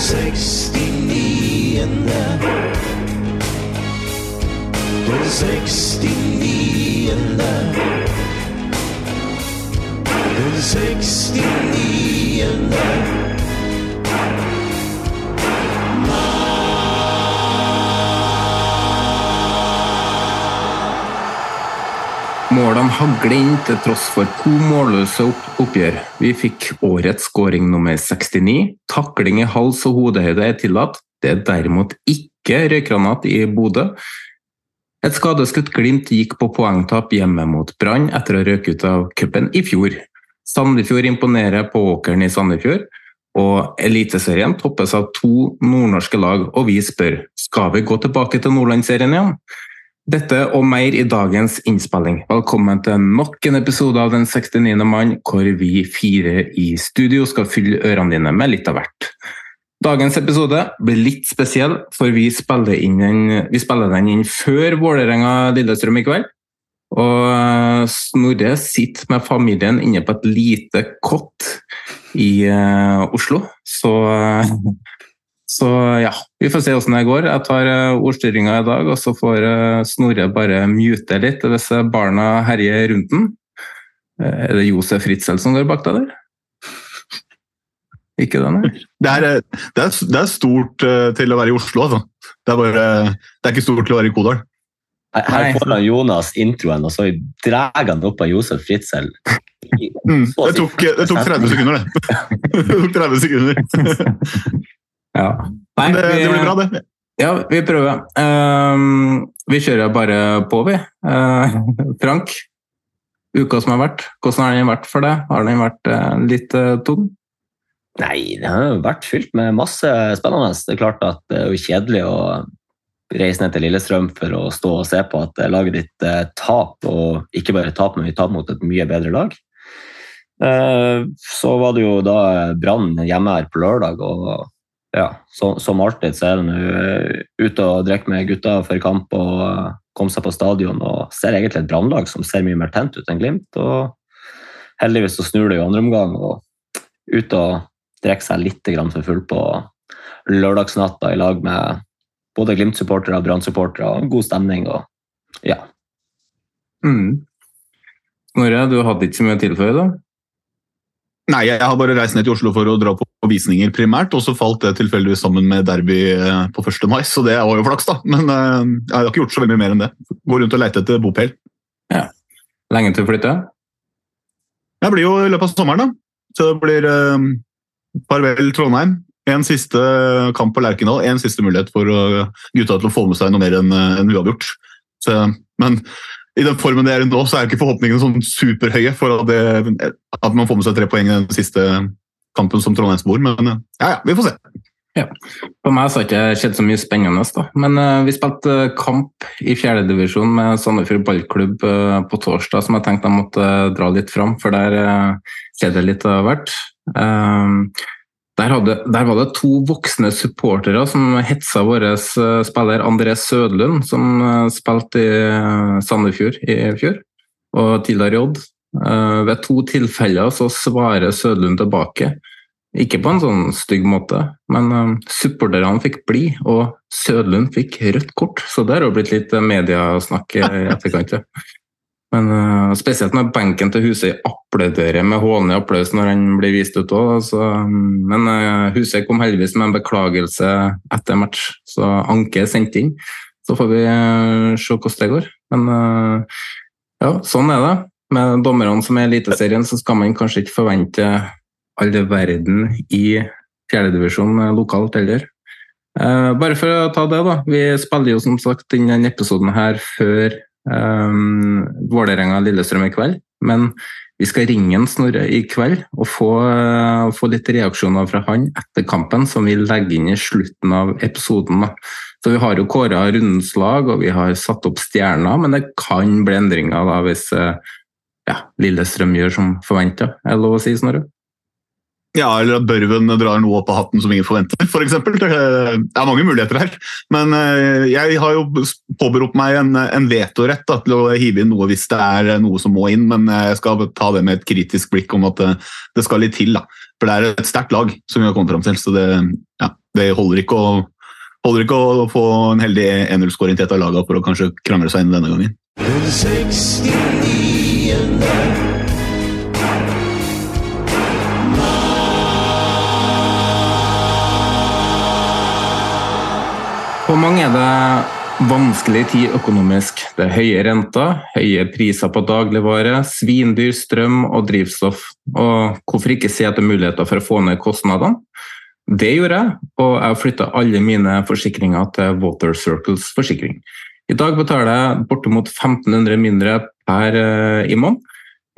Sekstiniende. Den sekstiniende. Den sekstiniende. Målene hagler inn til tross for to målløse oppgjør. Vi fikk årets scoring nummer 69. Takling i hals- og hodehøyde er tillatt. Det er derimot ikke røykgranat i Bodø. Et skadeskutt Glimt gikk på poengtap hjemme mot Brann etter å røke ut av cupen i fjor. Sandefjord imponerer på åkeren i Sandefjord, og Eliteserien toppes av to nordnorske lag, og vi spør skal vi gå tilbake til Nordlandsserien igjen? Dette og mer i dagens innspilling. Velkommen til nok en episode av Den 69. mann, hvor vi fire i studio skal fylle ørene dine med litt av hvert. Dagens episode blir litt spesiell, for vi spiller, inn vi spiller den inn før Vålerenga-Lillestrøm i kveld. Og eh, Snorre sitter med familien inne på et lite kott i uh, Oslo. Så eh, så ja, vi får se hvordan det går. Jeg tar uh, ordstyringa i dag, og så får uh, Snorre bare mute litt hvis uh, barna herjer rundt den. Er det Josef Ritzel som går bak deg der? Ikke det, nei? Det er, eh, det er, det er stort eh, til å være i Oslo, altså. Det er, bare, det er ikke stort til å være i Kodal. Her her får han Jonas introen, og så drar han opp av Josef Fritzel. Mm. Det, tok, det tok 30 sekunder, det. det tok 30 sekunder. Ja. Nei, det, vi- det blir bra, det. Ja, vi prøver. Ehm, vi kjører bare på, vi. Uh, Frank, uka som har vært, hvordan har den vært for deg? Har den vært uh, litt uh, tung? Nei, det har vært fylt med masse spennende. Det er klart at det er jo kjedelig å reise ned til Lillestrøm for å stå og se på at laget ditt tap taper, og ikke bare taper, men vi taper mot et mye bedre lag. Eh, Så var det jo da Brann hjemme her på lørdag, og ja, så, som alltid så er nå eh, ute og drikker med gutta før kamp og kom seg på stadion og ser egentlig et Brannlag som ser mye mer tent ut enn Glimt. og Heldigvis så snur det i andre omgang, og ut og drikker seg litt for full på lørdagsnatta i lag med både Glimt-supportere og Brann-supportere. God stemning og ja. Mm. Snorre, du hadde ikke så mye å tilføye, da? Nei, jeg har bare reist ned til Oslo for å dra på visninger primært, og så falt det tilfeldigvis sammen med derby eh, på 1. mai, så det var jo flaks, da. Men eh, jeg har ikke gjort så veldig mye mer enn det. Gå rundt og leite etter bopel. Ja. Lenge til å flytte? Det blir jo i løpet av sommeren, da. Så det blir eh, farvel Trondheim. En siste kamp på Lerkendal, en siste mulighet for gutta til å få med seg noe mer enn en uavgjort. Så, men i den formen det er nå, så er ikke forhåpningene sånn superhøye for at, det, at man får med seg tre poeng i den siste kampen som Trondheimsbor. Men eh, ja, ja, vi får se. For meg har det ikke skjedd så mye spennende, da. men uh, vi spilte uh, kamp i fjerdedivisjon med Sandefjord ballklubb uh, på torsdag som jeg tenkte jeg måtte dra litt fram, for der uh, skjedde det litt av hvert. Eh, der, hadde, der var det to voksne supportere som hetsa vår eh, spiller André Sødlund, som eh, spilte i eh, Sandefjord i fjor, og tidligere i Odd. Eh, ved to tilfeller så svarer Sødlund tilbake. Ikke på en sånn stygg måte, men supporterne fikk bli, og Sødlund fikk rødt kort. Så det har blitt litt mediasnakk mediesnakk i etterkant. ja. Men uh, spesielt når benken til Husøy applauderer med hånlig applaus når han blir vist ut òg. Men uh, Husøy kom heldigvis med en beklagelse etter match, så Anke er sendt inn. Så får vi uh, se hvordan det går. Men ja, sånn er det. Med dommerne som er i Eliteserien, så skal man kanskje ikke forvente all verden i fjerdedivisjon lokalt heller. bare for å ta det, da. Vi spiller jo som sagt inn denne episoden her før um, Vålerenga-Lillestrøm i kveld. Men vi skal ringe en Snorre i kveld og få, uh, få, litt reaksjoner fra han etter kampen, som vi legger inn i slutten av episoden. Da. Så Vi har jo kåra rundens lag og vi har satt opp stjerner, men det kan bli endringer da, hvis uh, ja, Lillestrøm gjør som forventa. Er det lov å si, Snorre? Ja, eller at Børven drar noe opp av hatten som ingen forventer, f.eks. For det er mange muligheter her. Men eh, jeg har jo påberopt meg en, en vetorett da, til å hive inn noe hvis det er noe som må inn, men jeg skal ta det med et kritisk blikk om at det, det skal litt til. da. For det er et sterkt lag som vi har kommet fram til, så det, ja, det holder, ikke å, holder ikke å få en heldig 1-0-skåring til et av lagene for å kanskje krangle seg inn denne gangen. 69 For mange er det vanskelig tid økonomisk. Det er høye renter, høye priser på dagligvare, svindyr strøm og drivstoff. Og hvorfor ikke si at det er muligheter for å få ned kostnadene? Det gjorde jeg, og jeg flytta alle mine forsikringer til Water Circles forsikring. I dag betaler jeg bortimot 1500 mindre per uh, i måned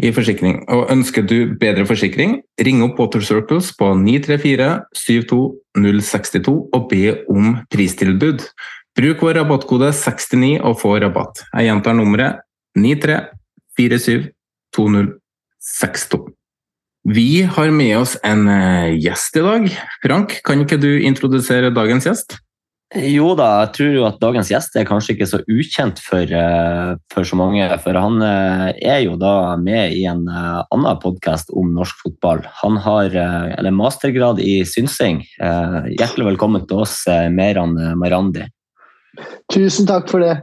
i forsikring. Og ønsker du bedre forsikring, ring opp Water Circles på 934 72062 og be om pristilbud. Bruk vår rabattkode 69 og få rabatt. Jeg gjentar nummeret 93472062. Vi har med oss en eh, gjest i dag. Frank, kan ikke du introdusere dagens gjest? Jo da, jeg tror jo at dagens gjest er kanskje ikke så ukjent for, eh, for så mange. For han eh, er jo da med i en eh, annen podkast om norsk fotball. Han har eller mastergrad i synsing. Hjertelig velkommen til oss, Meran Marandi. Tusen takk for det.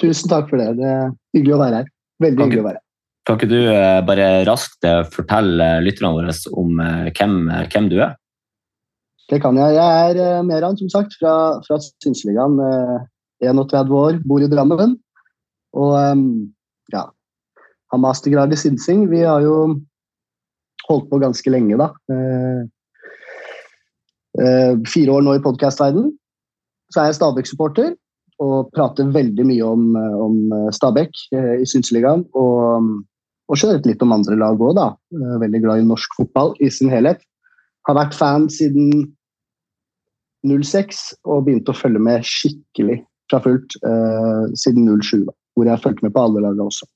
Tusen takk for det. Det er hyggelig å være her. Veldig hyggelig å være her. Kan ikke du bare raskt fortelle lytterne våre om hvem, hvem du er? Det kan jeg. Jeg er uh, Meran, som sagt, fra, fra Synseligaen. Eh, 31 år, bor i Drammen. Og um, ja, har mastergrad i synsing. Vi har jo holdt på ganske lenge, da. Uh, uh, fire år nå i podkastverdenen. Så er jeg Stabæk-supporter og prater veldig mye om, om Stabæk i Synseligaen. Og, og generelt litt om andre lag òg, da. veldig glad i norsk fotball i sin helhet. Har vært fan siden 06 og begynte å følge med skikkelig fra fullt eh, siden 07, da, hvor jeg fulgte med på alle lagene også.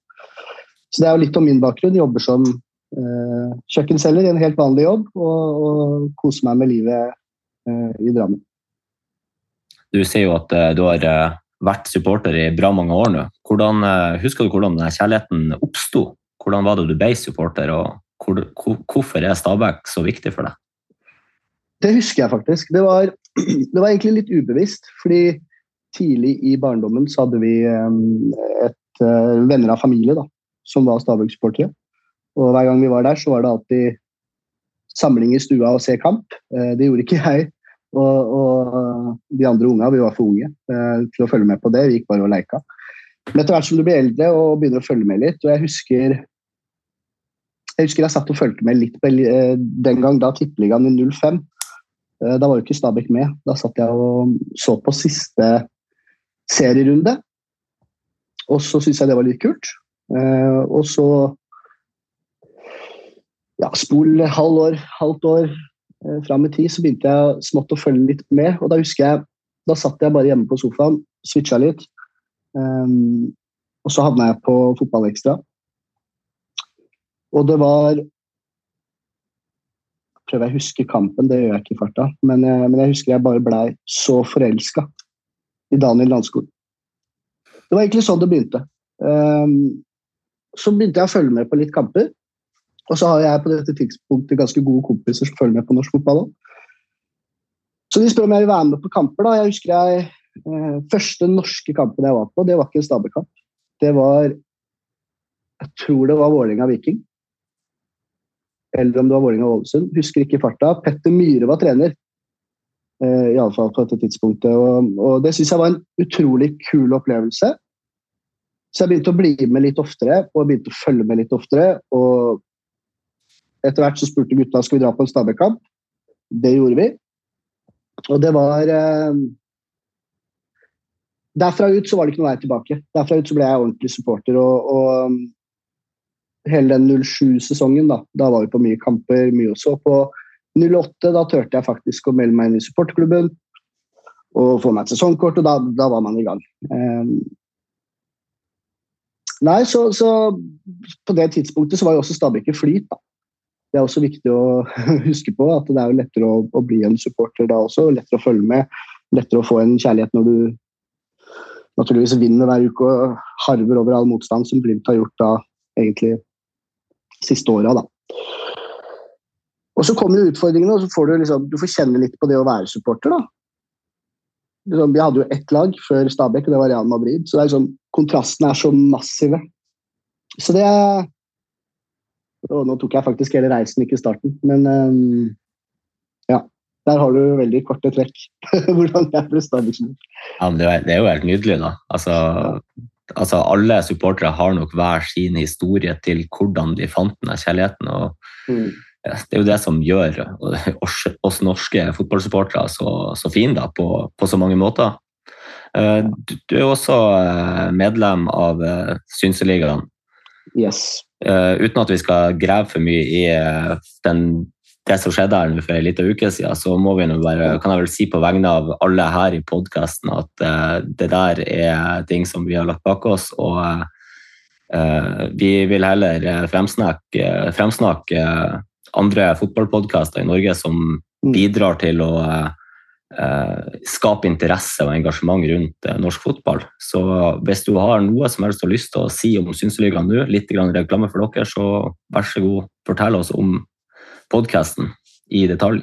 Så det er jo litt om min bakgrunn. Jobber som eh, kjøkkenselger i en helt vanlig jobb og, og koser meg med livet eh, i Drammen. Du sier jo at du har vært supporter i bra mange år nå. Hvordan, husker du hvordan denne kjærligheten oppsto? Hvordan var det du ble supporter, og hvor, hvorfor er Stabæk så viktig for deg? Det husker jeg faktisk. Det var, det var, egentlig litt ubevisst. fordi tidlig i barndommen så hadde vi et uh, venner av familie da, som var Stabæk-supportere. Og hver gang vi var der, så var det alltid samling i stua og se kamp. Uh, det gjorde ikke jeg. Og, og de andre unga, vi var for unge til å følge med på det. Vi gikk bare og leika. Men etter hvert som du blir eldre og begynner å følge med litt, og jeg husker jeg husker jeg satt og fulgte med litt den gang da Tippeligaen i 05. Eh, da var jo ikke Stabæk med. Da satt jeg og så på siste serierunde. Og så syntes jeg det var litt kult. Eh, og så ja, spol halv år, halvt år eh, fram i tid, så begynte jeg smått å følge litt med. Og da husker jeg da satt jeg bare hjemme på sofaen, switcha litt. Um, og så havna jeg på Fotballekstra. Og det var prøver jeg å huske kampen, det gjør jeg ikke i farta. Men, eh, men jeg husker jeg bare blei så forelska i Daniel Landskog. Det var egentlig sånn det begynte. Um, så begynte jeg å følge med på litt kamper. Og så har jeg på dette tidspunktet ganske gode kompiser som følger med på norsk fotball. Så de spør om jeg vil være med på kamper. da. Jeg husker jeg, eh, Første norske kampen jeg var på, det var ikke en Stabæk-kamp. Det var Jeg tror det var Vålerenga-Viking. Eller om det var Vålerenga-Ålesund. Husker ikke farta. Petter Myhre var trener. Uh, Iallfall på dette tidspunktet. Og, og det syns jeg var en utrolig kul opplevelse. Så jeg begynte å bli med litt oftere og begynte å følge med litt oftere. Og etter hvert så spurte gutta skal vi dra på en Stabæk-kamp. Det gjorde vi. Og det var uh, Derfra ut så var det ikke noe vei tilbake. Derfra ut så ble jeg ordentlig supporter. og, og hele den 07-sesongen, da, da var vi på mye kamper, mye også. På 08 da turte jeg faktisk å melde meg inn i supporterklubben og få meg et sesongkort, og da, da, var man i gang. Um, nei, så, så, på det tidspunktet så var jo også Stabæk i flyt. da. Det er også viktig å huske på at det er jo lettere å, å bli en supporter da også. Lettere å følge med, lettere å få en kjærlighet når du naturligvis vinner hver uke og harver over all motstand som Glimt har gjort da egentlig siste åra. Og så kommer utfordringene, og så får du, liksom, du får kjenne litt på det å være supporter. da. Liksom, vi hadde jo ett lag før Stabæk, og det var Real Madrid. Så det er liksom, kontrastene er så massive. Så det er og Nå tok jeg faktisk hele reisen, ikke starten, men um, ja. Der har du veldig korte trekk. Hvordan jeg ble Stabæk-supporter. Ja, det, det er jo helt nydelig, da. Altså, altså Alle supportere har nok hver sin historie til hvordan de fant den kjærligheten. og mm. Det er jo det som gjør oss norske fotballsupportere så, så fine da, på, på, så mange måter. Eh, du er også eh, medlem av eh, Synseligaen. Yes. Uten at vi skal grave for mye i den det som skjedde her for en liten uke siden, så må vi nå bare, kan jeg vel si på vegne av alle her i podkasten at uh, det der er ting som vi har lagt bak oss. Og uh, vi vil heller fremsnakke, fremsnakke andre fotballpodkaster i Norge som mm. bidrar til å skape interesse og engasjement rundt norsk fotball. Så hvis du har noe som helst lyst til å si om Synseligaen nå, litt reklame for dere, så vær så god, fortell oss om podkasten i detalj.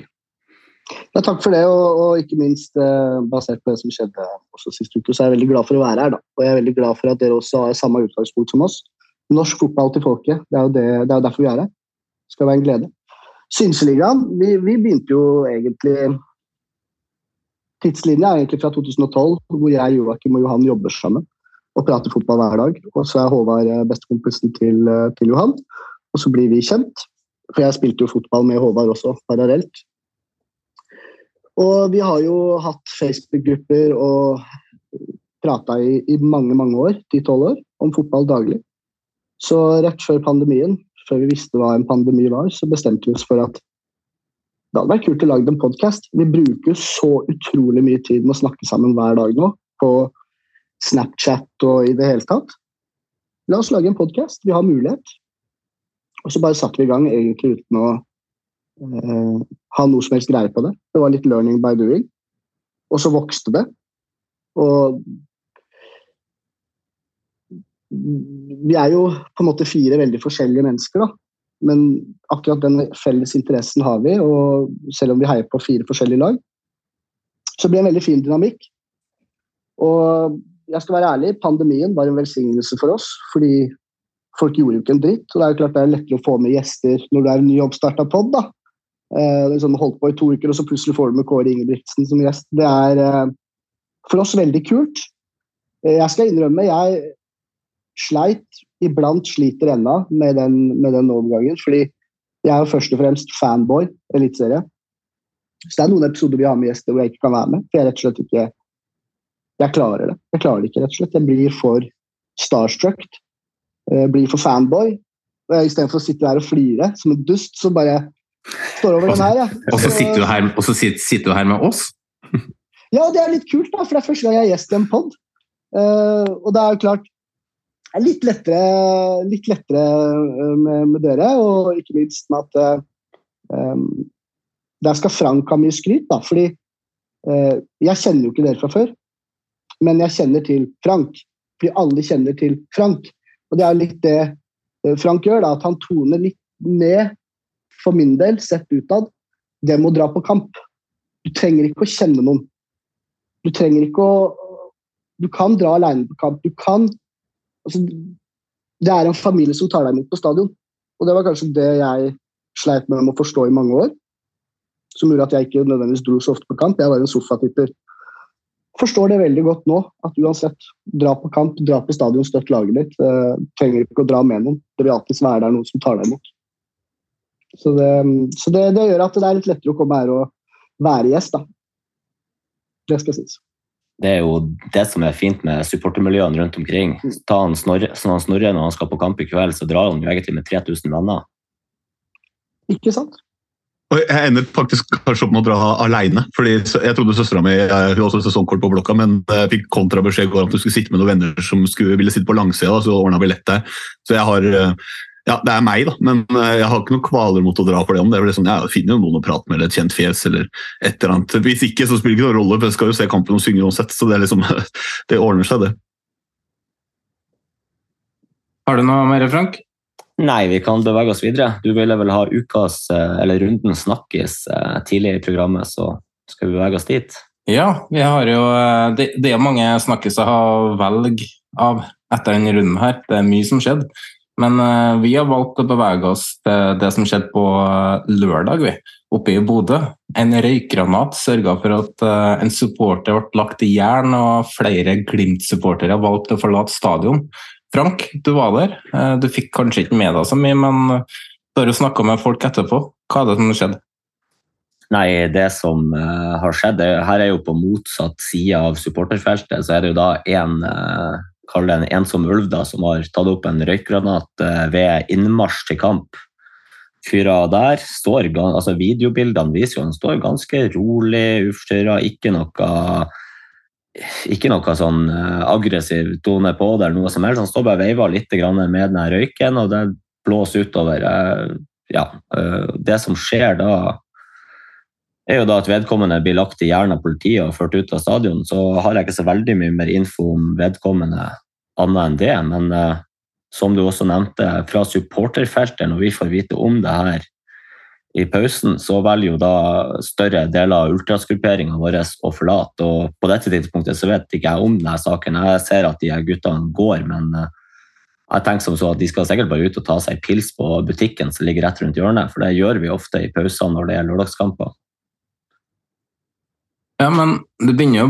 Ja, takk for det, og, og ikke minst eh, basert på det som skjedde også sist uke, så er jeg veldig glad for å være her. Da. Og jeg er veldig glad for at dere også har samme utgangspunkt som oss. Norsk fotball til folket. Det er jo, det, det er derfor vi er her. Det skal være en glede. Synseligaen, vi, vi begynte jo egentlig Tidslinja er egentlig fra 2012, hvor jeg, Joakim og Johan jobber sammen og prater fotball hver dag. Og så er Håvard eh, bestekompisen til, eh, til Johan. Og så blir vi kjent. For jeg spilte jo fotball med Håvard også, parallelt. Og vi har jo hatt Facebook-grupper og prata i, i, mange, mange år, ti-tolv år, om fotball daglig. Så rett før pandemien, før vi visste hva en pandemi var, så bestemte vi oss for at det hadde vært kult å lage en podkast. Vi bruker så utrolig mye tid med å snakke sammen hver dag nå, på Snapchat og i det hele tatt. La oss lage en podkast. Vi har mulighet. Og så bare satte vi i gang egentlig uten å eh, ha noe som helst greie på det. Det var litt learning by doing. Og så vokste det. Og vi er jo på en måte fire veldig forskjellige mennesker, da. Men akkurat den felles interessen har vi, og selv om vi heier på fire forskjellige lag, så blir det en veldig fin dynamikk. Og jeg skal være ærlig, pandemien var en velsignelse for oss, fordi folk gjorde jo ikke en dritt. og Det er jo klart det er lettere å få med gjester når du er en ny oppstarta pod. da. Eh, liksom holdt på i to uker, og så plutselig får du med Kåre Ingebrigtsen som gjest. Det er eh, for oss veldig kult. Eh, jeg skal innrømme, jeg sleit, iblant sliter ennå med, med, den overgangen. Fordi jeg er jo først og fremst fanboy eliteserie. Så det er noen episoder vi har med gjester hvor jeg ikke kan være med. For jeg rett og slett ikke jeg klarer det. Jeg klarer det ikke, rett og slett. Jeg blir for starstruck blir for fanboy. Istedenfor å sitte der og flire som en dust, så bare står over den her. Ja. Og så sitter du her, så sitter du her med oss? ja, det er litt kult, da, for det er første gang jeg er gjest i en pod. Uh, og det er jo klart det er litt lettere, litt lettere eh, med, med, dere, og ikke minst med at uh, Der skal Frank ha mye skryt, da, fordi uh, jeg kjenner jo ikke dere fra før. Men jeg kjenner til Frank, fordi alle kjenner til Frank. Og det er litt det eh, Frank gjør, da, at han toner litt ned, for min del, sett utad, det med å dra på kamp. Du trenger ikke å kjenne noen. Du trenger ikke å Du kan dra alene på kamp. Du kan altså, det er en familie som tar deg imot på stadion. Og det var kanskje det jeg sleit med å forstå i mange år. Som gjorde at jeg ikke nødvendigvis dro så ofte på kamp. Jeg var en sofatipper. Forstår det veldig godt nå, at uansett, dra på kamp, dra på stadion, støtt laget ditt. Eh, trenger ikke å dra med noen. Det vil alltid være der noen som tar deg imot. Så, det, så det, det, gjør at det er litt lettere å komme her og være gjest, da. Det skal sies. Det er jo det som er fint med supportermiljøene rundt omkring. Mm. Ta han snorre, han snorre når han skal på kamp i kveld, så drar han jo egentlig med 3000 venner. Ikke sant? Og jeg ender faktisk kanskje opp med å dra fordi Jeg trodde søstera mi hun også sesongkort på blokka, men jeg fikk kontrabeskjed om at du skulle sitte med noen venner som skulle, ville sitte på langsida, så ordna billett der. Så jeg har ja, det er meg, da, men jeg har ikke noen kvaler mot å dra for det. om det. sånn, Jeg finner jo noen å prate med, eller et kjent fjes, eller et eller annet. Hvis ikke, så spiller det ikke noen rolle, for jeg skal jo se kampen og synge uansett. Så det, liksom, det ordner seg, det. Har du noe mer, Frank? Nei, vi kan bevege oss videre. Du ville vel ha ukas, eh, eller runden snakkes eh, tidlig i programmet, så skal vi bevege oss dit? Ja, vi har jo eh, Det, det er mange snakkiser å velge av etter denne runden her. Det er mye som skjedde. Men vi har valgt å bevege oss til det som skjedde på lørdag, vi, oppe i Bodø. En røykgranat sørga for at en supporter ble lagt i jern, og flere Glimt-supportere valgte å forlate stadion. Frank, du var der. Eh, du fikk kanskje ikke med deg så mye, men du har jo snakka med folk etterpå. Hva er det som skjedde? Nei, det som uh, har skjedd, er, her er jo på motsatt side av supporterfeltet. Så er det jo da en kall det en ensom ulv da, som har tatt opp en røykgranat ved innmarsj til kamp. Fyra der står, altså Videobildene viser jo han står ganske rolig, uforstyrra, ikke noe ikke noe sånn eh, aggressiv tone på det. noe som helst. Han står bare og veiver litt med den røyken, og det blåser utover. Eh, ja, eh, det som skjer da, er jo da at vedkommende blir lagt i hjernen av politiet og ført ut av stadion. Så har jeg ikke så veldig mye mer info om vedkommende annet enn det. Men som du også nevnte, fra supporterfeltet, når vi får vite om det her i pausen, så velger jo da større deler av ultrasgrupperinga vår å forlate. og På dette tidspunktet så vet ikke jeg om denne saken. Jeg ser at de guttene går, men eh, jeg tenker som så at de skal sikkert bare ut og ta seg pils på butikken som ligger rett rundt hjørnet, for det gjør vi ofte i pausene når det er lørdagskamper. Ja, men det begynner jo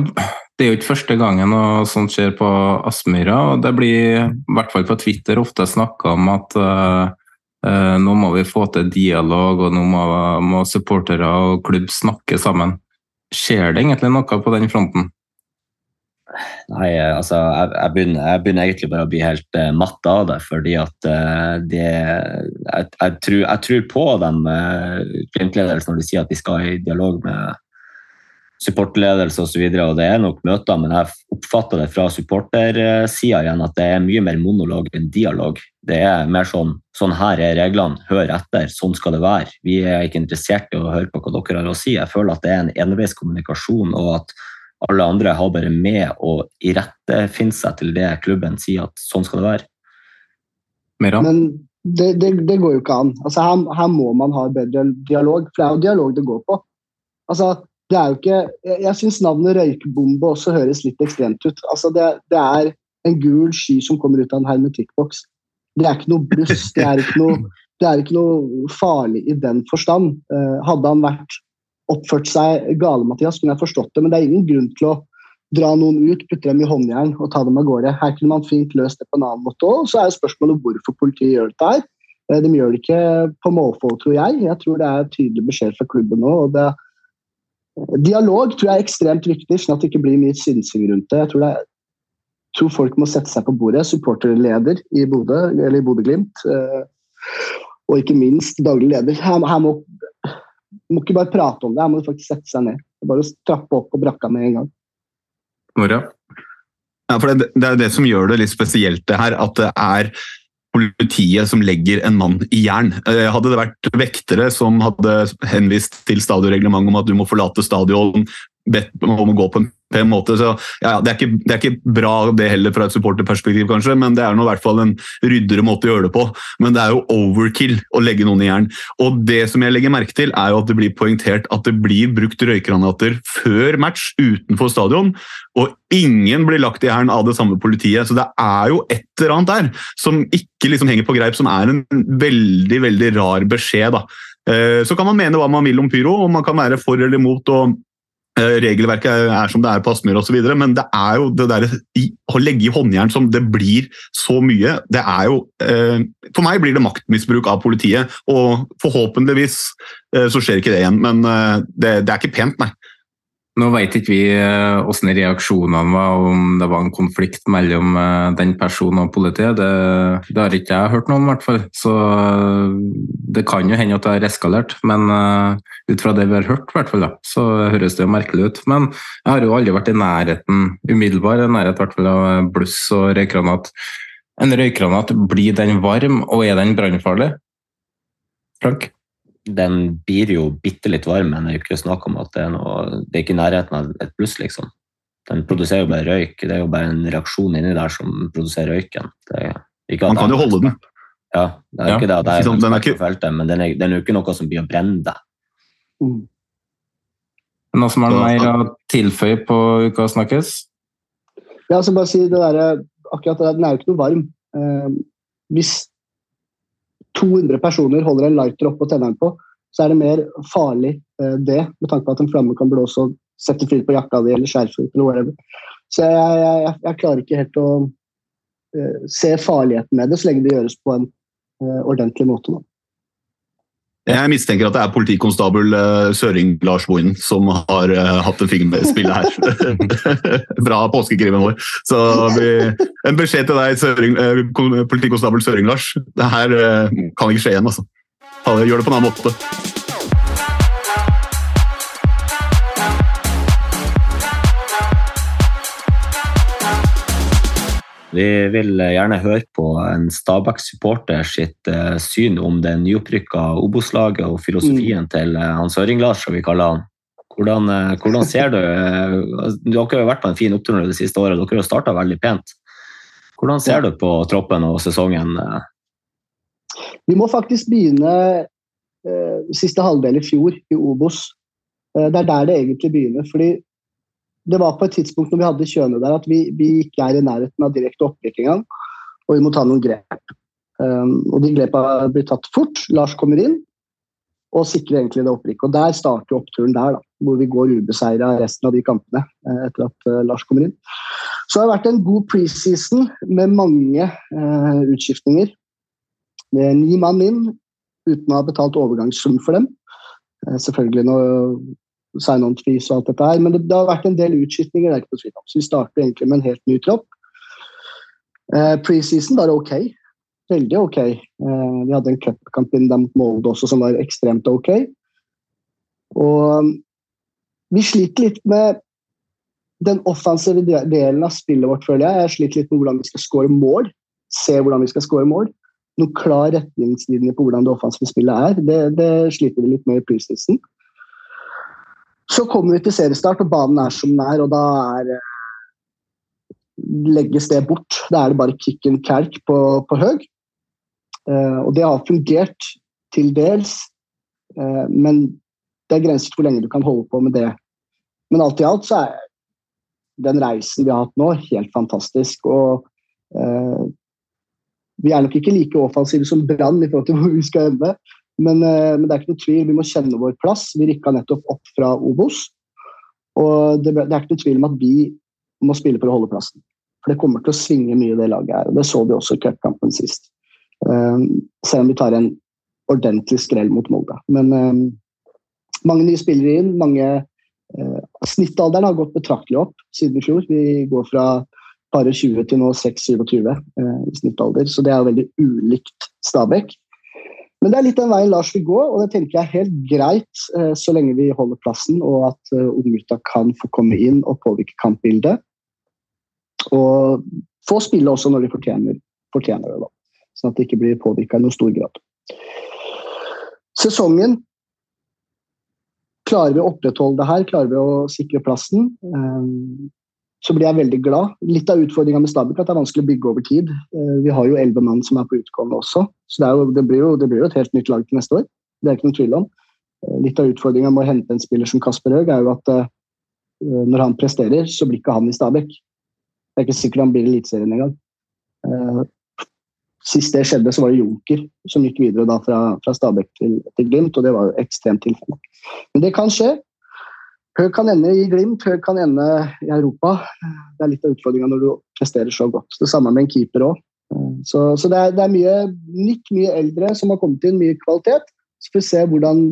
Det er jo ikke første gangen noe sånt skjer på Aspmyra. og Det blir, i hvert fall på Twitter, ofte snakka om at uh, nå må vi få til dialog, og nå må, må supportere og klubb snakke sammen. Skjer det egentlig noe på den fronten? Nei, altså jeg, jeg, begynner, jeg, begynner, egentlig bare å bli helt uh, matt av det. Fordi at uh, det jeg, jeg, tror, på dem, uh, Glimt-ledelsen, når de sier at de skal i dialog med supportledelse osv. Og, så og det er nok møter, men jeg oppfatter det fra supportersida igjen at det er mye mer monolog enn dialog. Det er mer sånn sånn her er reglene, hør etter, sånn skal det være. Vi er ikke interessert i å høre på hva dere har å si. Jeg føler at det er en enveis kommunikasjon, og at alle andre har bare med å irettefinne seg til det klubben sier at sånn skal det være. Mera? Men det, det, det, går jo ikke an. Altså, her, her, må man ha bedre dialog, for det er jo dialog det går på. Altså, det er jo ikke, Jeg, jeg syns navnet røykbombe også høres litt ekstremt ut. Altså det, det, er en gul sky som kommer ut av en hermetikkboks. Det er ikke noe bluss. Det er ikke noe, det er ikke noe farlig i den forstand. Uh, hadde han vært oppført seg gale, Mathias, kunne jeg forstått det, men det er ingen grunn til å dra noen ut, putte dem i håndjern og ta dem av gårde. Her kunne man fint løst det på en annen måte òg. Så er spørsmålet hvorfor politiet gjør dette her. Uh, de gjør det ikke på måfå, tror jeg. Jeg tror det er tydelig beskjed fra klubben nå. og det Dialog tror jeg er ekstremt viktig, sånn at det ikke blir mye synsing rundt det. Jeg tror, det er, tror, folk må sette seg på bordet. Supporterleder i Bodø, eller i Bodø-Glimt. Eh, og ikke minst daglig leder. Her, her må, må ikke bare prate om det, her må du faktisk sette seg ned. Bare trappe opp på brakka med en gang. Nora? Ja, for det, det er det som gjør det litt spesielt, det her. At det er politiet som legger en mann i jern. Eh, hadde det vært vektere som hadde henvist til stadionreglementet om at du må forlate stadion, bedt om å gå på en på en måte. Så, ja, det, er ikke, det, er ikke, bra det heller fra et supporterperspektiv, kanskje, men det er nå i hvert fall en ryddere måte å gjøre det på. Men det er jo overkill å legge noen i jern. Og det som jeg legger merke til, er jo at det blir poengtert at det blir brukt røykgranater før match utenfor stadion. Og ingen blir lagt i hæren av det samme politiet. Så det er jo et eller annet der som ikke liksom henger på greip, som er en veldig, veldig rar beskjed. da. Eh, så kan man mene hva man vil om pyro, og man kan være for eller imot. og regelverket er som det er på Aspmyr osv., men det er jo det der, å legge i håndjern som det blir så mye det er jo, eh, For meg blir det maktmisbruk av politiet, og forhåpentligvis eh, så skjer ikke det igjen. Men det, det er ikke pent, nei. Nå vet ikke vi hvordan eh, reaksjonene var, om det var en konflikt mellom eh, den personen og politiet. Det, det har ikke jeg hørt noe om, i hvert fall. Så eh, det kan jo hende at det har eskalert. Men ut fra det vi har hørt, hvert fall, så høres det jo merkelig ut. Men jeg har jo aldri vært i nærheten, umiddelbar nærhet hvert fall, av bluss og røykgranat. En røykgranat, blir den varm, og er den brannfarlig? Frank? Den blir jo bitte litt varm, men det er jo ikke snakk om at det er noe Det er ikke i nærheten av et pluss, liksom. Den produserer jo bare røyk. Det er jo bare en reaksjon inni der som produserer røyken. Man kan jo holde den. Ja, det er ja. ikke det det er, sånn, den er ikke... feltet, men den er, den er jo ikke noe som blir å brenne deg. Mm. Noe som er mer å tilføye på Uka snakkes? Ja, så bare si det der, akkurat det der, Den er jo ikke noe varm. Eh, hvis 200 personer holder en lighter oppå og tenner den på, så er det mer farlig eh, det, med tanke på at en flamme kan blåse og sette fyr på jakka di eller skjerfet eller whatever. Så jeg, jeg, jeg, klarer ikke helt å uh, se farligheten med det, så lenge det gjøres på en uh, ordentlig måte. Da. Jeg mistenker at det er politikonstabel uh, Søring-Lars Bohin som har uh, hatt en finger med spillet her. Fra påskekrimen vår. Så vi, en beskjed til deg, Søring, uh, politikonstabel Søring-Lars. Det her kan ikke skje igjen, altså. Gjør det på en annen måte. Vi vil gjerne høre på en Stabæk-supporter sitt uh, syn om det nyopprykka Obos-laget og filosofien mm. til uh, Hans Øring-Lars, som vi kaller han. Hvordan, uh, hvordan ser du Dere har jo vært på en fin opptur det siste året, dere har starta veldig pent. Hvordan ser du på troppen og sesongen? Vi må faktisk begynne siste halvdel i fjor, i Obos. Det er der det egentlig begynner. fordi det var på et tidspunkt når vi hadde kjøne der at vi, vi ikke er i nærheten av direkte opprykk engang. Og vi må ta noen grep. Um, og de grepene blir tatt fort. Lars kommer inn og sikrer egentlig det opprykket. Og der starter oppturen der, da, hvor vi går ubeseira resten av de kampene uh, etter at uh, Lars kommer inn. Så det har vært en god preseason med mange uh, utskiftninger. Med ni mann inn uten å ha betalt overgangssum for dem. Selvfølgelig når sign-on fees og alt dette her. Men det, det, har vært en del utskytninger der på Sweden. Så vi starter egentlig med en helt ny tropp. Eh, Preseason var ok. Veldig ok. Eh, vi hadde en cupkamp mot Molde også som var ekstremt ok. Og vi sliter litt med den offensive delen av spillet vårt, føler jeg. Jeg sliter litt med hvordan vi skal skåre mål. Se hvordan vi skal skåre mål. Noen klar retningslinje på hvordan det offensive spillet er, det, det sliter vi litt med i preseason. Så kommer vi til seriestart, og banen er som den er, og da er eh, legges det bort. Da er det bare kick and calk på, på høg. Eh, og det har fungert til dels, eh, men det er grenser til hvor lenge du kan holde på med det. Men alt i alt så er den reisen vi har hatt nå, helt fantastisk. Og eh, vi er nok ikke like offensive som Brann i forhold til hvor vi skal ende, men, eh, men, det er ikke noe tvil, vi må kjenne vår plass. Vi rykka nettopp opp fra Obos. Og det, det, er ikke noe tvil om at vi må spille for å holde plassen. For det kommer til å svinge mye, det laget her. og Det så vi også i cupkampen sist. Um, selv om vi tar en ordentlig skrell mot Molde. Men um, mange nye spillere inn. mange uh, Snittalderen har gått betraktelig opp siden i fjor. Vi går fra bare 20 til nå 6-27 uh, i snittalder, så det er veldig ulikt Stabæk. Men det er litt den veien Lars vil gå, og det tenker jeg er helt greit eh, så lenge vi holder plassen og at uh, unggutta kan få komme inn og påvirke kampbildet. Og få spille også når de fortjener, fortjener det, da. sånn at det ikke blir påvirka i noen stor grad. Sesongen klarer vi å opprettholde det her, klarer vi å sikre plassen, eh, så blir jeg veldig glad. Litt av utfordringa med Stabæk er at det er vanskelig å bygge over tid. Eh, vi har jo elleve mann som er på utgående også, så det, jo, det, blir jo, det, blir jo, et helt nytt lag til neste år. Det er ikke noen tvil om. Eh, litt av utfordringa med å hente en spiller som Kasper Høeg er jo at eh, når han presterer, så blir ikke han i Stabæk. Det er ikke sikkert han blir i Eliteserien engang. Sist det skjedde, så var det Junker som gikk videre fra, fra Stabæk til, til Glimt, og det var jo ekstremt tilfelle. Men det kan skje. Høg kan ende i Glimt, Høg kan ende i Europa. Det er litt av utfordringa når du presterer så godt. Det samme med en keeper òg. Så, så det, er, det, er, mye nytt, mye eldre som har kommet inn, mye kvalitet. Så får vi se hvordan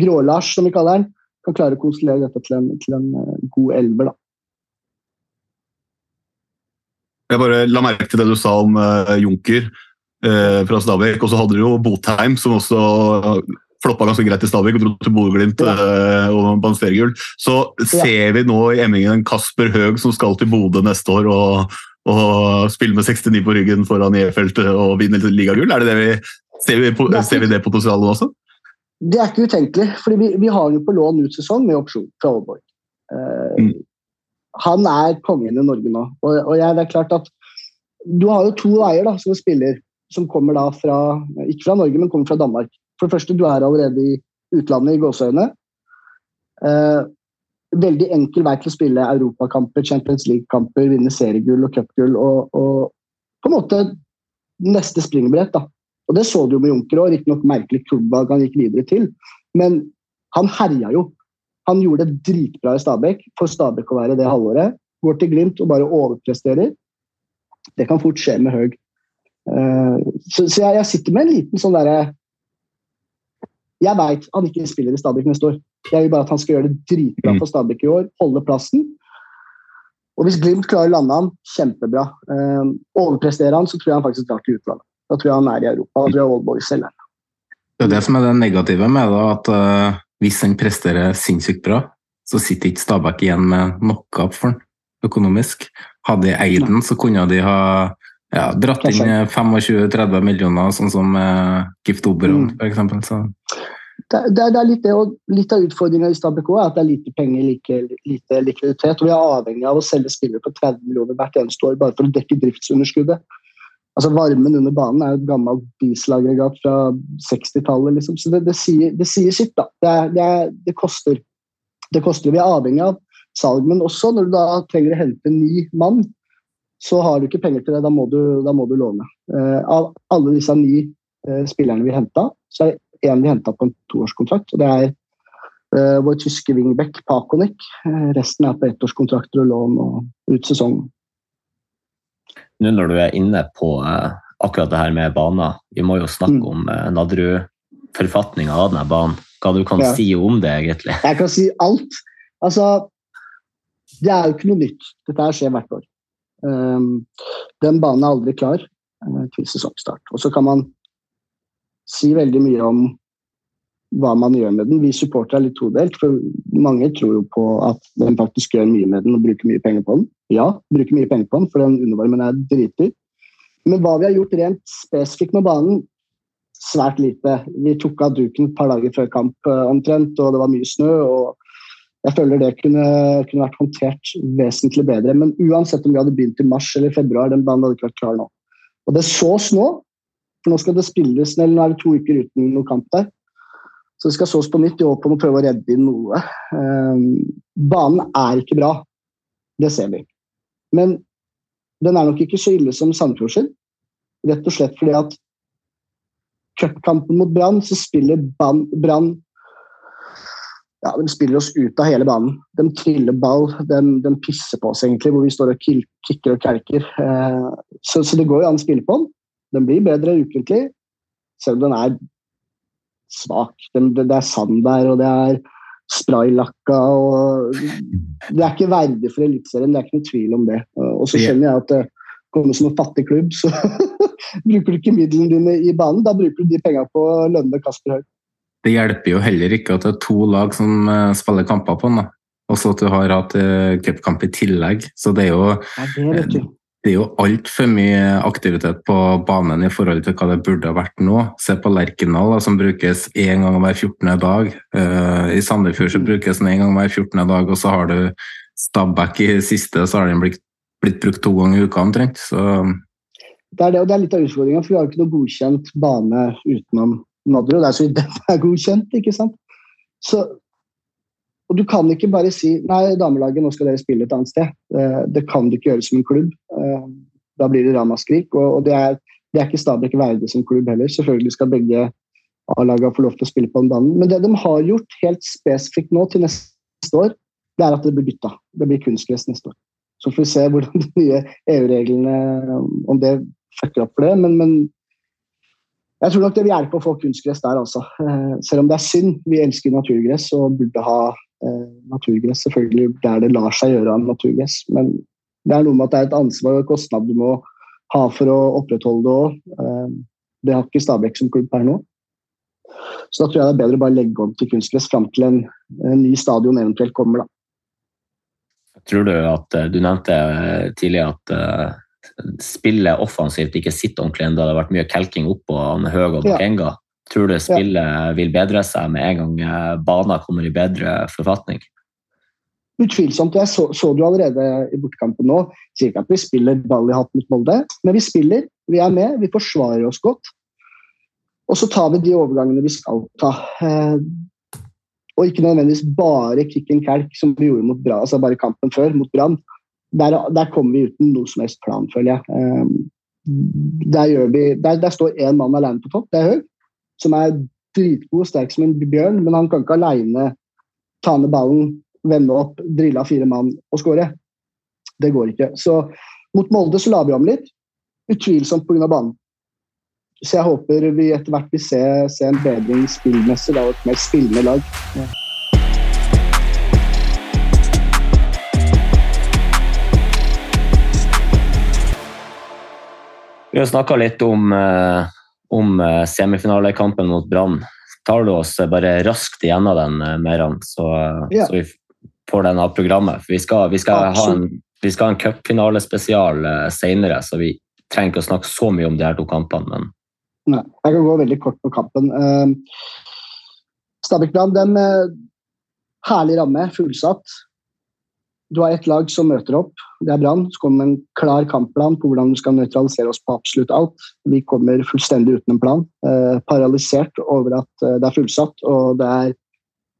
Grå-Lars, som vi kaller han, kan klare å konstellere dette til en, til en eh, god elver. da. Jeg bare la merke til det du sa om uh, Junker uh, fra Stabæk. Og så hadde du jo Botheim, som også floppa ganske greit i Stabæk og dro til Bodø-Glimt ja. uh, og vant seriegull. Så ser vi nå i Emmingen Kasper Høeg som skal til Bodø neste år og, og spille med 69 på ryggen foran E-feltet og vinne ligagull. Er det det vi, ser, vi, det ser vi det potensialet også? Det er ikke utenkelig, fordi vi, vi har jo på lån ut sesong med opsjon fra Aalborg. Uh, mm. Han er kongen i Norge nå. Og, og jeg, det er klart at Du har jo to veier da, som spiller som kommer da fra ikke fra Norge, men kommer fra Danmark. For det første, du er allerede i utlandet i gåseøyne. Eh, veldig enkel vei til å spille europakamper, Champions League-kamper, vinne seriegull og cupgull. Og, og, på en måte neste springbrett. da. Og Det så du jo med Junker òg, riktignok merkelig klubbvalg han gikk videre til. Men han herja jo. Han gjorde det dritbra i Stabæk, for Stabæk å være det halvåret. Går til Glimt og bare overpresterer. Det kan fort skje med Høg. Uh, så, så jeg, jeg, sitter med en liten sånn derre Jeg veit han ikke spiller i Stabæk neste år. Jeg vil bare at han skal gjøre det dritbra mm. for Stabæk i år, holde plassen. Og hvis Glimt klarer å lande han, kjempebra. Uh, overpresterer han, så tror jeg han faktisk drar til utlandet. Da tror jeg han er i Europa. Da tror jeg Oldboy selv er Det er det som er det negative med det, at uh, hvis han presterer sinnssykt bra, så sitter ikke Stabæk igjen med noe for han økonomisk. Hadde de eid den, så kunne de ha ja, dratt inn 25-30 millioner, sånn som uh, Gift Oberon mm. f.eks. Det, det, er litt, det, og litt av utfordringa i Stabæk er at det er lite penger, like, lite likviditet. og Vi er avhengig av å selge spillere på 30 millioner hvert eneste år bare for å dekke driftsunderskuddet. Altså Varmen under banen er jo et gammelt dieselaggregat fra 60-tallet. Liksom. Så det, sier, sier, sitt. da. Det, koster. Det koster. Vi er avhengig av salg, men også når du da trenger å hente ni mann, så har du ikke penger til det. Da må du, da må du låne. Uh, av alle disse ni uh, spillerne vi henta, så er det én vi henta på en toårskontrakt. og Det er uh, vår tyske wingback Pakonik. resten er på ettårskontrakter og lån og ut sesongen nå når du er inne på uh, akkurat det her med baner, vi må jo snakke mm. om uh, Nadderud-forfatninga av denne banen. Hva du kan ja. si om det, egentlig? Jeg kan si alt. Altså, det er jo ikke noe nytt. Dette skjer hvert år. Um, den banen er aldri klar til sesongstart. Og så kan man si veldig mye om hva man gjør med den. Vi supportere er litt todelt, for mange tror jo på at den faktisk gjør mye med den og bruker mye penger på den. Ja, bruker mye penger på den, for den undervarmen er dritdyr. Men hva vi har gjort rent spesifikt med banen, svært lite. Vi tok av duken et par dager før kamp uh, omtrent, og det var mye snø. og Jeg føler det kunne, kunne, vært håndtert vesentlig bedre. Men uansett om vi hadde begynt i mars eller februar, den banen hadde ikke vært klar nå. Og det sås nå, for nå skal det spilles, eller nå er det to uker uten noen kamp der. Så det skal sås på nytt i håp om å prøve å redde inn noe. Um, banen er ikke bra, det ser vi. Men den er nok ikke så ille som Sandefjord sin. Rett og slett fordi at cupkampen mot Brann, så spiller Brann ja, De spiller oss ut av hele banen. De triller ball, de, de pisser på oss egentlig, hvor vi står og kikker og kelker. Uh, så, så, det går jo an å spille på den. Den blir bedre ukentlig, selv om den er svak. Det, det, det er sand der, og det er spraylakka og Det er ikke verdig for Eliteserien, det er ikke noe tvil om det. Og så skjønner jeg at det kommer som en fattig klubb, så bruker du ikke midlene dine i banen. Da bruker du de pengene på å lønne Kasper Haug. Det hjelper jo heller ikke at det er to lag som eh, spiller kamper på den. Og så at du har hatt uh, cupkamp i tillegg. Så det er jo ja, det, det er jo altfor mye aktivitet på banen i forhold til hva det burde ha vært nå. Se på Lerkendal, som brukes én gang hver 14. dag. Uh, I Sandefjord så brukes den én gang hver 14. dag, og så har du Stabæk i siste, så har den blitt, blitt brukt to ganger i uka omtrent. Så det er det, og det er litt av utfordringa, for vi har jo ikke noe godkjent bane utenom Nadderud. Det er så vidt den er godkjent, ikke sant. Så, og du kan ikke bare si nei, damelaget, nå skal dere spille et annet sted. Det kan du ikke gjøre som en klubb. Eh, da blir det ramaskrik. Og, det, er, det er ikke Stabæk verdig som klubb heller. Selvfølgelig skal begge A-lagene få lov til å spille på den banen. Men det de har gjort helt spesifikt nå til neste år, det er at det blir bytta. Det blir kunstgress neste år. Så får vi se hvordan de nye EU-reglene om det fucker opp for det. Men, men, jeg tror nok det vil hjelpe å få kunstgress der, altså. Eh, selv om det er synd. Vi elsker naturgress og burde ha eh, naturgress selvfølgelig der det lar seg gjøre av naturgress. Men det er noe med at det er et ansvar og kostnad du må ha for å opprettholde det òg. Eh, det har ikke Stabæk som klubb per nå. Så da tror jeg det er bedre å bare legge om til kunstgress fram til en, en ny stadion eventuelt kommer. da. Tror du at eh, Du nevnte eh, tidligere at spillet offensivt ikke sitter ordentlig ennå. Det har vært mye kelking oppå Høg og Bakenga. Ja. Tror du spillet vil bedre seg med en gang banen kommer i bedre forfatning? Utvilsomt. Jeg så, så du allerede i bortekampen nå. Sier ikke at vi spiller ball i hatt mot Molde, men vi spiller. Vi er med. Vi forsvarer oss godt. Og så tar vi de overgangene vi skal ta. Og ikke nødvendigvis bare kick and kalk, som vi gjorde mot Brann, altså bare kampen før, mot Brann. Der, der kommer vi uten noe som helst plan, føler jeg. Um, der, vi, der, der, står én mann alene på topp, det er Høg, som er dritgod, sterk som en bjørn, men han kan ikke alene ta ned ballen, vende opp, drille av fire mann og skåre. Det går ikke. Så mot Molde så la vi om litt, utvilsomt pga. banen. Så jeg håper vi etter hvert vil se, se en bedring spillmessig og et mer spillende lag. Vi har snakka litt om, eh, om eh, semifinalekampen mot Brann. Tar du oss bare raskt igjennom den, eh, Meran, så, ja. så, vi får den av programmet? For vi skal, vi skal ha en, vi skal ha en cupfinalespesial senere, så vi trenger ikke å snakke så mye om de her to kampene. men Nei, jeg kan gå veldig kort på kampen. Uh, Stabæk Brann, den herlige herlig ramme, fullsatt. Du har ett lag som møter opp, det er Brann. Så kommer en klar kampplan på hvordan du skal nøytralisere oss på absolutt alt. Vi kommer fullstendig uten en plan. Eh, paralysert over at uh, det er fullsatt og det er,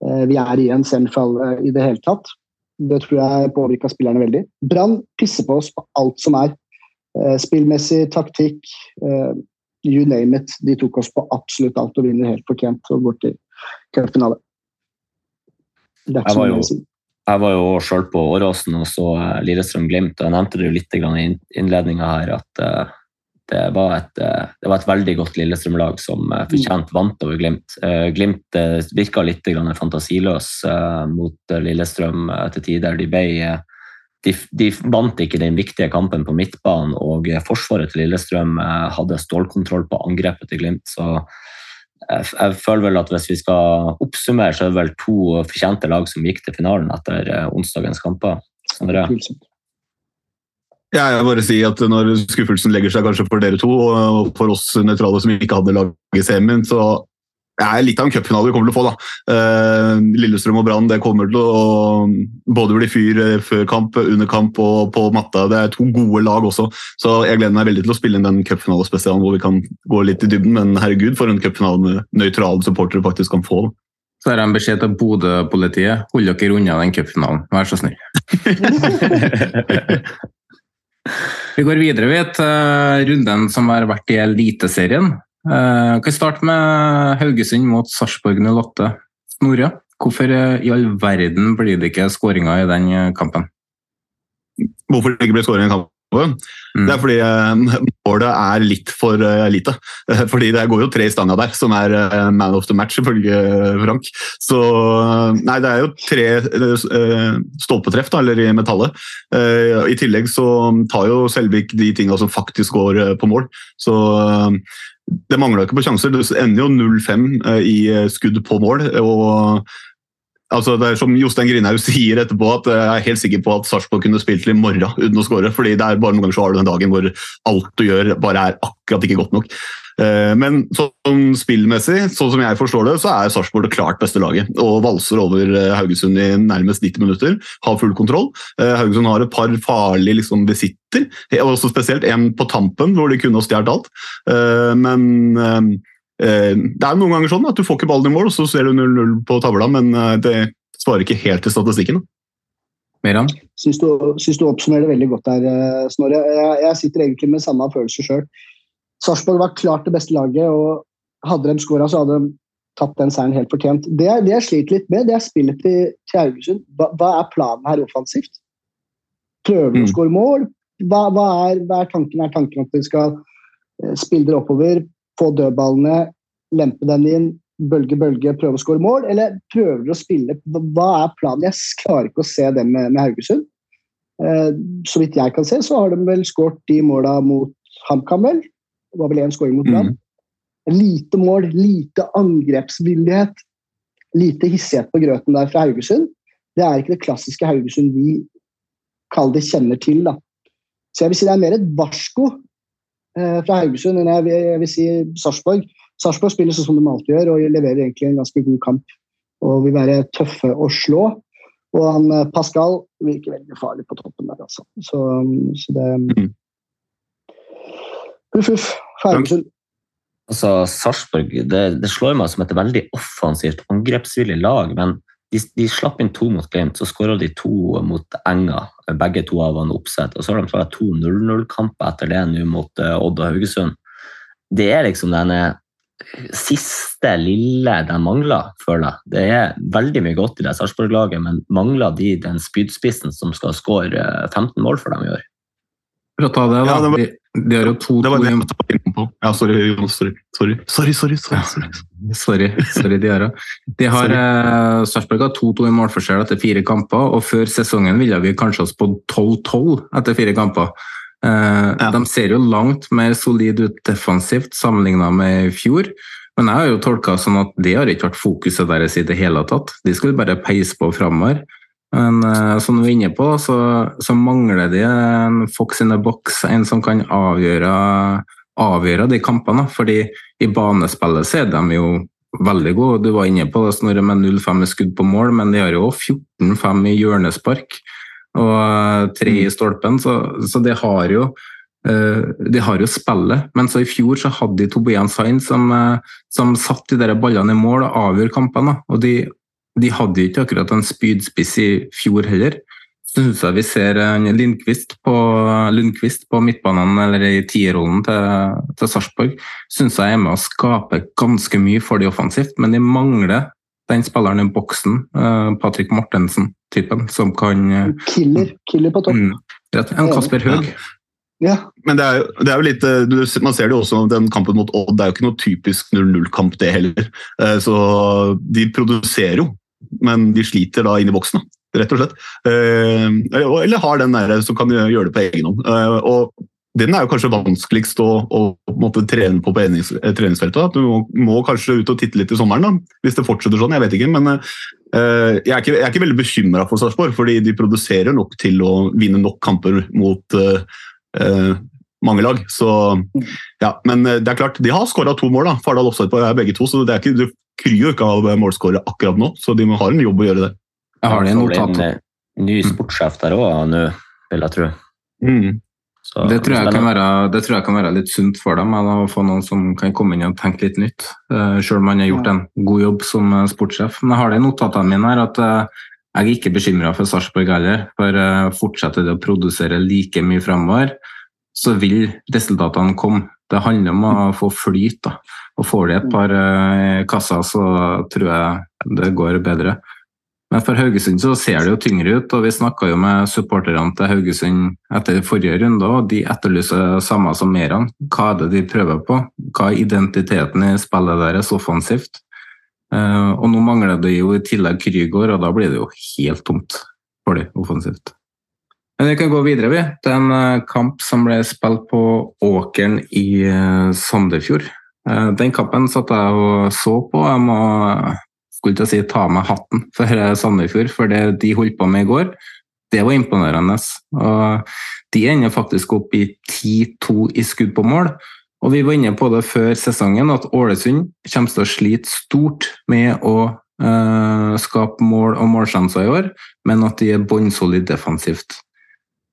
eh, vi er i en semifinale i det hele tatt. Det tror jeg påvirka spillerne veldig. Brann pisser på oss på alt som er. Spillmessig, taktikk, you name it. De tok oss på absolutt alt og vinner helt fortjent og går til cupfinale. Jeg var jo, jeg var jo sjøl på Åråsen og så eh, Lillestrøm-Glimt. og Jeg nevnte det jo litt i innledninga her at uh, det, var et, uh, det var et veldig godt Lillestrøm-lag som uh, fortjent vant over Glimt. Glimt virka litt fantasiløs mot Lillestrøm til tider. De ble de, de, vant ikke den viktige kampen på midtbanen, og forsvaret til Lillestrøm eh, hadde stålkontroll på angrepet til Glimt. så jeg, føler vel at Hvis vi skal oppsummere, så er det vel to fortjente lag som gikk til finalen etter eh, onsdagens kamper. Sondre? Ja, jeg bare si at Når skuffelsen legger seg kanskje for dere to og for oss nøytrale som ikke hadde lag i semien, så det er litt av en cupfinale vi kommer til å få. da. Uh, Lillestrøm og Brann det kommer til å både bli fyr eh, før kamp, under kamp og på matta. Det er to gode lag også, så jeg gleder meg veldig til å spille inn den cupfinalespesialen hvor vi kan gå litt i dybden. Men herregud, for en cupfinale med nøytrale supportere faktisk kan få. Så har jeg en beskjed til Bodø-politiet. Hold dere unna den cupfinalen, vær så snill. vi går videre ved til runden som har vært i Eliteserien. Uh, kan starte med Haugesund mot Sarpsborg 08. Snorre, hvorfor i all verden blir det ikke skåringer i den eh, kampen? Hvorfor det ikke blir skåringer i kampen? Mm. Det er fordi uh, målet er litt for uh, lite. fordi det går jo tre i stanga der, som er man of the match, ifølge Frank. Så Nei, det er jo tre stolpetreff, da, eller i metallet. I tillegg så tar jo Selvik de tinga som faktisk går på mål. Så det mangla ikke på sjanser. Det ender jo 0-5 eh, i eh, skudd på mål. og Altså, det er Som Jostein Grinhaug sier etterpå, at jeg er helt sikker på at Sarpsborg kunne spilt til i morgen uten å skåre. fordi det er bare noen ganger så har du den dagen hvor alt du gjør, bare er akkurat ikke godt nok. Eh, Men sånn spillmessig, sånn som jeg forstår det, så er Sarpsborg det klart beste laget. Og valser over eh, Haugesund i nærmest 90 minutter. Har full kontroll. Eh, Haugesund har et par farlige liksom, besitter, også spesielt en på tampen hvor de kunne ha stjålet alt. Eh, Men eh, eh, det er noen ganger sånn at du får ikke ballen i mål, og så ser du 0-0 på tavla, men eh, det svarer ikke helt til statistikken. Meran? Syns du, syns du oppsummerer det veldig godt der, eh, Snorre. Jeg, jeg sitter egentlig med samme følelse sjøl. Sarpsborg var klart det beste laget, og hadde de skåra, så hadde de tatt den seieren helt fortjent. Det, det jeg sliter litt med, det er spillet til, til Haugesund. Hva, hva er planen her offensivt? Prøver de å Mm. skåre mål? Hva, hva, er, hva er tanken? Er tanken at de skal eh, spille dere oppover, få dødballene, lempe den inn, bølge, bølge, prøve å skåre mål? Eller prøver dere å spille Hva er planen? Jeg klarer ikke å se det med, med Haugesund. Eh, så vidt jeg kan se, så har de vel skåret de måla mot HamKam, vel? Det var vel én skåring mot Brann. Lite mål, lite angrepsvillighet. Lite hissighet på grøten der fra Haugesund. Det er ikke det klassiske Haugesund vi kaller det kjenner til. da. Så jeg vil si det er mer et varsko fra Haugesund enn jeg jeg vil si Sarpsborg. Sarpsborg spiller sånn som de alltid gjør, og leverer egentlig en ganske god kamp. Og vil være tøffe å slå. Og han eh, Pascal virker veldig farlig på toppen der, altså. Så, så det Huff, huff. Haugesund. Altså, Sarpsborg det, det slår meg som et veldig offensivt, angrepsvillig lag. Men de, de slapp inn to mot Glimt, så skåra de to mot Enga. Begge to av han oppsett. Og så har de tatt to 0-0-kamper etter det nå mot eh, Odd og Haugesund. Det er liksom denne siste lille de mangler, føler jeg. Det er veldig mye godt i det Sarpsborg-laget, men mangler de den spydspissen som skal skåre eh, 15 mål for dem i år? For å ta det, da. Ja, det var- de, de har jo to, Det var på. Ja, sorry, Jonas. Sorry. Sorry, sorry. sorry, sorry, sorry. Sorry, sorry. De har, Sorry. eh, Sarpsborg har 2-2 i målforskjell etter fire kamper, og før sesongen ville vi kanskje oss på 12-12 etter fire kamper. Eh, Ja. De ser jo langt mer solid ut defensivt sammenlignet med i fjor, men jeg har jo tolka sånn at det har ikke vært fokuset deres i det hele tatt. De skulle bare peise på framover. Men eh, som du er inne på, så, så mangler de en fox in the box, en som kan avgjøre, avgjøre de kampene. Fordi i banespillet så er de jo veldig gode. Du var inne på det, Snorre, med 0-5 i skudd på mål, men de har jo 14-5 i hjørnespark og eh, tre i stolpen, så, så de har jo eh, de har jo spillet, men så i fjor så hadde de Tobias Sain som, eh, som satt de der ballene i mål og avgjorde kampene. Og de, de hadde ikke akkurat en spydspiss i fjor heller. Så syns jeg vi ser en Lindqvist på, Lundqvist på midtbanen, eller i tierrollen til, til Sarpsborg, syns jeg er med å skape ganske mye for de offensivt, men de mangler den spilleren i boksen, eh, Patrick Mortensen-typen, som kan eh, Killer. Killer på topp. mm, rett, En Kasper Høeg. Ja. Men det er, jo, det er jo litt, eh, du, man ser det jo også, den kampen mot Odd det er jo ikke noe typisk 0-0-kamp det heller. Eh, Så de produserer jo, men de sliter da inn i boksen, da, rett og slett. Eh, Eller har den der som kan gjøre det på egen hånd. Eh, Og den er jo kanskje vanskeligst å, å måtte trene på på trenings, eh, treningsfeltet. Du må, må kanskje ut og titte litt i sommeren, da, hvis det fortsetter sånn. Jeg vet ikke, men eh, jeg, er ikke, jeg er ikke veldig bekymra for Sarpsborg, fordi de produserer nok til å vinne nok kamper mot eh, eh, mange lag. Så, ja, men det er klart, de har skåra to mål. da. Fardal på er begge to, så det er ikke, du kryr jo ikke av målskårere akkurat nå. Så de har en jobb å gjøre der. Jeg har det i får notat. eh, Ny sportssjef der òg nå, vil jeg tro. Mm. Så, Det tror, jeg kan være, det tror jeg kan være litt sunt for dem, eller å få noen som kan komme inn og tenke litt nytt. Uh, Selv om han har gjort en god jobb som eh, sportssjef. Men jeg har det i notatene mine her at uh, jeg er ikke bekymra for Sarpsborg heller. For uh, fortsetter de å produsere like mye fremover, så vil resultatene komme. Det handler om å få flyt. da. Og Får de et par kasser, så tror jeg det går bedre. Men for Haugesund så ser det jo tyngre ut, og vi snakka jo med supporterne til Haugesund etter forrige runde, og de etterlyser samme som Meran. Hva er det de prøver på? Hva er identiteten i spillet deres offensivt? Eh, og nå mangler det jo i tillegg Krygård, og da blir det jo helt tomt for dem offensivt. Men vi kan gå videre, vi. Er en eh, kamp som ble spilt på Åkeren i eh, Sandefjord. Den kampen satt jeg og så på. Jeg må skulle til å si ta med hatten for eh, Sandefjord, for det de holdt på med i går, det var imponerende. Og de ender faktisk opp i 10-2 i skudd på mål. Og vi var inne på det før sesongen, at Ålesund kommer til å slite stort med å uh, skape mål og målsjanser i år, men at de er bunnsolid defensivt.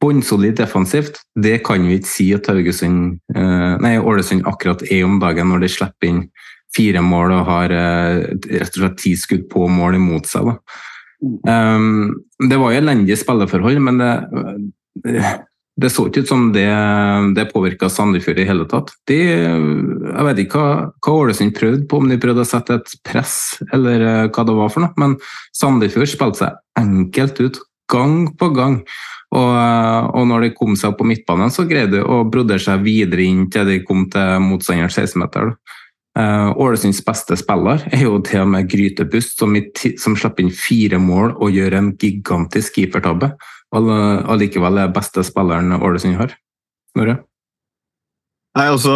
Bunnsolid defensivt, det kan vi ikke si at uh, Ålesund akkurat er om dagen når de slipper inn fire mål og har uh, rett og slett ti skudd på mål imot seg. Um, det var jo elendige spilleforhold, men det det så ikke ut som det, det påvirka Sandefjord i hele tatt. De, jeg vet ikke hva, hva Ålesund prøvde på, om de prøvde å sette et press eller eh, hva det var for noe, men Sandefjord spilte seg enkelt ut gang på gang. Og, eh, og når de kom seg opp på midtbanen, så greide de å brodere seg videre inn til de kom til motstanderens 16-meter. Uh, Ålesunds beste spiller er jo til og med Grytebust, som, som slipper inn fire mål og gjør en gigantisk keepertabbe allikevel er beste spilleren Ålesund har? Snorre? Nei, altså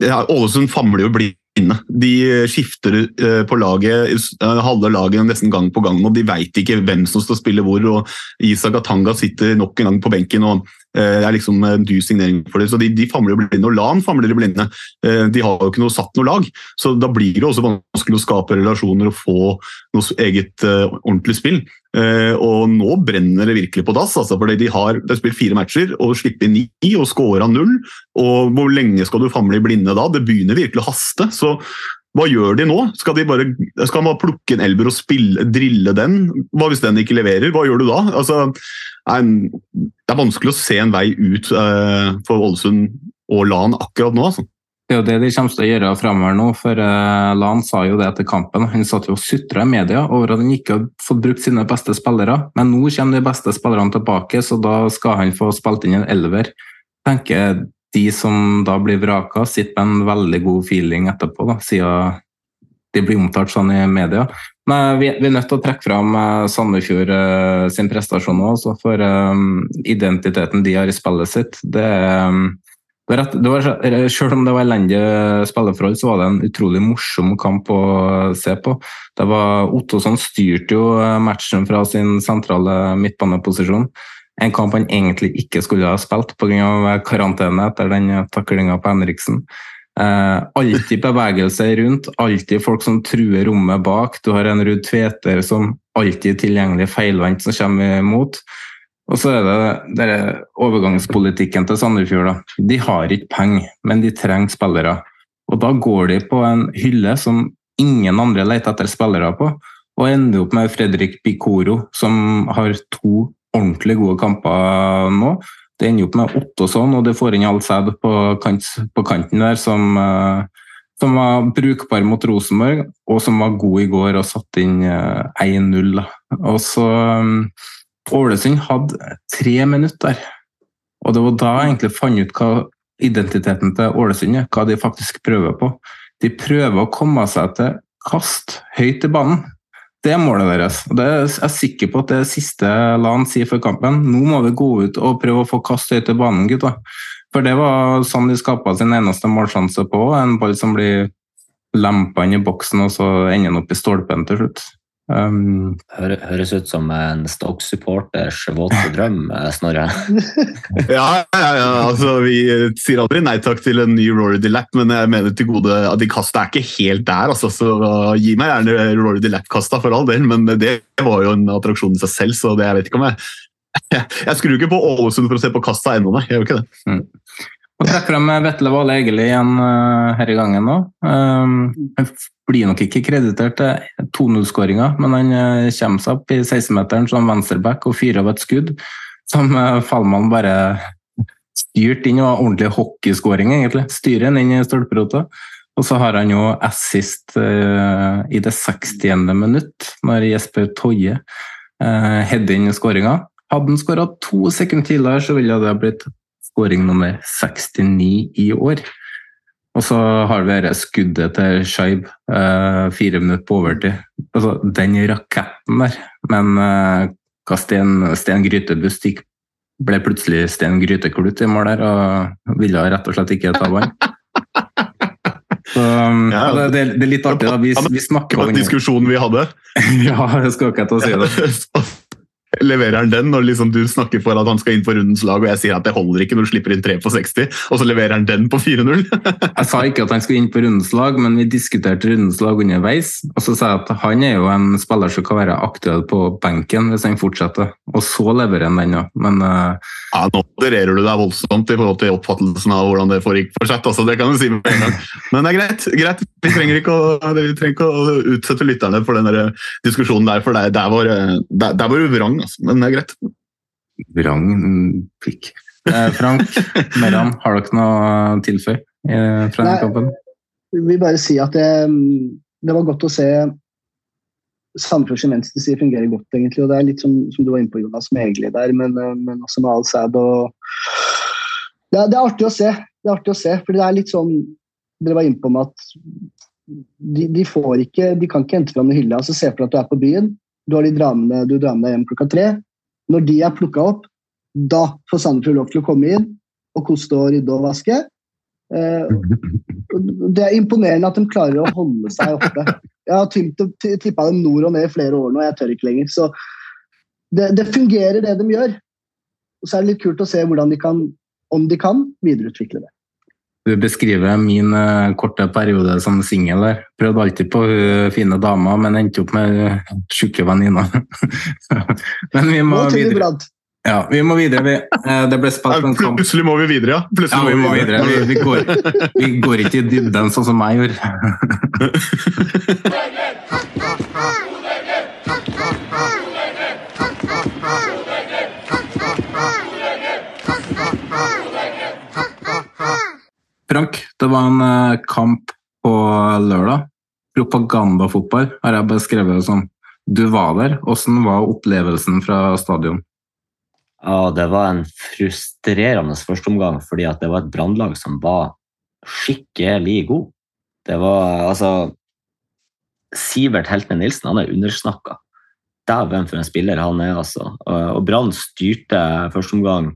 ja, Ålesund famler jo blinde. De skifter uh, på laget, uh, halve laget nesten gang på gang, og de veit ikke hvem som skal spille hvor. og Isak Atanga sitter nok en gang på benken og Eh, det er liksom en dyr signering for det. Så de, de famler blinde, og LAN famler blinde. Eh, de har jo ikke noe satt noe lag, så da blir det også vanskelig å skape relasjoner og få noe eget ordentlig spill. Og nå brenner det virkelig på dass, altså, fordi de har, de har spilt fire matcher og slipper ni og scora null. Og hvor lenge skal du famle i blinde da? Det begynner virkelig å haste. så hva gjør de nå? Skal de bare, skal man plukke en elver og spille, drille den? Hva hvis den ikke leverer? Hva gjør du da? Altså, det er vanskelig å se en vei ut uh, for Ålesund og LAN akkurat nå. Altså. Det er jo det de kommer til å gjøre framover nå, for uh, Lan sa jo det etter kampen. Han satt jo og sutra i media over at han ikke har fått brukt sine beste spillere. Men nå kommer de beste spillerne tilbake, så da skal han få spilt inn en elver. tenker de som da blir vraka, sitter med en veldig god feeling etterpå, da, siden de blir omtalt sånn i media. Men vi, vi er nødt til å trekke fram uh, Sandefjord uh, sin prestasjon også, for um, identiteten de har i spillet sitt. Det, det var, selv om det var elendige spilleforhold, så var det en utrolig morsom kamp å se på. Det var Ottosson styrte jo matchen fra sin sentrale midtbaneposisjon. En kamp han egentlig ikke skulle ha spilt pga. karantene etter den taklinga på Henriksen. Eh, alltid bevegelse rundt, alltid folk som truer rommet bak. Du har en Ruud Tveter som alltid er tilgjengelig feilvendt som kommer imot. Og så er det denne overgangspolitikken til Sandefjord. Da. De har ikke penger, men de trenger spillere. Og da går de på en hylle som ingen andre leter etter spillere på, og ender opp med Fredrik Bikoro, som har to ordentlig gode kamper nå. Det ender opp med åtte og det får inn Alsæd på, kant, på kanten der, som, uh, som, var brukbar mot Rosenborg, og som var god i går og satte inn uh, eh, 1-0. Og så um, Ålesund hadde tre minutter, og det var da jeg egentlig fant ut hva identiteten til Ålesund er, hva de faktisk prøver på. De prøver å komme seg til kast høyt i banen. Det er målet deres. det er Jeg sikker på at det er siste LAN sier før kampen. Nå må vi gå ut og prøve å få kast høyt til banen, gutta. For det var sånn de skapa sin eneste målsjanse på. En ball som blir lempa inn i boksen, og så ender den opp i stolpen til slutt. Um, høres ut som en Stoke-supporters våte drøm, eh, Snorre. ja, ja, ja, altså vi sier aldri nei takk til en ny Rory Delapp, men jeg mener til gode at de kasta er ikke helt der. Altså, så Gi meg gjerne Rory Delapp-kasta for all del, men det var jo en attraksjon i seg selv, så det, jeg vet ikke om jeg Jeg skrur ikke på Ålesund for å se på kasta ennå, nei. Jeg gjør ikke det. Mm. Og trekker de Vetle Vale Egeli igjen uh, her i gangen nå. Um, blir nok ikke kreditert til 2-0-skåringa, men han uh, kommer seg opp i 16-meteren som venstreback og fyrer av et skudd som uh, Fallmann bare styrte inn. og ordentlig hockeyskåring, egentlig. Styrer den inn i stolperota. Og så har han jo assist uh, i det 60. minutt, når Jesper Toje uh, header inn skåringa. Hadde han skåra to sekunder tidligere, så ville det ha blitt skåring nummer 69 i år. Og så har vi dette skuddet til Shaib, eh, fire minutter på overtid. Altså, den raketten der. Men eh, hva Sten, Sten Grytebust gikk ble plutselig Sten Gryteklut i mål der og ville rett og slett ikke ta vann. Så, um, ja, det, det, det, er litt artig. da. Vi, vi snakker om den diskusjonen vi hadde. ja, jeg skal ikke til å si det. leverer han den når liksom du snakker for at han skal inn på rundens lag, og jeg sier at det holder ikke når du slipper inn 3 på 60, og så leverer han den på 4-0? jeg sa ikke at han skulle inn på rundens lag, men vi diskuterte rundens lag underveis. Og så sa jeg at han er jo en spiller som kan være aktuell på benken hvis han fortsetter, og så leverer han den, ja. Men uh... Ja, nå modererer du deg voldsomt i forhold til oppfattelsen av hvordan det foregikk for seg, altså, det kan du si med en gang. Men det er greit. greit. Vi trenger ikke å, trenger ikke å utsette lytterne for den diskusjonen der, for det er var, der, der var du vrang altså. men det er greit. Vrang pikk. Eh, Frank Meran, har dere noe å tilføye eh, fra denne kampen? Jeg vil bare si at det, det var godt å se Sandefjords venstreside fungerer godt, egentlig. og Det er litt som, som du var inne på, Jonas, med Egli der, men, eh, men, også med Al-Sad. Det, er, det er artig å se. Det er artig å se, for det er litt sånn Dere var inne på med at de, de, får ikke, de kan ikke hente fram hylla. altså Se for deg at du er på byen, du har de dramene, du drar med deg hjem klokka tre. Når de er plukka opp, da får Sandefjord lov til å komme inn og koste og rydde og vaske. Eh, det er imponerende at de klarer å holde seg oppe. Jeg har tippa dem nord og ned i flere år nå, og jeg tør ikke lenger. Så det, det, fungerer, det de gjør. Og så er det litt kult å se de kan, om de kan, videreutvikle det. Du beskriver min uh, korte periode som singel der. Prøvde alltid på uh, fine damer, men endte opp med uh, tjukke venninner. men vi må videre. Ja, vi må videre. Vi, uh, det ble spilt en kamp Plutselig må vi videre, ja. Plutselig ja, vi må videre. Vi, vi, går, vi går ikke i dybden sånn som jeg gjorde. Frank, det var en eh, kamp på lørdag. Propagandafotball har jeg beskrevet det som. Du var der. Hvordan var opplevelsen fra stadion? Ja, Det var en frustrerende førsteomgang, fordi det var et brannlag som var skikkelig god. Det var altså Sivert Heltne Nilsen han er undersnakka. Dæven for en spiller han er, altså. Og Brann styrte førsteomgang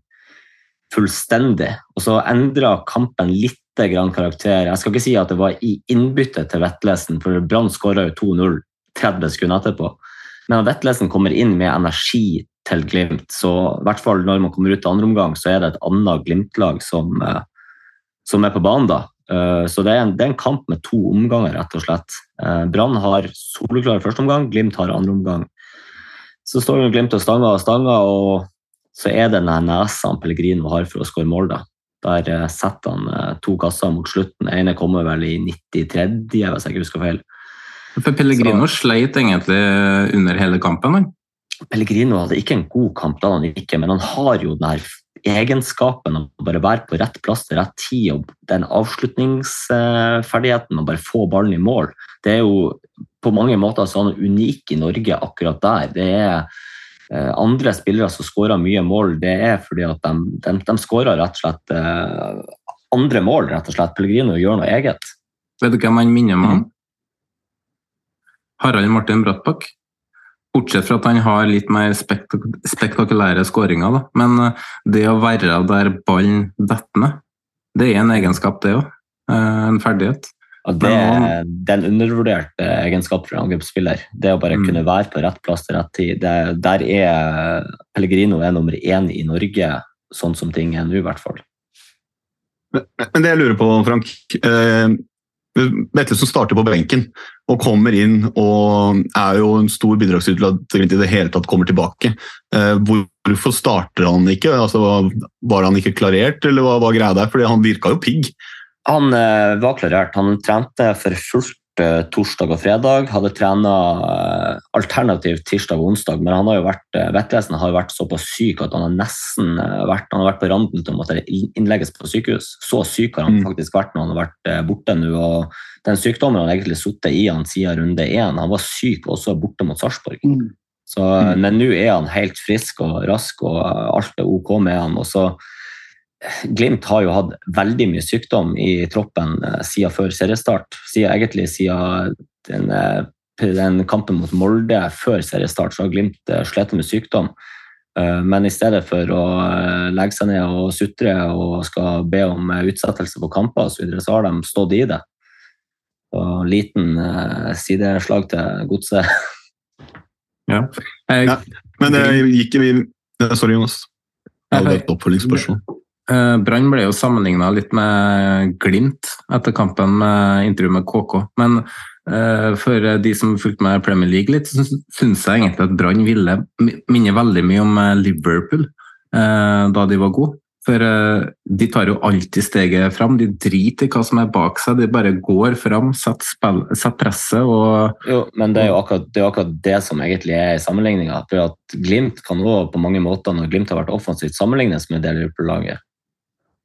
fullstendig. Og så endra kampen litt grann karakter. Jeg skal ikke si at det var i innbyttet til Vettlesen, for Brann skåra jo 2-0 30 sekunder etterpå. Men at Vettlesen kommer inn med energi til Glimt, så i hvert fall når man kommer ut til andre omgang, så er det et annet Glimt-lag som, eh, som, er på banen da. Eh, så det er, en, det er, en, kamp med to omganger, rett og slett. Eh, Brann har soleklar første omgang, Glimt har andre omgang. Så står Glimt og stanger og stanger, og så er det den nesa Pellegrino har for å skåre mål. da. Der eh, setter han eh, to kasser mot slutten. Den ene kommer vel i 93., hvis jeg ikke husker feil. For Pellegrino Så, sleit egentlig under hele kampen? Men. Pellegrino hadde ikke en god kamp, da han ikke, men han har jo den her egenskapen å bare være på rett plass til rett tid og den avslutningsferdigheten å bare få ballen i mål. Det er jo på mange måter sånn unik i Norge akkurat der. Det er andre spillere som skårer mye mål, det er fordi at de, de, de skårer rett og slett eh, andre mål. rett og slett. Pellegrino gjør noe eget. Vet du hvem han minner meg om? Mm. Harald Martin Brattbakk. Bortsett fra at han har litt mer spektak spektakulære skåringer. Da. Men uh, det å være der ballen detter ned, det er en egenskap, det òg. En ferdighet. Og det, det, er en undervurdert egenskapen egenskap for en angrepsspiller. Det å bare mm. kunne være på rett plass til rett tid. Det, der er Pellegrino er nummer én i Norge, sånn som ting er nå, i hvert fall. Men det jeg lurer på, Frank eh, som starter på benken og kommer inn og er jo en stor bidragsyter til at Glimt i det hele tatt kommer tilbake. Eh, hvorfor starter han ikke? Altså, var han ikke klarert, eller hva var greia der? Fordi han virka jo pigg. Han eh, var klarert. Han trente for fullt eh, torsdag og fredag. Hadde trena eh, alternativt tirsdag og onsdag, men han har jo vært, vettvesenet har vært såpass syk at han har nesten vært, han har vært på randen til å måtte innlegges på sykehus. Så syk har han mm. faktisk vært når han har vært borte nå. og Den sykdommen har egentlig sittet i han siden runde én. Han var syk også borte mot Sarpsborg. Mm. mm. Men nå er han helt frisk og rask, og alt er ok med han. og så Glimt har jo hatt veldig mye sykdom i troppen eh, siden før seriestart. Siden, egentlig siden den, eh, den, kampen mot Molde før seriestart så har Glimt eh, slitt med sykdom. Men i stedet for å legge seg ned og sutre og skal be om utsettelse på kamper, så, videre, så har de stått i det. Og liten sideslag til godset. Ja. Jeg, Ja. Men det gikk vi Sorry, Jonas. Jeg hadde et oppfølgingsspørsmål. Eh, Brann ble jo sammenligna litt med Glimt etter kampen med intervju med KK. Men eh, for de som fulgte med Premier League litt, så syns jeg egentlig at Brann ville minne veldig mye om eh, Liverpool da de var gode. For de tar jo alltid steget fram. De driter i hva som er bak seg, de bare går fram, setter, spill, setter presset og Jo, men det er jo akkurat det, er akkurat det som egentlig er sammenligninga. For at Glimt kan òg på mange måter, når Glimt har vært offensivt, sammenlignes med det Liverpool-laget.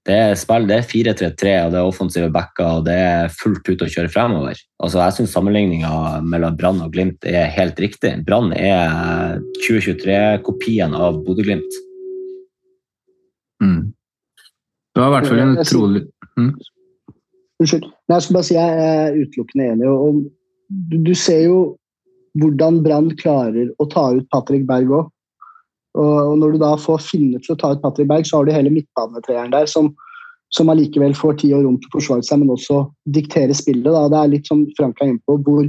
Det er spill, det er 4-3-3, og det er offensive backer, og det er fullt ut å kjøre fremover. Altså, jeg syns sammenligninga mellom Brann og Glimt er helt riktig. Brann er 2023-kopien av Bodø-Glimt. mm. Det var i hvert fall en utrolig mm. Unnskyld. Nei, jeg skal bare si jeg er utelukkende enig. og- og du, du ser jo hvordan Brann klarer å ta ut Patrick Berg òg. Og, når du da får finne til å ta ut Patrick Berg, så har du hele midtbanetreeren der som, som allikevel får tid og rom til å forsvare seg, men også diktere spillet. Da. Det er litt som Frank er inne på, hvor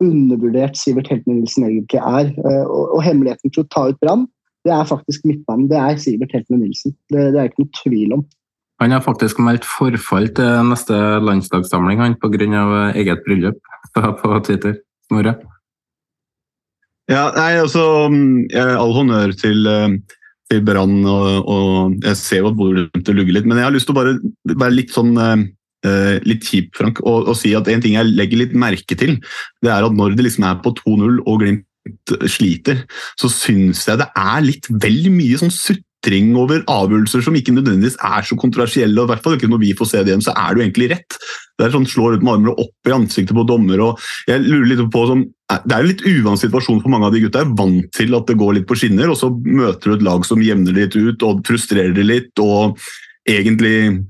undervurdert Sivert Helten Nilsen egentlig er. Eh, Og, og hemmeligheten til å ta ut Brann, det er faktisk midtbanen. Det er Sivert Helten Nilsen. Det, det er ikke noe tvil om. Han har faktisk meldt forfall til neste landsdagssamling han, pga. eget bryllup på Twitter. Snorre? Ja, nei, altså, mm, All honnør til, eh, til Brann, og, og jeg ser jo at Bodø-Glimt lugger litt. Men jeg har lyst til å bare være litt sånn eh, litt kjip, Frank, og, og si at en ting jeg legger litt merke til, det er at når det liksom er på 2-0 og Glimt sliter, så syns jeg det er litt vel mye sånn sutring over avgjørelser som ikke nødvendigvis er så kontroversielle. og i hvert fall ikke Når vi får se det igjen, så er jo egentlig rett. Det er sånn Slår ut med armer og opp i ansiktet på dommer. og jeg lurer litt på sånn, Det er en litt uvant situasjon for mange av de gutta. er vant til at det går litt på skinner, og så møter du et lag som jevner litt ut og frustrerer det litt. og egentlig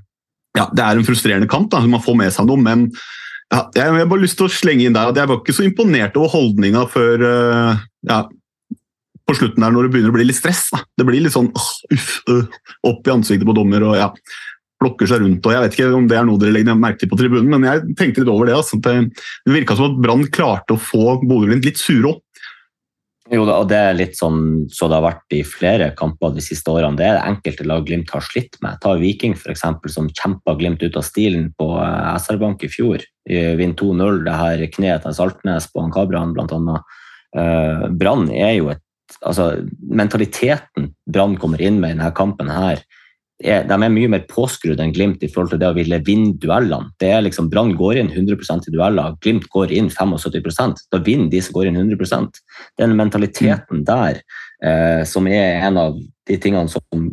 ja, Det er en frustrerende kamp, da, man får med seg noe, men ja, jeg har bare lyst til å slenge inn der at jeg var ikke så imponert over holdninga før eh, ja, på slutten der når det begynner å bli litt stress. Da. Det blir litt sånn uh, uff, uh, opp i ansiktet på dommer og ja, blokker seg rundt. og Jeg vet ikke om det er noe dere legger merke til på tribunen, men jeg tenkte litt over det. Altså. Det, det virka som at Brann klarte å få Bodø-Glimt litt sure opp. Jo, og det er litt sånn så det har vært i flere kamper de siste årene. Det er det enkelte lag Glimt har slitt med. Ta Viking, eksempel, som kjempa Glimt ut av stilen på eh, SR Bank i fjor. Vinn 2-0, det her kneet til Saltnes på Ankabran, blant annet. Eh, Brann er jo et Altså, mentaliteten Brann kommer inn med i denne kampen her, er, de er mye mer påskrudd enn Glimt i forhold til det å ville vinne duellene. Det er liksom Brann går inn 100% i dueller, Glimt går inn 75 Da vinner de som går inn 100% Den mentaliteten der eh, som er en av de tingene som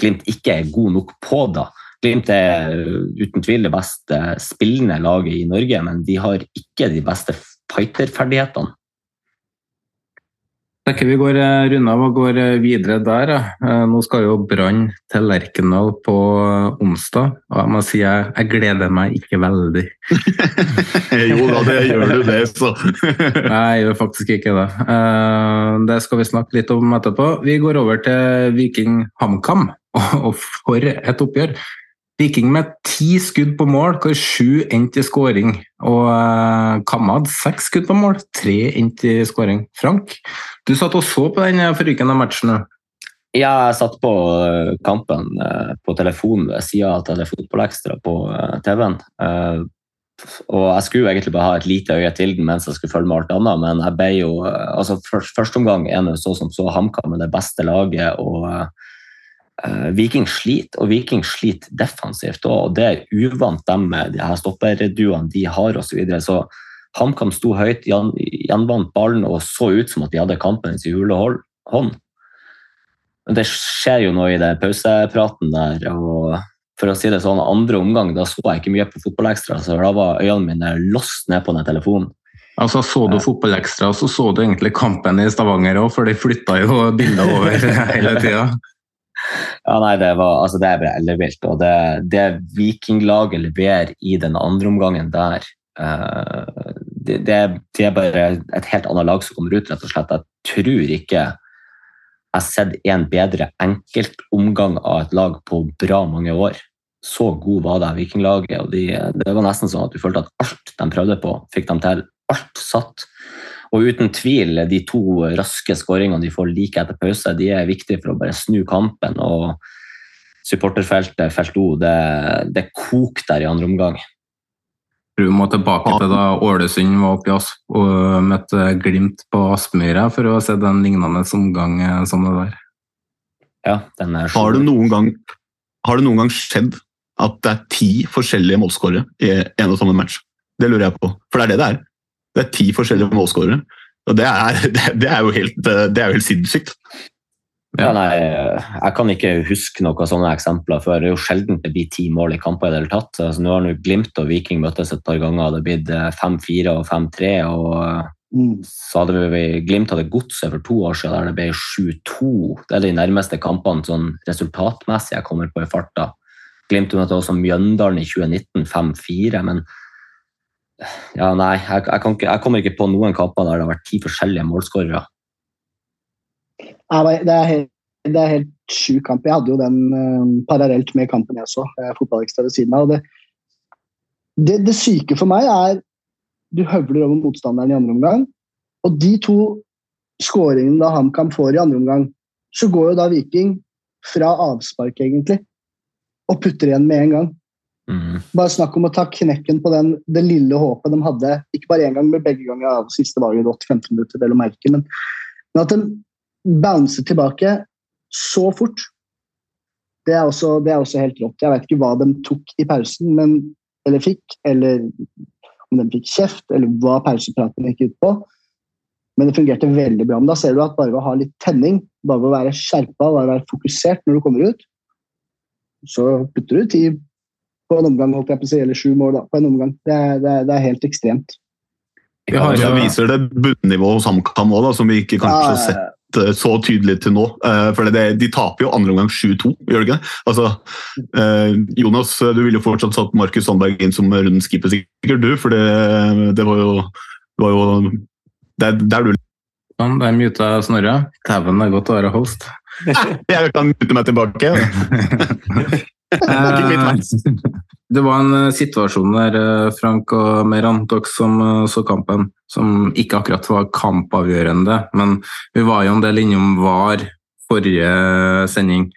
Glimt ikke er god nok på, da. Glimt er uh, uten tvil det beste spillende laget i Norge, men de har ikke de beste fighterferdighetene. Tenker vi går eh, runde av og går eh, videre der. Eh, Nå skal jo Brann til Lerkendal på onsdag, og jeg må si jeg, jeg gleder meg ikke veldig. jo da, det gjør du det, så. Nei, jeg gjør faktisk ikke det. Det skal vi snakke litt om etterpå. Vi går over til Viking HamKam, og for et oppgjør. Viking med ti skudd på mål, hvor sju endte i skåring. Og Kamad Kamma seks skudd på mål, tre endte i skåring. Frank, du satt og så på den forrykende matchen. Ja, jeg satt på eh, kampen eh, på telefonen ved sida av Telefotballekstra på eh, TV-en. Eh, Og jeg skulle egentlig bare ha et lite øye til den mens jeg skulle følge med alt annet, men jeg ble jo eh, altså Første omgang er det så som så HamKam med det beste laget, og eh, Viking sliter, og Viking sliter defensivt òg, og det er uvant dem med de her stopperduene de har osv. Så, videre. så HamKam sto høyt, gjen- gjenvant ballen og så ut som at de hadde kampen i sin hule hånd. Men Det skjer jo noe i den pausepraten der. og for å si det sånn, Andre omgang da så jeg ikke mye på Fotballekstra, så da var øynene mine låst ned på den telefonen. Altså, Så du Fotballekstra, så så du egentlig kampen i Stavanger òg, for de flytta jo bilder over hele tida. Ja, nei, Det var, altså det er bare ellevilt. Og det, det Vikinglaget leverer i den andre omgangen der uh, det, det, det er bare et helt annet lag som kommer ut, rett og slett. Jeg tror ikke jeg har sett en bedre enkeltomgang av et lag på bra mange år. Så god var det Vikinglaget. og de, Det var nesten sånn at du følte at alt de prøvde på, fikk de til. Alt satt. Og uten tvil, de to raske skåringene de får like etter pause, de er viktige for å bare snu kampen. og Supporterfeltet, felt O, det, det koker der i andre omgang. Du må tilbake til da Ålesund var oppe i Asp og møtte Glimt på Aspmyra for å se den lignende omgang som det der. Ja, den er har, det noen gang, har det noen gang skjedd at det er ti forskjellige målskårere i en og samme match? Det lurer jeg på. For det er det det er. Det er ti forskjellige målskårere. Og det er, det er, jo helt, det er jo helt sinnssykt. Ja, nei, jeg kan ikke huske noen sånne eksempler før. Det er jo sjelden det blir ti mål i kamper i det hele tatt. Altså, nå har nå Glimt og Viking møttes et par ganger, og det har blitt 5-4 og 5-3. og mm. så hadde vi, Glimt hadde Godset for to år siden der det ble 7-2. Det er de nærmeste kampene sånn resultatmessig jeg kommer på i farta. Glimt møtte også Mjøndalen i 2019, 5-4. Men ja, nei, jeg, jeg, ikke, jeg, kommer ikke på noen kamper der det har vært ti forskjellige målskårere. Det er helt, det helt sjuk kamp. Jeg hadde jo den uh, parallelt med kampen jeg så. Uh, Fotballekstra ved siden av. Det, det, det, syke for meg er du høvler over motstanderen i andre omgang. Og de to skåringene da HamKam får i andre omgang, så går jo da Viking fra avspark, egentlig, og putter igjen med en gang. Mm. Bare snakk om å ta knekken på den, det lille håpet de hadde. Ikke bare én gang, men begge ganger. av siste var jo gått 15 minutter, vel å merke. Men, men at de bouncer tilbake så fort, det er, også, det er, også, helt rått. Jeg vet ikke hva de tok i pausen, men, eller fikk, eller om de fikk kjeft, eller hva pausepraten gikk ut på. Men det fungerte veldig bra. Men da ser du at bare ved å ha litt tenning, bare ved å være skjerpa, bare være fokusert når du kommer ut, så putter du ti på en omgang, holdt jeg på å si, eller sju mål da, på en omgang. Det er, det er, det er helt ekstremt. Ja, det viser det bunnivået hos HamKam òg, som vi ikke kanskje har sett Eh, så tydelig til nå. Eh, for det, De taper jo andre omgang 7-2, gjør de ikke det? Altså, eh, Jonas, du ville jo fortsatt satt Markus Sandberg inn som rundens keeper, sikkert du. For det, det var jo, det var jo der, der du Sånn, der muta Snorre. Dæven, det er godt å være host. jeg kan mute meg tilbake. Det var en eh, situasjon der, eh, Frank og Meran, dere som eh, så kampen, som ikke akkurat var kampavgjørende, men vi var jo en del innom VAR forrige sending,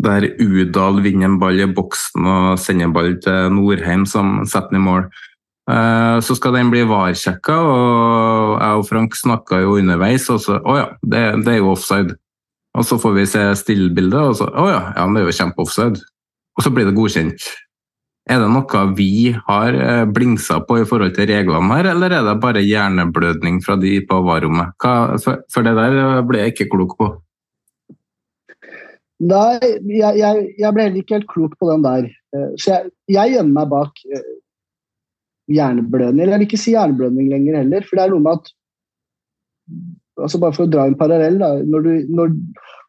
der Udal vinner en ball i boksen og sender en ball til Norheim, som setter den i mål. Så skal den bli VAR-sjekka, og jeg og Frank snakka jo underveis, og så Å ja, det, det, er jo offside. Og så får vi se stillbildet, og så Å ja, ja, det er jo kjempeoffside og så blir det godkjent. Er det noe vi har eh, blingsa på i forhold til reglene her, eller er det bare hjerneblødning fra de på varrommet? For det der ble jeg ikke klok på. Nei, jeg, jeg, jeg, ble heller ikke helt klok på den der. Eh, så jeg, jeg gjemmer meg bak eh, hjerneblødning. Eller jeg vil ikke si hjerneblødning lenger heller, for det er noe med at altså Bare for å dra en parallell. da, Når, du, når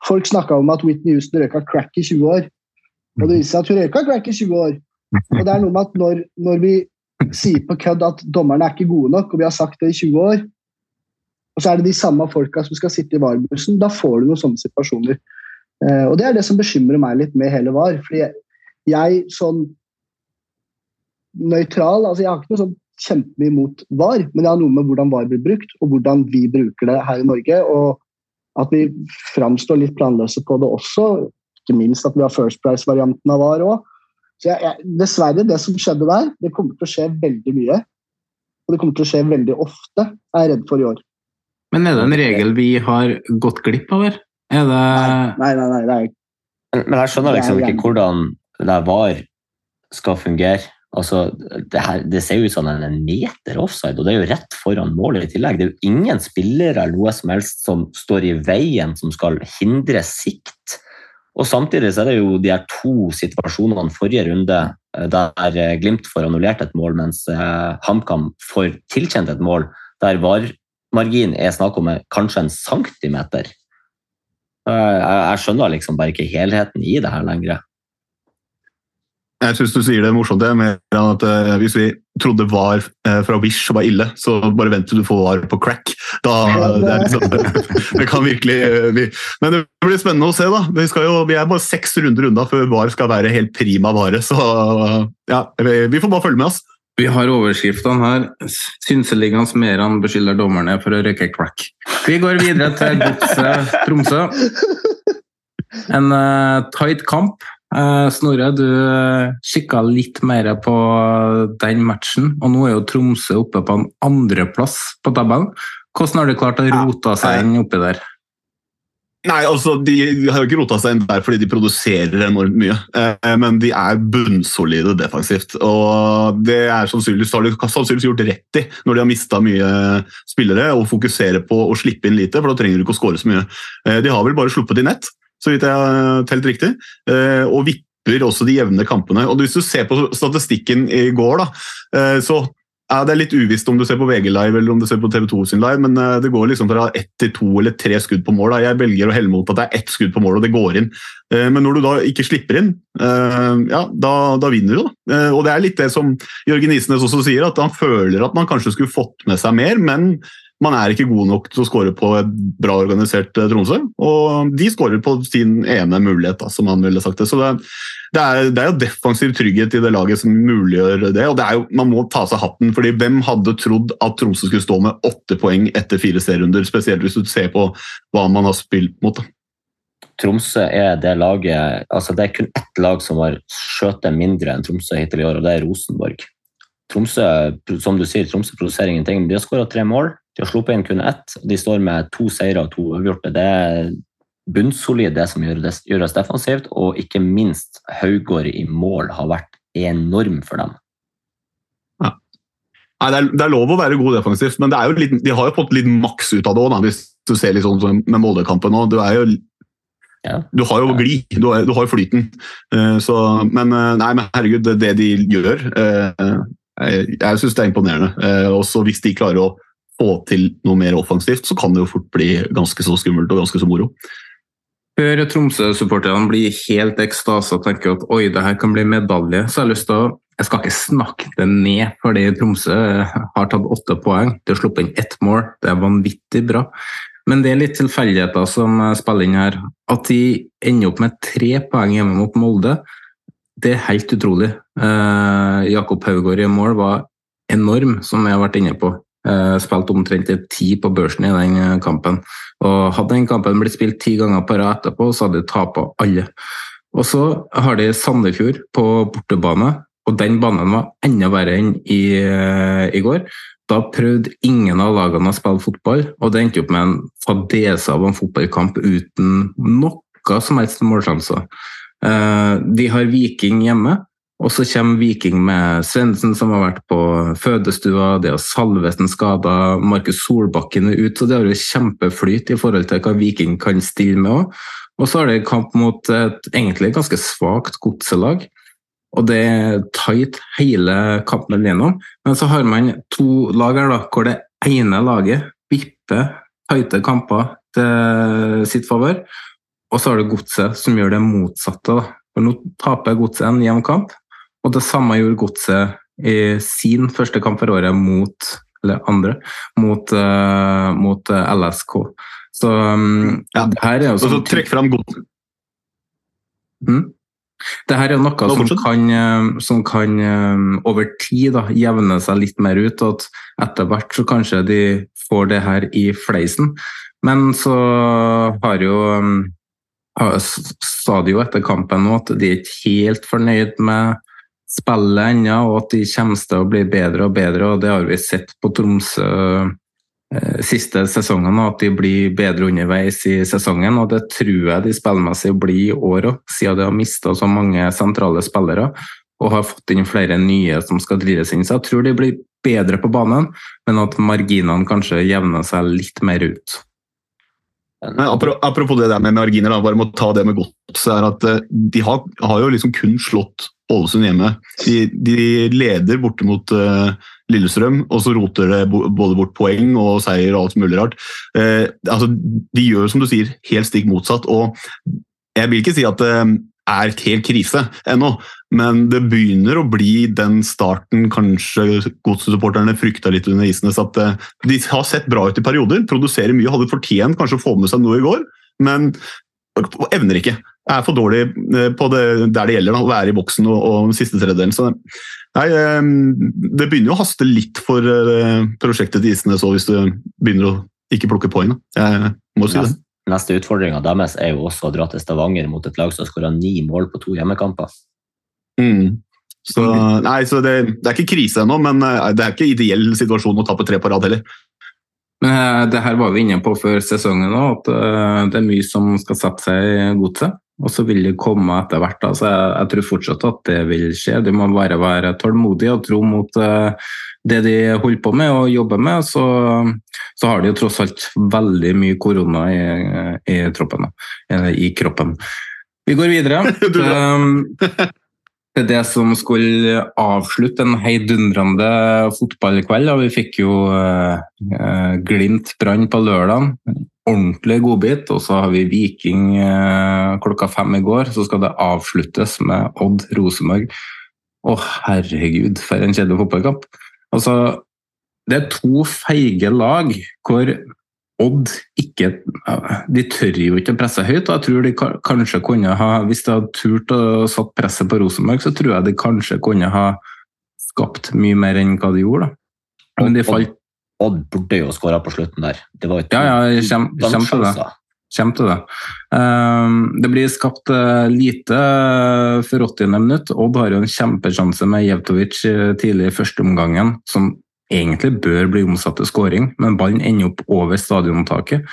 folk snakka om at Whitney Houston røyka crack i 20 år, og det viser seg at hun røyka crack i 20 år. Og det er noe med at når, når vi sier på kødd at dommerne er ikke gode nok, og vi har sagt det i 20 år, og så er det de samme folka som skal sitte i VAR-bussen, da får du noen sånne situasjoner. Eh, og det er det som bekymrer meg litt med hele VAR. fordi jeg, sånn nøytral altså Jeg har ikke noe sånn kjempemye imot VAR, men jeg har noe med hvordan VAR blir brukt, og hvordan vi bruker det her i Norge. Og at vi framstår litt planløse på det også, ikke minst at vi har First Price-varianten av VAR òg. Så jeg, jeg, dessverre, det som skjedde der, det kommer til å skje veldig mye. Og det kommer til å skje veldig ofte, er jeg redd for i år. Men er det en regel vi har gått glipp av her? Er det Nei, nei, nei. nei men, jeg skjønner liksom ikke hvordan det VAR skal fungere. Altså, det, her, det, ser jo ut som en meter offside, og det er jo rett foran målet i tillegg. Det er jo ingen spillere eller noe som helst som står i veien som skal hindre sikt. Og Samtidig så er det jo de her to situasjonene forrige runde eh, der eh, Glimt får annullert et mål, mens eh, HamKam får tilkjent et mål der VAR-marginen er snakk om kanskje en centimeter. Jeg skjønner liksom bare ikke helheten i det her lenger. Jeg syns du sier det morsomt. Det, mer enn at Hvis vi trodde var eh, fra Wish var ille, så bare vent til du får var på crack. Da, det, er liksom, det kan virkelig eh, bli Men det blir spennende å se, da. Vi, skal jo, vi er bare seks runder unna før VAR skal være helt prima vare. Så ja, vi får bare følge med oss. Vi har overskriftene her. Synseligaens Meran beskylder dommerne for å røyke crack. Vi går videre til Godset Tromsø. En uh, tight kamp. Uh, Snorre, du uh, kikka litt mer på den matchen, og nå er jo Tromsø oppe på en andreplass på tabellen. Hvordan har de klart å rote seg inn oppi der? Nei, altså, De har jo ikke rota seg inn der fordi de produserer enormt mye, eh, men de er bunnsolide defensivt. og Det er sannsynligvis, har de sannsynligvis gjort rett i når de har mista mye spillere, og fokuserer på å slippe inn lite, for da trenger du ikke å skåre så mye. Eh, de har vel bare sluppet i nett, så vidt jeg har telt riktig. Eh, og vipper også de jevne kampene. Og Hvis du ser på statistikken i går, da, eh, så ja, Det er litt uvisst om du ser på VG Live eller om du ser på TV 2 sin live, men eh, det går liksom fra ett til to eller tre skudd på mål. Da. Jeg velger å helle mot at det er ett skudd på mål, og det går inn. Men når du da ikke slipper inn, ja, da, da vinner du. da. Og det er litt det som Jørgen Isnes også sier, at han føler at man kanskje skulle fått med seg mer, men man er ikke god nok til å skåre på et bra organisert eh, Tromsø. Og de skårer på sin ene mulighet, da, som han ville sagt det. Så det, det, er, det er, jo defensiv trygghet i det laget som muliggjør det. Og det jo, man må ta seg hatten, fordi hvem hadde trodd at Tromsø skulle stå med åtte poeng etter fire serierunder? Spesielt hvis du ser på hva man har spilt mot. Da. Tromsø er det laget altså Det er kun ett lag som har skjøt mindre enn Tromsø hittil i år, og det er Rosenborg. Tromsø som du sier, Tromsø produserer ingenting. men De har skåra tre mål. De har sluppet inn kun ett. og De står med to seire og to uavgjorte. Det er bunnsolid, det som gjøres, gjøres defensivt. Og ikke minst Haugård i mål har vært enorm for dem. Ja. Nei, det, er, det, er, lov å være god defensivt, men litt, de har jo fått litt maks ut av det òg, hvis du ser litt sånn med Molde-kampen òg. Ja. Du har jo glid, du har, du har flyten. Uh, så, men uh, nei, men herregud, det, det de gjør uh, Jeg, jeg syns det er imponerende. også hvis de klarer å få til noe mer offensivt, så kan det jo fort bli ganske så skummelt og ganske så moro. Før Tromsø-supporterne blir helt ekstase og tenker at oi, det her kan bli medalje, så har jeg lyst til å Jeg skal ikke snakke det ned fordi Tromsø har tatt åtte poeng. De har sluppet inn ett mål, det er vanvittig bra. Men det er litt tilfeldigheter som spiller inn her. At de ender opp med tre poeng hjemme mot Molde, det er helt utrolig. Eh, Jakob Haugård i mål var enorm, som jeg har vært inne på. Uh, spilte omtrent til ti på børsen i den eh, kampen. Og Hadde den kampen blitt spilt ti ganger på rad etterpå, så hadde de tapa alle. Og så har de Sandefjord på bortebane, og den banen var enda verre enn i, uh, i går. Da prøvde ingen av lagene å spille fotball, og det endte opp med en fadese av en fotballkamp uten noe som helst målsjanser. De har Viking hjemme, og så kommer Viking med Svendsen, som har vært på fødestua, det har Salvesen skada, Markus Solbakken er ute, så det har jo kjempeflyt i forhold til hva Viking kan stille med òg. Og så har de kamp mot et egentlig ganske svakt godselag. Og det er tight hele kampen gjennom. Men så har man to lag her da, hvor det ene laget vipper tighte kamper til sitt favør. Og så har du godset som gjør det motsatte. da. For Nå taper godset en jevn kamp, og det samme gjorde Godset i sin første kamp for året mot eller andre, mot, uh, mot eh, LSK. Så um, ja. det her er jo sånn... Trekk fram Godset. Mm? Det her er noe som kan, eh, som kan over tid da, jevne seg litt mer ut, og at etter hvert så kanskje de får det her i fleisen. Men så har jo sa de jo etter kampen nå at de er ikke helt fornøyd med spillet ennå, og at de kommer til å bli bedre og bedre. og Det har vi sett på Tromsø eh, siste sesongen, at de blir bedre underveis i sesongen. og Det tror jeg de spillmessig blir i år òg, siden de har mista så mange sentrale spillere og har fått inn flere nye som skal drives inn. Så jeg tror de blir bedre på banen, men at marginene kanskje jevner seg litt mer ut. Apropos det der med marginer, bare må ta det med godt, er at eh, de har, har jo liksom kun slått Ålesund hjemme. De, de leder borte mot uh, Lillestrøm, og så roter det både bort poeng og seier og alt mulig rart. Uh, altså, de gjør som du sier, helt stikk motsatt. og Jeg vil ikke si at det er helt krise ennå, Men det begynner å bli den starten kanskje godssupporterne frykta litt under Isnes. At eh, de har sett bra ut i perioder, produserer mye, hadde fortjent kanskje å få med seg noe i går, men evner ikke. Er for dårlig eh, på det der det gjelder, da, å være i boksen og, og siste tredjedelen. Så nei, eh, det begynner å haste litt for prosjektet til Isnes òg, hvis du begynner å ikke plukke poeng. Jeg må si det. Neste utfordringa deres er jo også å dra til Stavanger mot et lag som har skåra ni mål på to hjemmekamper. Mm. Så, nei, så det, det, er ikke krise ennå, men det er ikke ideell situasjon å tape tre på rad heller. Men det her var vi inne på før sesongen òg, at det er mye som skal sette seg i godset. Og så vil det komme etter hvert. Altså, jeg, jeg, tror fortsatt at det vil skje. Du må bare være tålmodig og tro mot uh, det de holder på med og jobber med. Så, så har de jo tross alt veldig mye korona i, i, troppen, i kroppen. Vi går videre. til det som skulle avslutte en heidundrende fotballkveld. Og vi fikk jo eh, Glimt Brann på lørdag. Ordentlig godbit. Og så har vi Viking eh, klokka fem i går. Så skal det avsluttes med Odd Rosenborg. Å, herregud, for en kjedelig fotballkamp. Altså, det er to feige lag hvor Odd ikke De tør jo ikke å presse høyt. og jeg tror de kanskje kunne ha, Hvis de hadde turt å satt presset på Rosenborg, så tror jeg de kanskje kunne ha skapt mye mer enn hva de gjorde. da. Men de falt Odd burde jo skåra på slutten der. Det var ja, ja, kjem, kommer til det. Kjem til det. Um, det blir skapt uh, lite uh, for 80. minutt. Odd har jo en kjempesjanse med Jevtovic uh, tidlig i første omgangen, som egentlig bør bli omsatt til skåring, men ballen ender opp over stadiontaket.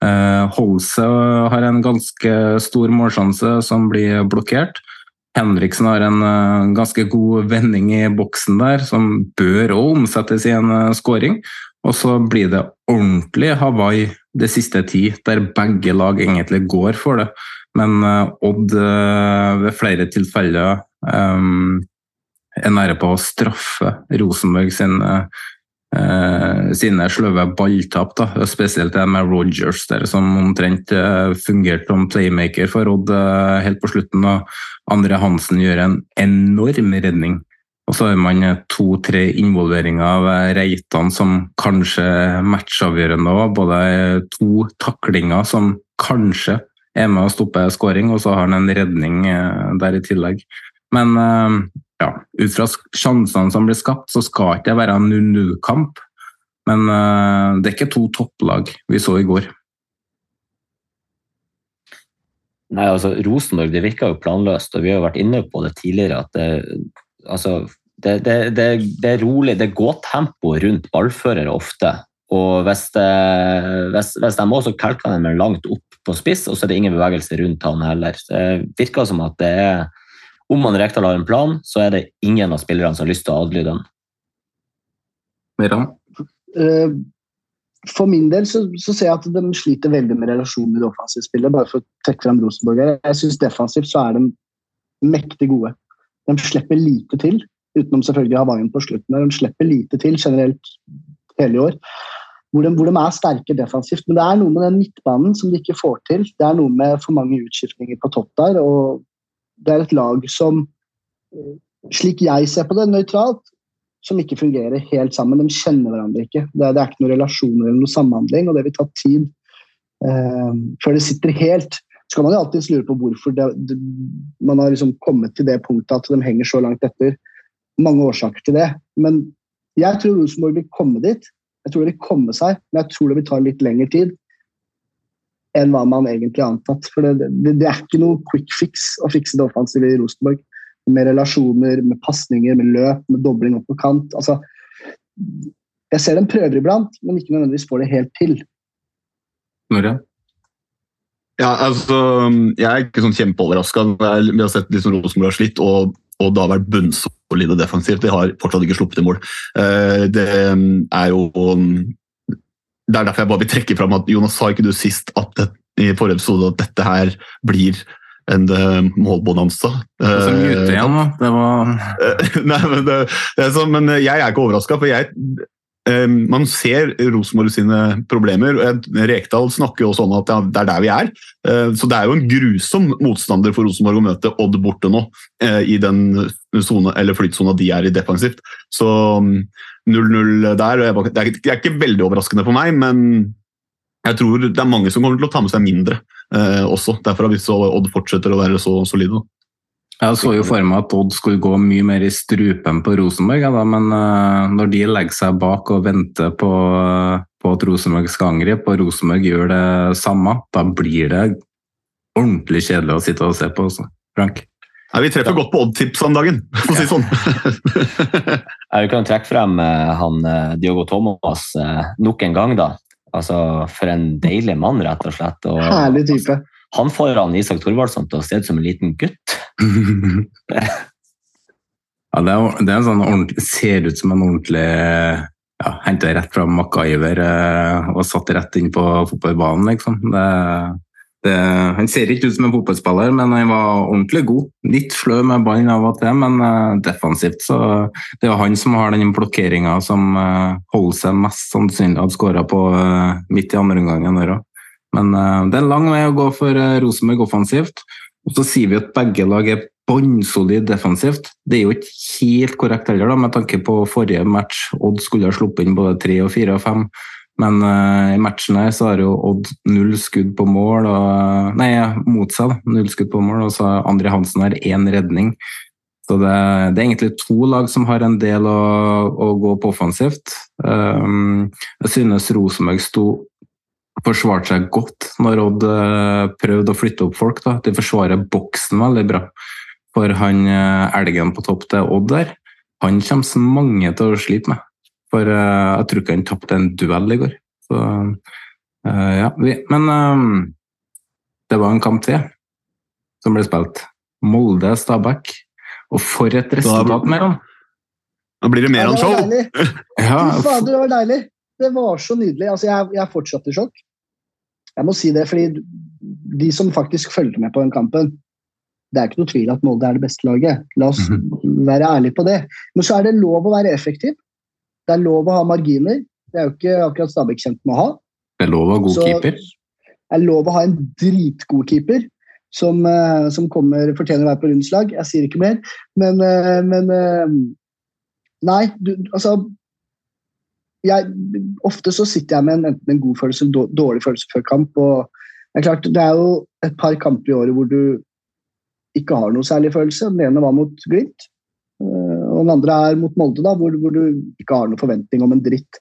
Uh, Holse har en ganske stor målsjanse som blir blokkert. Henriksen har en uh, ganske god vending i boksen der, som bør òg omsettes i en uh, skåring. Og så blir det ordentlig Hawaii det siste tid, der begge lag egentlig går for det. Men Odd ved flere tilfeller er nære på å straffe Rosenborg sine, eh, sine sløve balltap. Da. Spesielt det med Rogers, der, som omtrent eh, fungerte som playmaker for Odd eh, helt på slutten. Og Andre Hansen gjør en enorm redning. Og så har man to-tre involveringer av Reitan som kanskje matchavgjørende òg. Både to taklinger som kanskje er med å stoppe skåring, og så har han en redning der i tillegg. Men ja, ut fra sjansene som blir skapt, så skal ikke det være en 0-0-kamp. Men uh, det er ikke to topplag vi så i går. Nei, altså Rosenborg det virker jo planløst, og vi har jo vært inne på det tidligere. at det, altså, det, det, det, er rolig, det er godt tempo rundt ballførere ofte. Og hvis, hvis, hvis de også kelker dem langt opp på spiss, og så er det ingen bevegelse rundt han heller. Det virker som at det er om man Rekdal har en plan, så er det ingen av spillerne som har lyst til å adlyde den. Meran? Uh, for min del så, så, ser jeg at de sliter veldig med relasjonen i det offensive spillet. bare for å trekke fram Rosenborg. Jeg synes Defensivt så er de mektig gode. De slipper lite til, utenom selvfølgelig Havangen på slutten. De slipper lite til generelt hele i år. Hvor de, hvor de, er sterke defensivt. Men det er noe med den midtbanen som de ikke får til. Det er noe med for mange utskiftninger på topp der. og det er et lag som, eh, slik jeg ser på det, nøytralt, som ikke fungerer helt sammen. De kjenner hverandre ikke. Det er, det er ikke noen relasjoner eller noen samhandling, og det vil ta tid eh, før det sitter helt. Så kan man jo alltids lure på hvorfor det, det, man har liksom kommet til det punktet at de henger så langt etter. Mange årsaker til det. Men jeg tror Rosenborg vil komme dit. Jeg tror det vil komme seg, men jeg tror det vil ta litt lengre tid enn hva man egentlig har antatt. For det, det, det, er ikke noe quick fix å fikse det offensive i Rosenborg. Med relasjoner, med pasninger, med løp, med dobling opp på kant. Altså, jeg ser dem prøver iblant, men ikke nødvendigvis får det helt til. Norge. Ja, altså, jeg er ikke sånn kjempeoverraska. Vi har sett liksom Rosenborg har slitt, og, og det har vært bunnsolide defensivt. De har fortsatt ikke sluppet i mål. Eh, det er jo det er derfor jeg bare vil trekke fram at Jonas sa ikke du sist at det, i forrige episode at dette her blir en uh, målbonanza. Så mute igjen, da. Det var Nei, men, det, det er så, men jeg er ikke overraska, for jeg eh, man ser Rosenborg sine problemer. Rekdal snakker jo også om at ja, det er der vi er. Eh, Så det er jo en grusom motstander for Rosenborg å møte Odd borte nå, eh, i den zone, eller flytsona de er i defensivt. Så 0-0 der og er- det er det er ikke veldig overraskende for meg, men jeg tror det er mange som kommer til å ta med seg mindre eh, også. Derfor har vi så Odd fortsetter å være så solide. Jeg så jo for meg at Odd skulle gå mye mer i strupen på Rosenborg, ja, da, men uh, når de legger seg bak og venter på, på at Rosenborg skal angripe, og Rosenborg gjør det samme, da blir det ordentlig kjedelig å sitte og se på. Også. Frank? Nei, vi treffer godt på odd-tips om dagen, for å si det sånn. Jeg kan trekke frem eh, han eh, Diogo Thomas eh, nok en gang, da. Altså, For en deilig mann, rett og slett. Og Herlig type. han får han Isak Thorvaldsson til å se ut som en liten gutt. Ja, det, er, det er en sånn ordentlig, ser ut som en ordentlig ja, Henta rett fra MacGyver og satt rett inn på fotballbanen, liksom. Det, det, han ser ikke ut som en fotballspiller, men han var ordentlig god. Litt flø med ballen av og til, men uh, defensivt. Så det er han som har den blokkeringa som uh, seg mest sannsynlig hadde skåra på uh, midt i andre omgangen der òg. Men det er en lang vei å gå for Rosenborg offensivt. Og så sier vi at begge lag er bånnsolid defensivt. Det er jo ikke helt korrekt heller, da, med tanke på forrige match. Odd skulle ha sluppet inn både tre, og fire og fem. Men uh, i matchen her så har jo Odd null skudd på mål, og, nei, mot seg. da, Null skudd på mål, og så har André Hansen har én redning. Så det, det er egentlig to lag som har en del å, å gå på offensivt. Um, jeg synes Rosenborg sto forsvarte seg godt når Odd eh, prøvde å flytte opp folk. Da. De forsvarer boksen veldig bra. For han elgen på topp til Odd der, han kommer mange til å slite med. For eh, jeg tror ikke han tapte en duell i går. Så, eh, ja. Men eh, det var en kamp til som ble spilt. Molde-Stabæk. Og for et resultat, Meron! Nå blir det mer Ja, det var. Ja, fader, det var deilig. Det var så nydelig. Altså, jeg, jeg er fortsatt i sjokk. Jeg må si det, fordi de som faktisk fulgte med på den kampen Det er ikke noe tvil at Molde er det beste laget. La oss være ærlige på det. Men så er det lov å være effektiv. Det er lov å ha marginer. Det er jo ikke akkurat Stabæk kjent med å ha. det er lov å ha god Så- keeper. Det er lov å ha en dritgod keeper som, eh, som kommer, fortjener å være på rundslag. Jeg sier ikke mer, men, eh, men eh, Nei, du, altså jeg, Ofte så sitter jeg med en, enten en god følelse eller en dårlig følelse før kamp. og Det er klart, det er jo et par kamper i året hvor du ikke har noe særlig følelse. Den ene var mot Glimt, og den andre er mot Molde, da, hvor, hvor du ikke har noen forventning om en dritt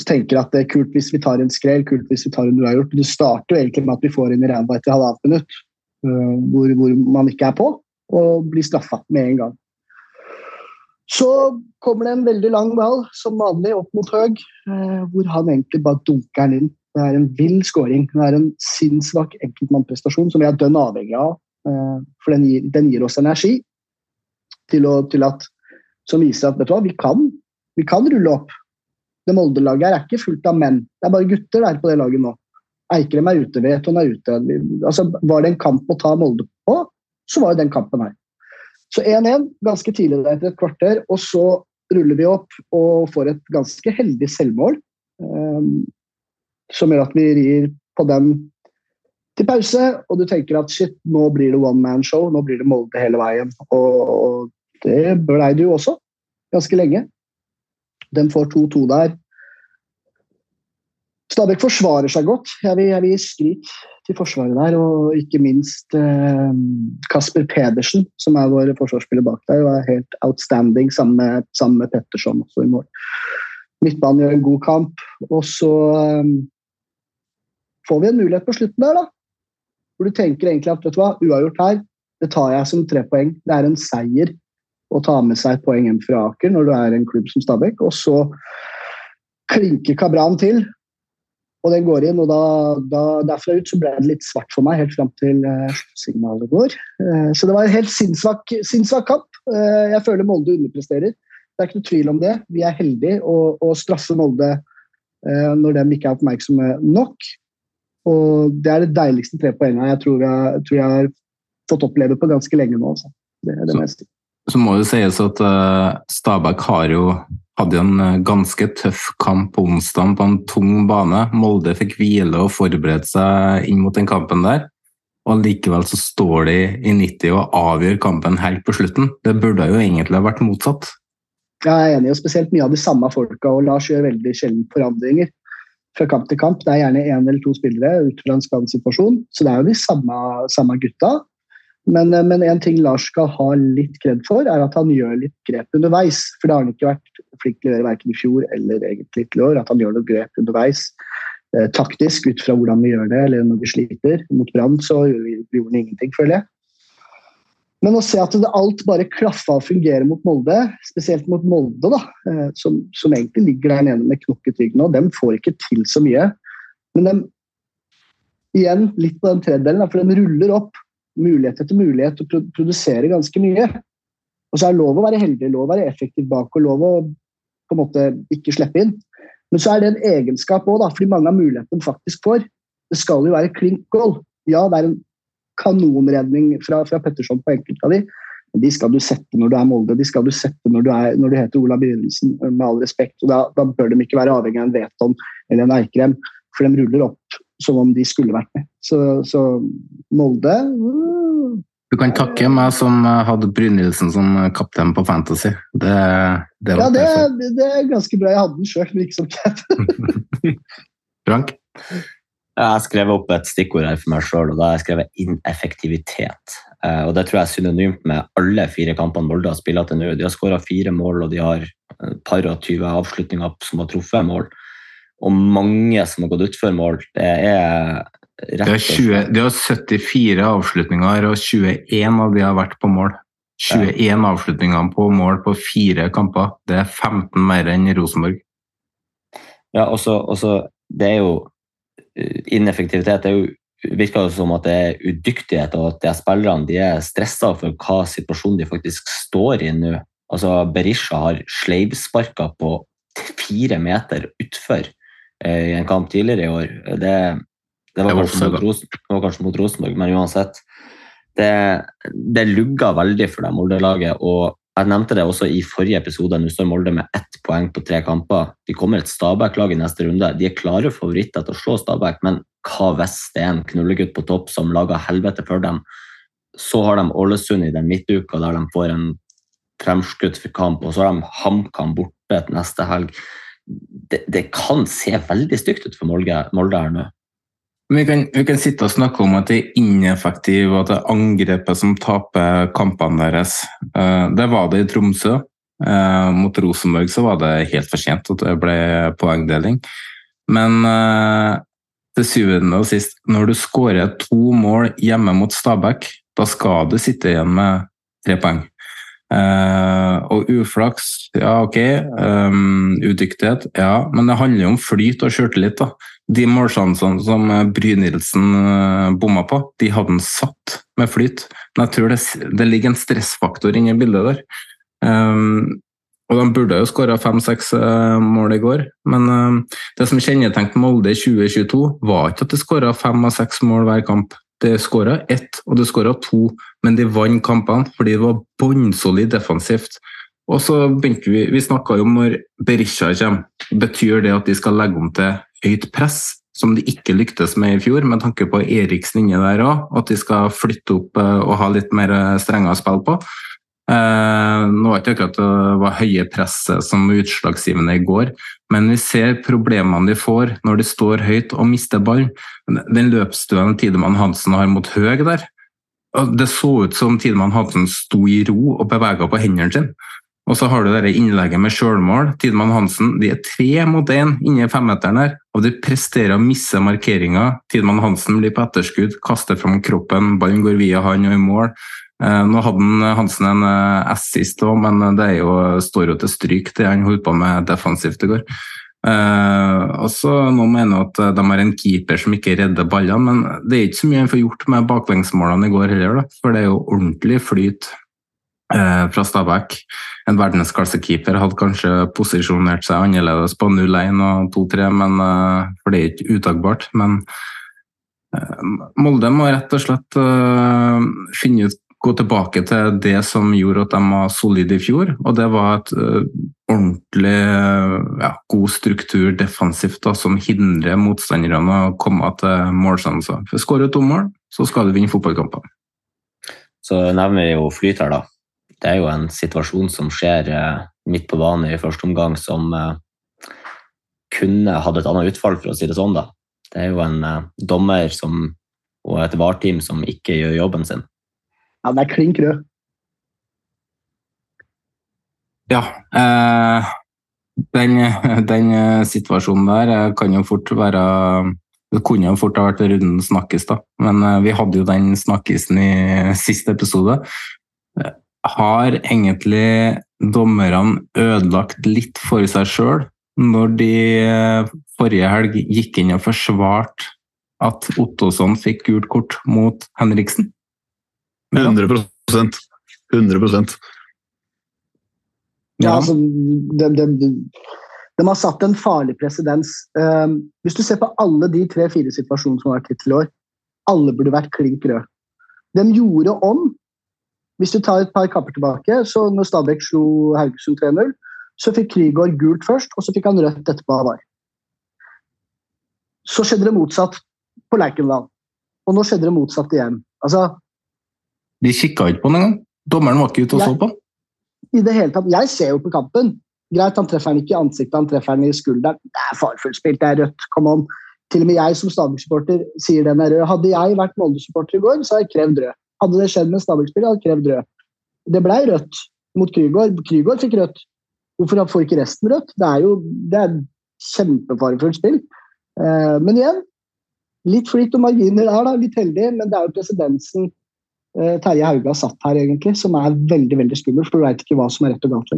så tenker at det er kult hvis vi tar en skrell, kult hvis vi tar en uavgjort. Det starter jo egentlig med at vi får inn i ræva etter halvannet minutt, uh, hvor, hvor man ikke er på, og blir straffa med en gang. Så kommer det en veldig lang ball, som vanlig, opp mot Høg, uh, hvor han egentlig bare dunker den inn. Det er en vill scoring. Det er en sinnssvak enkeltmannprestasjon som vi er dønn avhengig av. øh, For den gir, den gir oss energi til, å, til at, som viser at vet du hva, vi kan, vi kan rulle opp det Molde-laget er ikke fullt av menn. Det er bare gutter der på det laget nå. Eikrem er ute, Veton er ute. Altså, var det en kamp å ta Molde på, så var jo den kampen her. Så 1-1 ganske tidlig etter et kvarter, og så ruller vi opp og får et ganske heldig selvmål. Um, som gjør at vi rir på den til pause, og du tenker at shit, nå blir det one man show, nå blir det Molde hele veien. Og, og det blei det jo også, ganske lenge. Den får 2-2 der. Stabæk forsvarer seg godt. Jeg vil, jeg vil gi skryt til forsvaret der, og ikke minst eh, Kasper Pedersen, som er vår forsvarsspiller bak der, og er helt outstanding sammen med, sammen med Petterson også i mål. Midtbanen gjør en god kamp, og så eh, får vi en mulighet på slutten der, da. Hvor du tenker egentlig at vet du hva, uavgjort her, det tar jeg som tre poeng. Det er en seier å ta med seg poeng hjem fra Aker når du er en klubb som Stabæk. Og så klinker Kabran til, og den går inn. og da, da, Derfra ut så ble det litt svart for meg helt fram til uh, signalet går. Uh, så det var en helt sinnssvak sinnssvak kamp. Uh, jeg føler Molde underpresterer. Det er ikke noe tvil om det. Vi er heldige å, å straffe Molde når de ikke er oppmerksomme nok. Og det er det deiligste tre poengene jeg tror jeg, tror jeg har fått oppleve på ganske lenge nå. Altså. Det er det Så- meste. Så må det sies at uh, Stabæk har jo hadde en eh, ganske tøff kamp på onsdag på en tung bane. Molde fikk hvile og forberede seg inn mot den kampen der. Og likevel så står de i 90 og avgjør kampen helt på slutten. Det burde jo egentlig ha vært motsatt. Jeg er enig, og spesielt mye av de samme folka. og Lars gjør veldig sjelden forandringer fra kamp til kamp. Det er gjerne én eller to spillere ut fra en skadesituasjon, så det er jo de samme, samme gutta. Men, eh, men, en ting Lars skal ha litt kred for, er at han gjør litt grep underveis. For det har han ikke vært flink til å gjøre verken i fjor eller egentlig til år. At han gjør noe grep underveis. Eh, taktisk ut fra hvordan vi gjør det, eller når vi sliter. Mot Brann så gjorde han ingenting, føler jeg. Men å se at det alt bare klaffa og fungerer mot Molde, spesielt mot Molde, da, eh, som, som egentlig ligger der nede med knokket rygg nå, dem får ikke til så mye. Men de, igjen litt på den tredjedelen, for den ruller opp mulighet etter mulighet til å produsere ganske mye. Og så er det lov å være heldig, lov å være effektiv bak og lov å på en måte ikke slippe inn. Men så er det en egenskap òg, fordi mange av mulighetene faktisk får. Det skal jo være klink goal. Ja, det er en kanonredning fra, fra Petterson på enkelte av de. Men de skal du sette når du er Molde, de skal du sette når du, er, når du heter Ola Begynnelsen, med all respekt. og da, da, bør de ikke være avhengig av en Veton eller en Eikrem, for de ruller opp som om de skulle vært med. Så, så Molde uh, Du kan takke meg som hadde Brynildsen som kaptein på Fantasy. Det, det ja, det, det, er ganske bra. Jeg hadde den sjøl, men ikke som cap'n. Frank? Jeg har skrevet opp et stikkord her for meg sjøl, og da har jeg skrevet ineffektivitet. Eh, og Det tror jeg er synonymt med alle fire kampene Molde har spilt til nå. De har skåra fire mål, og de har et par og tyve avslutninger som har truffet mål. Og mange som har gått utfor mål. Det er rett og slett De har 74 avslutninger, og 21 av de har vært på mål. 21 ja. avslutninger på mål på fire kamper. Det er 15 mer enn Rosenborg. Ja, og så Det er jo ineffektivitet er jo, virker det som at det er udyktighet, og at de spillerne de er stressa for hva situasjonen de faktisk står i nå. Altså, Berisha har sleivsparka på fire meter utfor eh, i en kamp tidligere i år. Det, det, var, kanskje mot, Ros, det var kanskje mot Rosenborg, men uansett. Det, det lugga veldig for det Molde-laget. og jeg nevnte det også i forrige episode. Nå står Molde med ett poeng på tre kamper. De kommer et Stabæk-lag i neste runde. De er klare favoritter til å slå Stabæk, men hva hvis det er en knullegutt på topp som lager helvete for dem? Så har de Ålesund i den midtuka der de får en fremskutt for kamp, og så har de HamKam borte neste helg. Det, det, kan se veldig stygt ut for Molde, Molde her nå. Vi kan, vi kan, sitte og snakke om at det er ineffektivt og at det er angrepet som taper kampene deres. Eh, det var det i Tromsø. Eh, mot Rosenborg så var det helt for sent at det ble poengdeling. Men eh, til syvende og sist, når du skårer to mål hjemme mot Stabæk, da skal du sitte igjen med tre poeng. Uh, og uflaks, ja ok. Um, udyktighet, ja. Men det handler jo om flyt og sjøltillit. De målsjansene som Brynildsen uh, bomma på, de hadde han satt med flyt. Men jeg tror det, det ligger en stressfaktor inne i bildet der. Um, og de burde jo skåra fem-seks uh, mål i går, men det som kjennetegnet Molde i 2022, var ikke at de skåra fem og seks mål hver kamp. Det skåra ett, og det skåra to, men de vant kampene fordi det var bunnsolid defensivt. Og så begynte Vi vi snakka om når Berisha kommer. Betyr det at de skal legge om til høyt press, som de ikke lyktes med i fjor, med tanke på Eriksen inni der òg? At de skal flytte opp eh, og ha litt mer eh, strengere spill på? Eh, nå var ikke akkurat det var høye presset som utslagsgivende i går, men vi ser problemene de får når de står høyt og mister ball. Den løpsstuen Tidemann Hansen har mot Høg der, det så ut som Tidemann Hansen sto i ro og bevega på hendene sine. Og så har du det innlegget med sjølmål. Tidemann Hansen de er tre mot én inni femmeteren her, og de presterer å misse markeringa. Tidemann Hansen blir på etterskudd, kaster fram kroppen, ballen går via han og i mål. Eh, nå hadde Hansen en eh, assist òg, men det jo, står jo til stryk, det han holdt på med defensivt i går. Uh, også, noen mener at de har en keeper som ikke redder ballene, men det er ikke så mye han får gjort med baklengsmålene i går heller, da, for det er jo ordentlig flyt uh, fra Stabæk. En verdensklassekeeper hadde kanskje posisjonert seg annerledes på 0-1 og 2-3, uh, for det er ikke utagbart. Men eh, Molde må rett og slett finne ut gå tilbake til det som gjorde at de var solide i fjor, og det var et uh, ordentlig ja, god struktur defensivt da, som hindrer motstanderne å komme til målsjanser. For skårer du to mål, så skal du vinne fotballkamper. Så nevner vi jo Flyter, da. Det er jo en situasjon som skjer uh, midt på banen i første omgang som kunne hatt et annet utfall, for å si det sånn. da. Det er jo en dommer som og et VAR-team som ikke gjør jobben sin. Ja, det er klink rød. Ja. Eh, den, den, situasjonen der kan jo fort være Det kunne jo fort ha vært runden snakkis, da. Men eh, vi hadde jo den snakkisen i siste episode. Har egentlig dommerne ødelagt litt for seg sjøl når de eh, forrige helg gikk inn og forsvarte at Ottosson fikk gult kort mot Henriksen? 100% 100 Ja, altså de, de, de, de, har satt en farlig presedens. Um, hvis du ser på alle de tre-fire situasjonene som har vært hittil i år, alle burde vært klink røde. De gjorde om. Hvis du tar et par kapper tilbake, så når Stabæk slo Haugesund 3-0, så fikk Krygård gult først, og så fikk han rødt etterpå av VAR. Så skjedde det motsatt på Lerkendal. Og nå skjedde det motsatt igjen. Altså, de kikka ikke på den engang? Dommeren var ikke ute og så på? I det hele tatt. Jeg ser jo på kampen. Greit, han treffer den ikke i ansiktet, han treffer den i skulderen. Det er farefullt spilt, det er rødt. Come on. Til og med jeg som Stabæk-supporter sier den er rød. Hadde jeg vært Molde-supporter i går, så hadde jeg krevd rød. Hadde det skjedd med Stabæk-spiller, hadde jeg krevd rød. Det blei rødt mot Krygård. Krygård fikk rødt. Hvorfor får ikke resten rødt? Det er jo det er kjempefarefullt spill. Eh, men igjen, Litt flyt og marginer der, da, litt heldig, men det er jo presidensen eh, Terje Hauge har satt her, egentlig, som er veldig veldig skummelt, for du veit ikke hva som er rett og galt.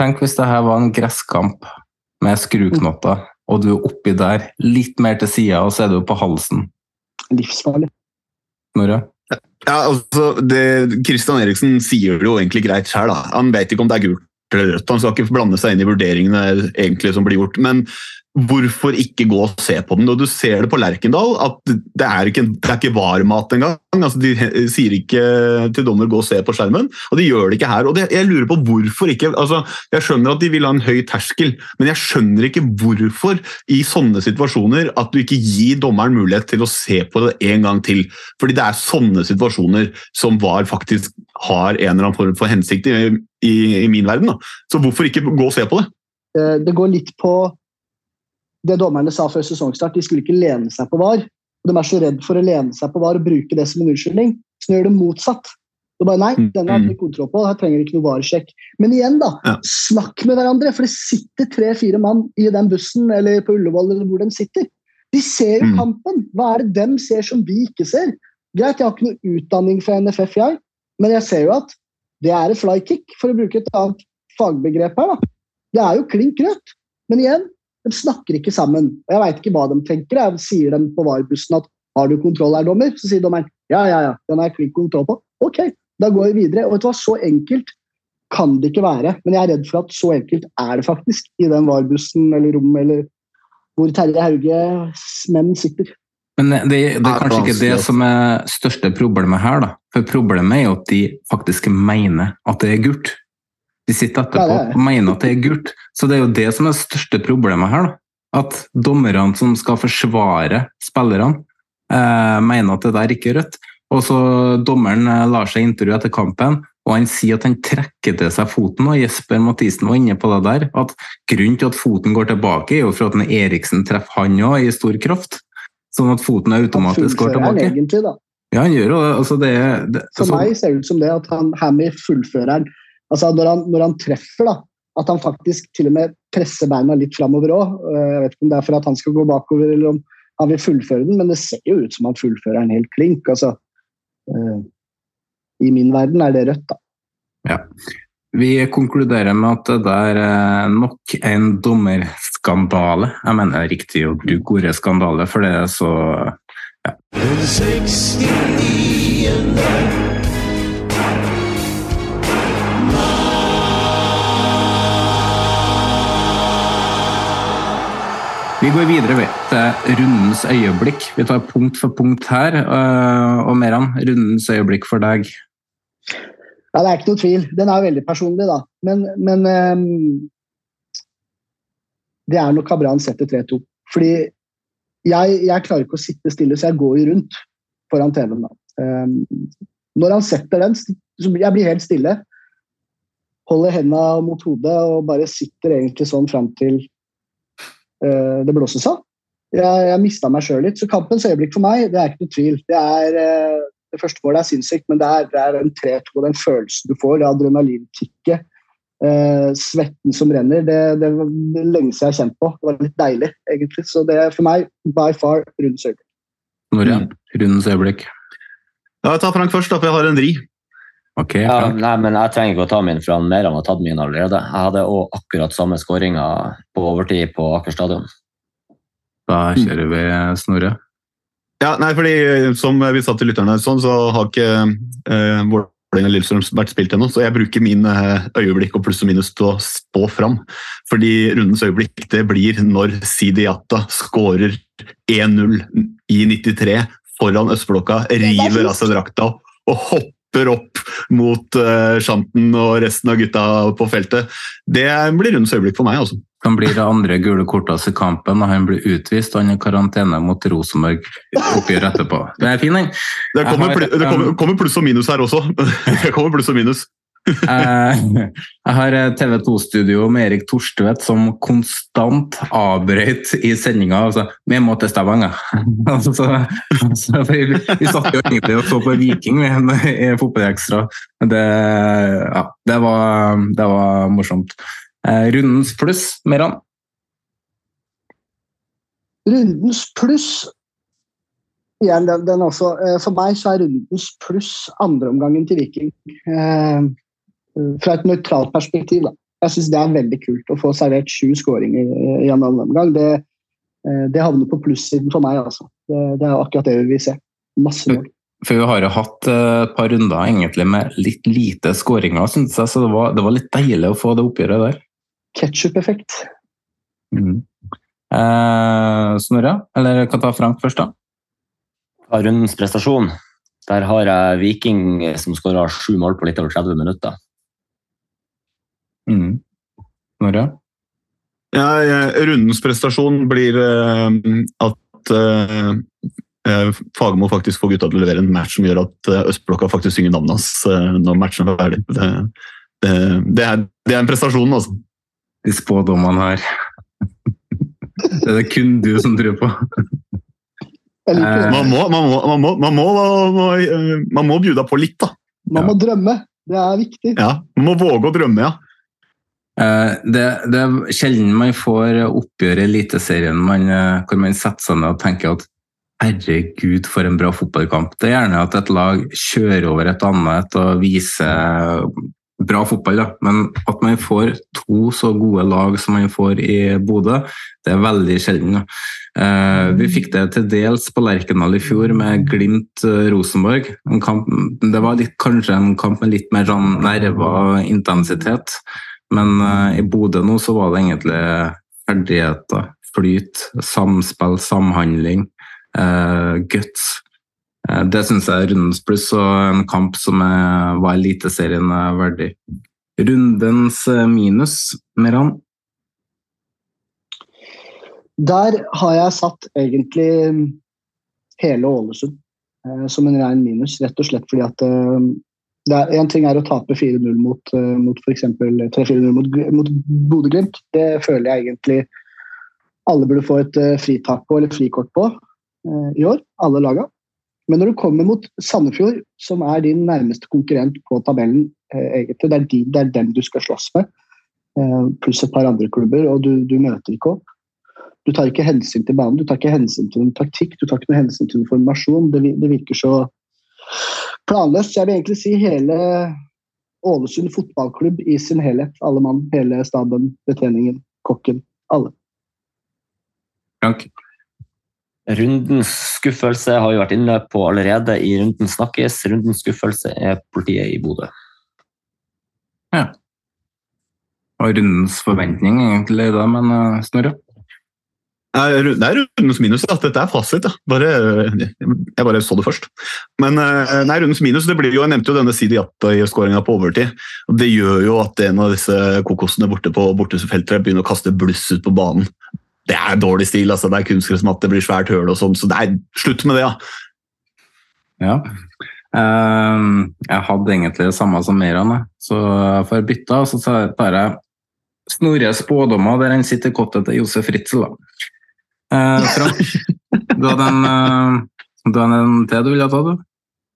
Tenk hvis det her var en gresskamp med skruknotter, og du er oppi der, litt mer til sida, og så er du på halsen. Livsfarlig. Nora? Ja, altså, det, Christian Eriksen sier det jo egentlig greit sjøl. Han vet ikke om det er gult eller rødt. Han skal ikke blande seg inn i vurderingene egentlig som blir gjort. Men hvorfor ikke gå og se på den? Og Du ser det på Lerkendal, at det er ikke, det er ikke varmat engang. Altså, de sier ikke til dommer 'gå og se på skjermen', og de gjør det ikke her. og det, Jeg lurer på hvorfor ikke. Altså, jeg skjønner at de vil ha en høy terskel, men jeg skjønner ikke hvorfor i sånne situasjoner at du ikke gir dommeren mulighet til å se på det en gang til. Fordi det er sånne situasjoner som VAR faktisk har en eller annen form for hensikt i, i, i min verden. Da. Så hvorfor ikke gå og se på det? Eh, det går litt på det dommerne sa før sesongstart, de skulle ikke lene seg på VAR. De er så redd for å lene seg på VAR og bruke det som en unnskyldning, så de gjør det motsatt. Det bare, nei, denne har vi mm. kontroll på, her trenger vi ikke noe VAR-sjekk. Men igjen, da, ja. snakk med hverandre, for det sitter tre-fire mann i den bussen eller på Ullevål eller hvor de sitter. De ser jo mm. kampen. Hva er det dem ser som vi ikke ser? Greit, jeg har ikke noe utdanning fra NFF, jeg, men jeg ser jo at det er et flykick, for å bruke et annet fagbegrep her. da. Det er jo klink rødt. Men igjen, de snakker ikke sammen. Og Jeg veit ikke hva de tenker. Jeg sier dem på varebussen at 'har du kontroll her, dommer?' Så sier dommeren 'ja, ja, ja, den har jeg klikk kontroll på'. Ok, da går vi videre. Og vet du hva, så enkelt kan det ikke være. Men jeg er redd for at så enkelt er det faktisk i den varebussen eller rommet eller hvor Terje Hauges menn sitter. Men det, det, er kanskje ikke det som er største problemet her, da. For problemet er jo at de faktisk mener at det er gult. De sitter etterpå og mener at det er gult. Så det er jo det som er det største problemet her. da. At dommerne som skal forsvare spillerne, eh, mener at det der ikke er rødt. Og så Dommeren eh, lar seg intervjue etter kampen, og han sier at han trekker til seg foten. og Jesper Mathisen var inne på det der, at Grunnen til at foten går tilbake, er jo for at Eriksen treffer han òg i stor kraft. Sånn at foten automatisk går tilbake. Han egentlig, da. Ja, han gjør jo. Altså det, det For altså- meg ser det ut som det at han Hammy fullfører Altså når han, når han treffer, da, at han faktisk til og med presser beina litt framover òg. Eh, jeg vet ikke om det er for at han skal gå bakover eller om han vil fullføre den, men det ser jo ut som han fullfører den helt klink. Altså, uh, I min verden er det rødt, da. Ja. Vi konkluderer med at det der er nok en dommerskandale. Jeg mener riktig å bruke ordet skandale, for det er så ja. Vi går videre til rundens øyeblikk. Vi tar punkt for punkt her. Eh, og Meran, rundens øyeblikk for deg? Ja, Det er ikke noe tvil. Den er veldig personlig, da. Men, men um, det er når Kabran setter 3-2. Fordi jeg, jeg klarer ikke å sitte stille, så jeg går jo rundt foran TV-en. da. Um, når han setter den, så jeg blir helt stille. Holder hendene mot hodet og bare sitter egentlig sånn fram til eh, det blåses av. Jeg, jeg mista meg sjøl litt. Så kampens øyeblikk for meg, det er ikke noe tvil. Det er eh, det første målet er sinnssykt, men det er, det er en 3-2 og den følelsen du får, det adrenalinkicket, eh, svetten som renner, det, det var det lenge siden jeg har kjent på. Det var litt deilig, egentlig. Så det er for meg by far rundens øyeblikk. Norge, rundens øyeblikk. Ja, jeg tar Frank først, da, for jeg har en vri. Ok, Ja, nei, men Jeg trenger ikke å ta min, for han Meran har tatt min allerede. Jeg hadde også akkurat samme skåringa på overtid på Aker stadion. Da kjører vi Snorre. Ja, nei, fordi eh, Som vi sa til lytterne, sånn, så har ikke eh, Vålerenga-Lillestrøm vært spilt ennå. Så jeg bruker min eh, øyeblikk og pluss og minus til å spå fram. Fordi rundens øyeblikk det blir når Sidiata skårer 1-0 i 93 foran østblokka, river av seg drakta og hopper opp mot Shanten og resten av gutta på feltet. Det blir rundens øyeblikk for meg, altså. Han blir det andre gule kortet i kampen, og han blir utvist. og Han er i karantene mot Rosenborg oppgjør etterpå. Det er fin, den. Det kommer, har, pl- det kommer, kommer pluss og minus her også. Det kommer pluss og minus. Eh, Jeg har TV 2-studio med Erik Torstvedt som konstant avbrøt i sendinga. Altså, 'Vi må til Stavanger'. Altså, altså, vi, vi satt jo egentlig og så på Viking vi, i Fotballekstra. Det, ja, det, var, det var morsomt. Eh, Rundens pluss, Meran? Rundens pluss ja, den, den også. eh, For meg så er rundens pluss andreomgangen til Viking. Eh, fra et nøytralt perspektiv, da. Jeg syns det er veldig kult å få servert sju skåringer i- i en annen omgang. Det, eh, det havner på plussiden for meg, altså. Det, det er akkurat det vi vil se. Masse mål. For vi har jo hatt eh, et par runder egentlig med litt lite skåringer, synes jeg, så det var, det var litt deilig å få det oppgjøret der. Ketsjup-effekt. Eh, Snorre, eller jeg kan ta Frank først, da. Av rundens prestasjon, der har jeg Viking som skåra sju mål på litt over 30 minutter. Mm. Snorre? Ja, rundens prestasjon blir uh, at uh, eh, Fagermo faktisk får gutta til å levere en match som gjør at Østblokka faktisk synger navnet hans når matchen er ferdig. Det, det, det, er, det er en prestasjon, altså. De spådommene her. Det er det kun du som tror på. Man må, man må, man må, man må, man må, man må bjuda på litt, da. Man må drømme. Det er viktig. Ja, Man må våge å drømme, ja. Eh, Det, det er sjelden man får oppgjør i Eliteserien eh, hvor man setter seg ned og tenker at herregud, for en bra fotballkamp. Det er gjerne at et lag kjører over et annet og viser bra fotball, da. men at man får to så gode lag som man får i Bodø, det er veldig sjelden. Eh, Vi fikk det til dels på Lerkendal i fjor med Glimt-Rosenborg. Det var litt, kanskje en kamp med litt mer sånn nerver og intensitet. Men eh, i Bodø nå så var det egentlig ferdigheter, flyt, samspill, samhandling, eh, guts. Eh, det syns jeg er rundens pluss, og en kamp som er, var Eliteserien er verdig. Rundens minus, Meran? Der har jeg satt egentlig hele Ålesund som en rein minus, rett og slett fordi at eh, En ting er å tape 4-0 mot, uh, mot f.eks. 3-4-0 mot, mot Bodø-Glimt. Det føler jeg egentlig alle burde få et uh, fritak på, eller frikort på eh, i år. Alle laga. Men når du kommer mot Sandefjord, som er din nærmeste konkurrent på tabellen, eh, egentlig, det er, de, det er dem du skal slåss med, eh, pluss et par andre klubber, og du, du møter ikke opp. Du tar ikke hensyn til banen, du tar ikke hensyn til noen taktikk, du tar ikke noe hensyn til noen formasjon. Det, det virker så planløst. Jeg vil egentlig si hele Ålesund fotballklubb i sin helhet. Alle mann, hele staben, betjeningen, kokken. Alle. Frank? Rundens skuffelse har vi vært inne på allerede i Runden snakkes. Rundens skuffelse er politiet i Bodø. Og rundens forventning egentlig, da, men eh, Snorre? Det er rundens minus. Da. Dette er fasit. Bare, jeg bare så det først. Men eh, nei, rundens minus, det blir jo, Jeg nevnte jo denne Sidi Atta-skåringa på overtid. Det gjør jo at en av disse kokosene borte på bortefeltet begynner å kaste bluss ut på banen. Det er dårlig stil. altså Det er kunstgressmatte, det blir svært høl og sånn. Så det er slutt med det, ja. Ja. Um, jeg hadde egentlig det samme som Meran, så jeg får bytte, så tar jeg Snorre spådommer der han sitter i kottet til Josef Ritzel. Da. Eh, Frank, du hadde en, eh, du hadde en til du ville ta, du?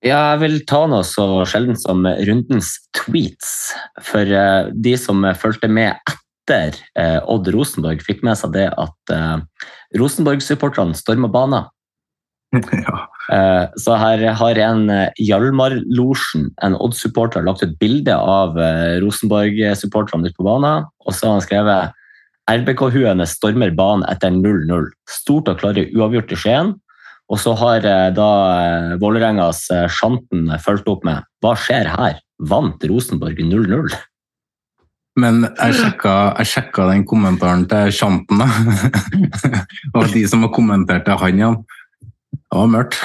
Ja, jeg vil ta noe så sjelden som rundens tweets. For eh, de som fulgte med etter eh, Odd Rosenborg, fikk med seg det at Rosenborg-supporterne storma banen. ja. Eh, Så her har en eh, Hjalmar-losjen, en Odd-supporter, lagt ut bilde av Rosenborg-supporterne ute på banen, og så har han skrevet RBK-huene stormer banen etter 0-0. Stort og klare uavgjort i Skien. Og så har eh, da eh, Vålerengas eh, Sjanten fulgt opp med Hva skjer her? Vant Rosenborg 0-0? Men jeg sjekka, jeg sjekka den kommentaren til Sjanten, da. og de som har kommentert til han, ja. Det var mørkt.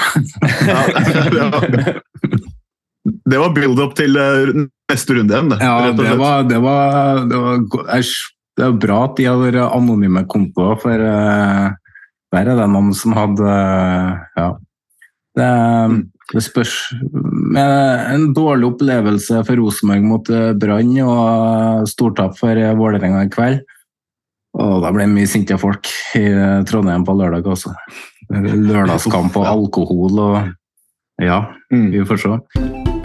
Det var build-up til neste runde igjen. det, Ja, det var, det var, det var æsj. Det er jo bra at de har vært anonyme kontoer, for uh, der er det noen som hadde uh, Ja. Det, det spørs Med en dårlig opplevelse for Rosenborg mot eh, Brann og stortap for eh, Vålerenga i kveld. Og da ble det mye sinte folk i eh, Trondheim på lørdag også. Lørdagskamp og alkohol og Ja, vi får se.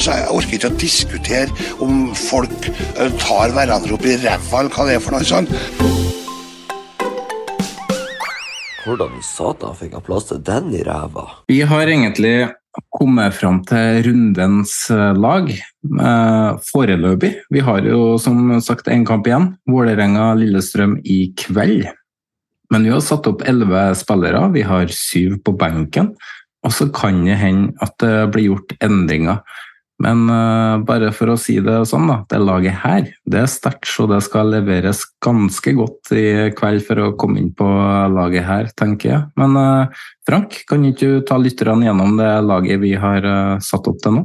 Altså, Jeg orker ikke å diskutere om folk eh, tar hverandre opp i ræva, eller hva det er for noe sånt. Hvordan satan fikk jeg plass til den i ræva? Vi har egentlig kommet fram til rundens eh, lag eh, foreløpig. Vi har jo som sagt én kamp igjen. Vålerenga-Lillestrøm i kveld. Men vi har satt opp elleve spillere. Vi har syv på benken. Og så kan det hende at det blir gjort endringer. Men uh, bare for å si det sånn, da. Det laget her det er sterkt, så det skal leveres ganske godt i kveld for å komme inn på laget her, tenker jeg. Men uh, Frank, kan ikke du ta lytterne gjennom det laget vi har uh, satt opp til nå?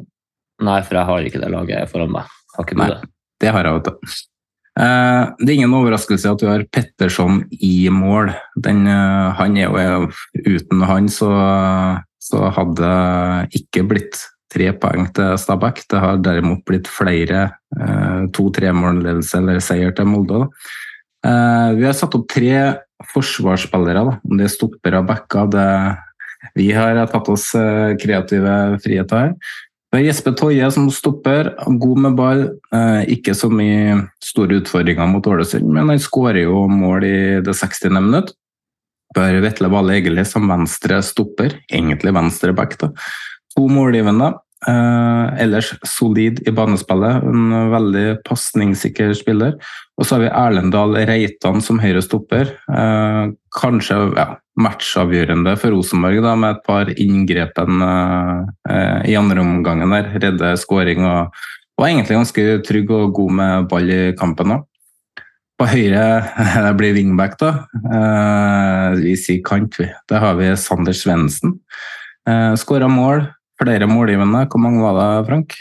Nei, for jeg har ikke det laget foran meg. Har ikke du Nei. det? Det har jeg, vet du. Det er ingen overraskelse at du har Petterson i mål. Den, han er jo Uten han så, så hadde det ikke blitt tre poeng til Stabæk. Det har derimot blitt flere eh, to-tre-målledelse eller seier til Molde. Eh, vi har satt opp tre forsvarsspillere, om det er stoppere og backer. Det, vi har tatt oss eh, kreative friheter her. Det er Jesper Toje som stopper, god med ball. Eh, ikke så mye store utfordringer mot Ålesund, men han skårer jo mål i det 60. minutt. Bør Vetle Valle Egeli som venstre stopper, egentlig venstre back. da. To målgivende. Eh, ellers solid i banespillet, en veldig pasningssikker spiller. Og så har vi Erlendal Reitan som høyre stopper. Eh, kanskje ja, matchavgjørende for Rosenborg da, med et par inngrepen eh, i andre omgangen der. Redde skåring og var egentlig ganske trygg og god med ball i kampen da. På høyre det blir wingback, da. Eh, vi sier kant, vi. Da har vi Sander Svendsen. Eh, Skåra mål. Flere målgivende. Hvor mange var det, Frank?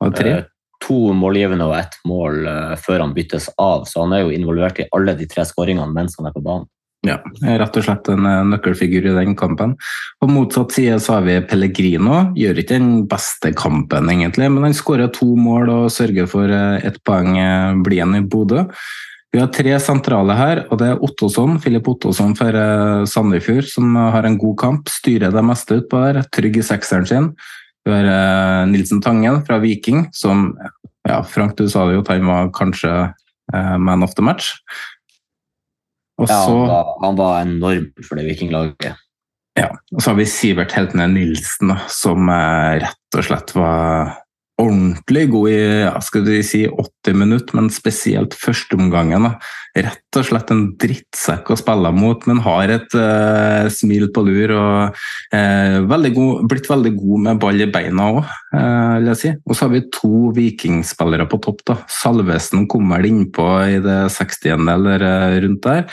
Var det tre? Eh, To målgivende og ett mål eh, før han byttes av, så han er jo involvert i alle de tre skåringene mens han er på banen. Ja, rett og slett en eh, nøkkelfigur i den kampen. På motsatt side så har vi Pellegrino. Gjør ikke den beste kampen, egentlig, men han skårer to mål og sørger for ett poeng han i Bodø. Vi har tre sentrale her, og det er Ottosson, Filip Ottosson for eh, Sandefjord, som har en god kamp. Styrer det meste utpå der, trygg i sekseren sin. Vi har eh, Nilsen Tangen fra Viking, som ja, Frank, du sa det jo at han var kanskje eh, man of the match. Og Ja, han, var, han var enorm for det vikinglaget. ja, og så har vi Sivert Heltene Nilsen, som rett og slett var ordentlig god i jeg skal si 80 minutter, men spesielt førsteomgangen. Rett og slett en drittsekk å spille mot, men har et uh, smil på lur og uh, veldig god, blitt veldig god med ball i beina òg, uh, vil jeg si. Og så har vi to vikingspillere på topp. da. Salvesen kom vel innpå i det 60. eller rundt der.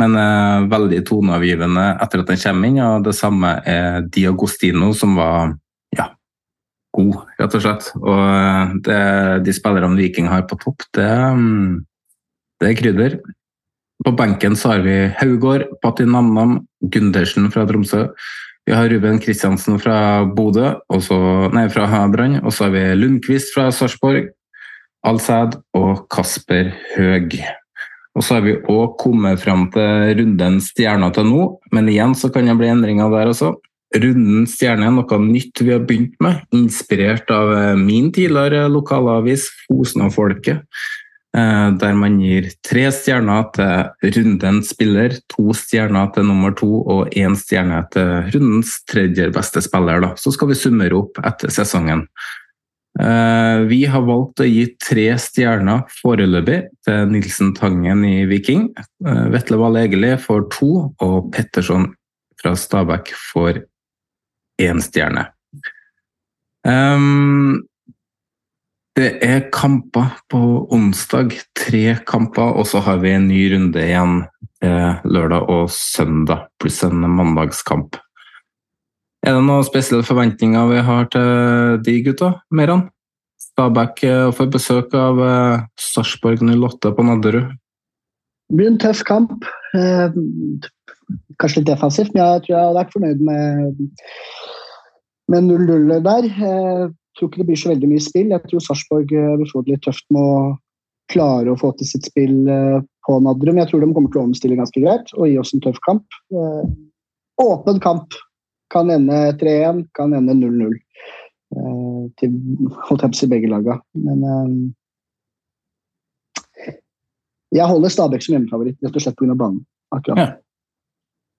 Men eh, veldig toneavgivende etter at den kommer inn. og Det samme er Diagostino, som var god, rett og slett. Og eh, det, de spillerne Viking har på topp, det, mm, det er krydder. På benken så har vi Haugård, Patti Namnam, Gundersen fra Tromsø. Vi har Ruben Kristiansen fra Bodø, nei, fra Brann. Og så har vi Lundqvist fra Sarpsborg, Alsæd og Kasper Høeg. Og så har vi òg kommet fram til rundens stjerner til nå, men igjen så kan det bli endringer der også. Rundens stjerne er noe nytt vi har begynt med, inspirert av eh, min tidligere lokalavis Fosna-folket. Eh, der man gir tre stjerner til rundens spiller, to stjerner til nummer to og én stjerne til rundens tredje beste spiller. Da. Så skal vi summere opp etter sesongen. Eh, vi har valgt å gi tre stjerner foreløpig til Nilsen Tangen i Viking. Vetle Valle Egeli får to, og Petterson fra Stabæk får én stjerne. Um, det er kamper på onsdag, tre kamper, og så har vi en ny runde igjen eh, lørdag og søndag, pluss en mandagskamp. Er det noen spesielle forventninger vi har til de gutta, Meran? Stabæk eh, får besøk av eh, Sarpsborg 08 på Nadderud. Det blir en tøff kamp. Eh, kanskje litt defensivt, men jeg tror jeg hadde vært fornøyd med, med 0-0 der. Jeg tror ikke det blir så veldig mye spill. Jeg tror Sarpsborg vil få det litt tøft med å klare å få til sitt spill på Nadderud. Men jeg tror de kommer til å omstille ganske greit og gi oss en tøff kamp. Åpen kamp kan ende 3-1, kan ende 0-0. Uh, til holdt på si begge laga. Men jeg holder Stabæk som hjemmefavoritt, rett og slett pga. banen. akkurat. Ja.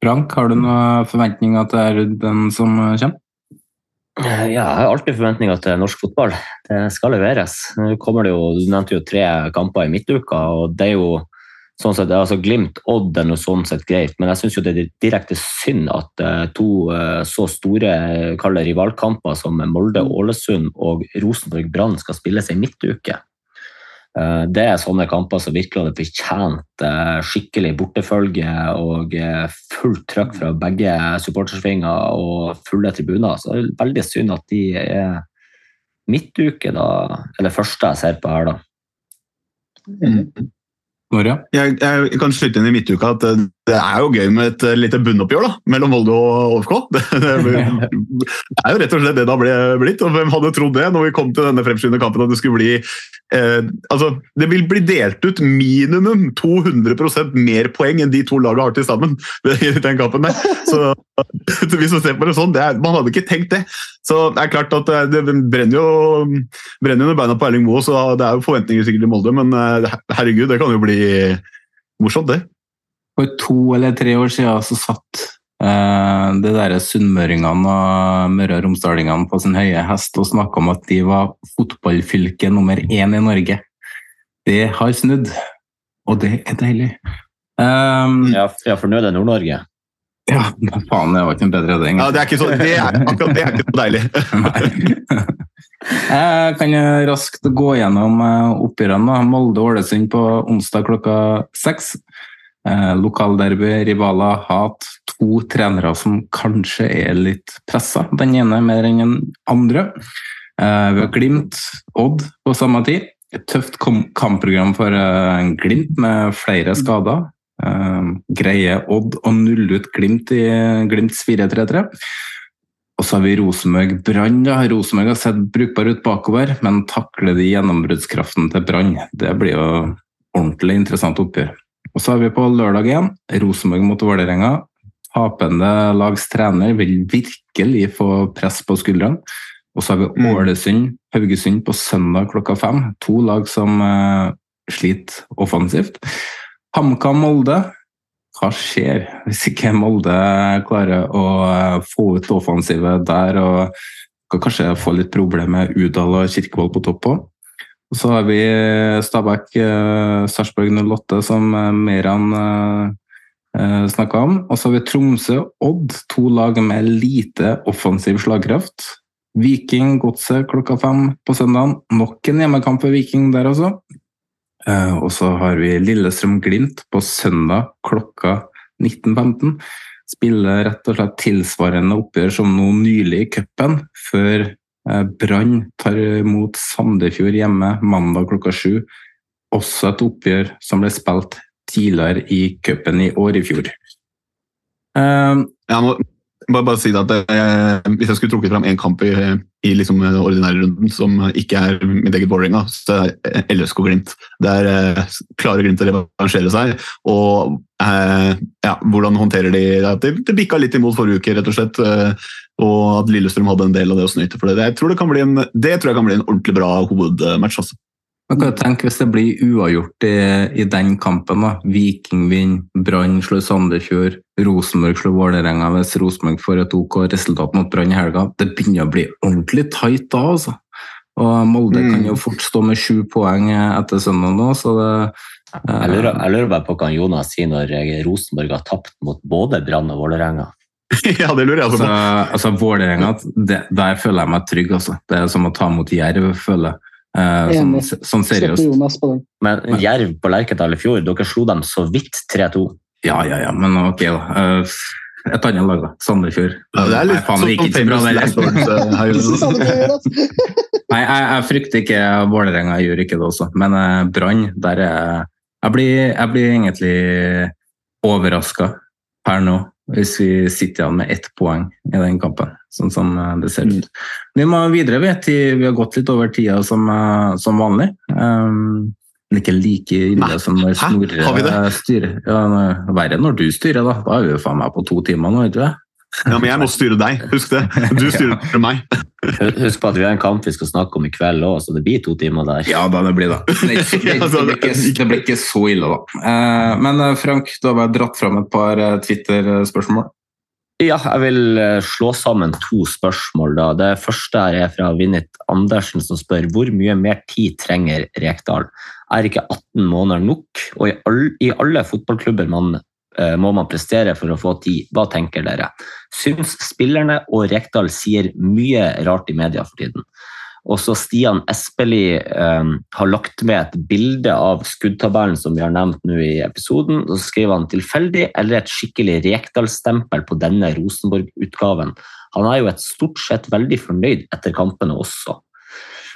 Frank, har du noen forventninger til den som kommer? Ja, jeg har alltid forventninger til norsk fotball. Det skal leveres. Det jo, Du nevnte jo tre kamper i midtuka, og det er jo sånn sett, altså Glimt, Odd er noe sånn sett greit, men jeg syns det er direkte synd at uh, to uh, så store rivalkamper som Molde-Ålesund og Rosenborg-Brann skal spilles i midtuke. Uh, det er sånne kamper som virkelig hadde fortjent skikkelig bortefølge og fullt trøkk fra begge supportersvinger og fulle tribuner. Så det er veldig synd at de er midtuke, da. Eller første jeg ser på her, da. Mm. Jeg, jeg, kan slutte inn i midtuka at det, er jo gøy med et lite bunnoppgjør da, mellom Molde og OFK. Det, er jo rett og slett det det har blitt. og Hvem hadde trodd det når vi kom til denne fremskyndende kampen at det skulle bli eh, altså, Det vil bli delt ut minimum 200% mer poeng enn de to lagene har til sammen i den kampen. der. Så hvis man ser på det sånn, det er, Man hadde ikke tenkt det. Så det er klart at eh, det brenner jo brenner under beina på Erling Moe, så det er jo forventninger sikkert i Molde, men eh, herregud, det kan jo bli morsomt, det. For to eller tre år siden så satt eh, det der sunnmøringene og møre- og romsdalingene på sin høye hest og snakka om at de var fotballfylke nummer én i Norge. Det har snudd, og det er deilig. Um, ja, for nå er det Nord-Norge? Ja, faen, det var ikke en bedre det. Ja, det er ikke så, det er, akkurat det er ikke så deilig. Jeg kan raskt gå gjennom eh, oppgjørene. Molde-Ålesund på onsdag klokka seks. Eh, lokalderby, rivaler, hat. To trenere som kanskje er litt pressa. Den ene mer enn den andre. Eh, vi har Glimt, Odd på samme tid. Et tøft kampprogram for eh, Glimt med flere skader. Eh, greier Odd å nulle ut Glimt i Glimts 4-3-3. Og så har vi Rosenborg Brann. Rosenborg har sett brukbar ut bakover, men takler de gjennombruddskraften til Brann? Det blir jo ordentlig interessant oppgjør. Og så har vi på lørdag igjen Rosenborg mot Vålerenga. Tapende lags trener vil virkelig få press på skuldrene. Og så har vi mm. Ålesund, Haugesund på søndag klokka fem. To lag som uh, sliter offensivt. HamKam Molde. Hva skjer hvis ikke Molde klarer å uh, få ut offensivet der og Skal kanskje få litt problemer med Udal og Kirkevold på topp òg. Og så har vi Stabæk, eh, Sarpsborg 08, som Meran eh, snakka om. Og så har vi Tromsø Odd, to lag med lite offensiv slagkraft. Viking Godset klokka fem på søndagen. Nok en hjemmekamp for Viking der, altså. Eh, og så har vi Lillestrøm Glimt på søndag klokka 19.15. Spiller rett og slett tilsvarende oppgjør som nå nylig i cupen, før eh, Brann tar imot Sandefjord hjemme mandag klokka sju. Også et oppgjør som ble spilt tidligere i cupen i år i fjor. Um, ja, må, bare, bare si at eh, Hvis jeg skulle trukket fram én kamp i, i liksom ordinære runden som ikke er mitt eget Vålerenga, så er det LSK Glimt. Det er eh, klare Glimt å revansjere seg. Og eh, ja, hvordan håndterer de det? Det bikka litt imot forrige uke, rett og slett. Eh, og at Lillestrøm hadde en del av det å snyte for det. Jeg tror, det kan bli en, det tror jeg kan bli en ordentlig bra hovedmatch. altså. Man hva tenker Hvis det blir uavgjort i, i den kampen, da. Viking vinner, Brann slår Sandefjord, Rosenborg slår Vålerenga hvis Rosenborg får et OK resultat mot Brann i helga. Det begynner å bli ordentlig tight da, altså. Og Molde mm. kan jo fort stå med sju poeng etter søndag nå, så det jeg lurer, jeg lurer bare på hva Jonas sier når Rosenborg har tapt mot både Brann og Vålerenga. ja, det lurer jeg også på. Altså, altså Vålerenga, der føler jeg meg trygg. Altså. Det er som å ta mot Jerv, føler jeg. Sånn, sånn seriøst. Men Jerv på Lerkendal i fjor, dere slo dem så vidt 3-2. Ja, ja, ja, men ok, da. Uh, et annet lag, da. Sandefjord. Ja, det er litt Nei, faen, ikke bra, Nei, jeg, jeg, frykter ikke Vålerenga, jeg gjør ikke det også. Men uh, Brann, der er jeg blir, jeg blir egentlig overraska per nå hvis vi sitter igjen med ett poeng i den kampen, sånn som eh, det ser ut. Vi må videre, vi, vi har gått litt over tida som, eh, som vanlig. Um, men ikke like ille som når Snorre styrer. Ja, verre når du styrer, da. Da er vi jo faen meg på to timer nå, ikke sant? Ja, men jeg må styre deg, husk det. Du styrer meg. Husk på at vi har en kamp vi skal snakke om i kveld òg, så det blir to timer der. Ja, da det blir det. Det, det, det, blir, ikke, det blir ikke så ille, da. Eh, men eh, Frank, du har bare dratt fram et par eh, Twitter-spørsmål. Ja, jeg vil slå sammen to spørsmål. Da. Det første er fra Vinnit Andersen, som spør hvor mye mer tid trenger Rekdal. Er ikke 18 måneder nok? Og i alle, i alle fotballklubber man må man prestere for å få tid? Hva tenker dere? Syns spillerne og Rekdal sier mye rart i media for tiden. Også Stian Espelid eh, har lagt med et bilde av skuddtabellen som vi har nevnt nå i episoden. Så skriver han tilfeldig eller et skikkelig Rekdal-stempel på denne Rosenborg-utgaven. Han er jo et stort sett veldig fornøyd etter kampene også.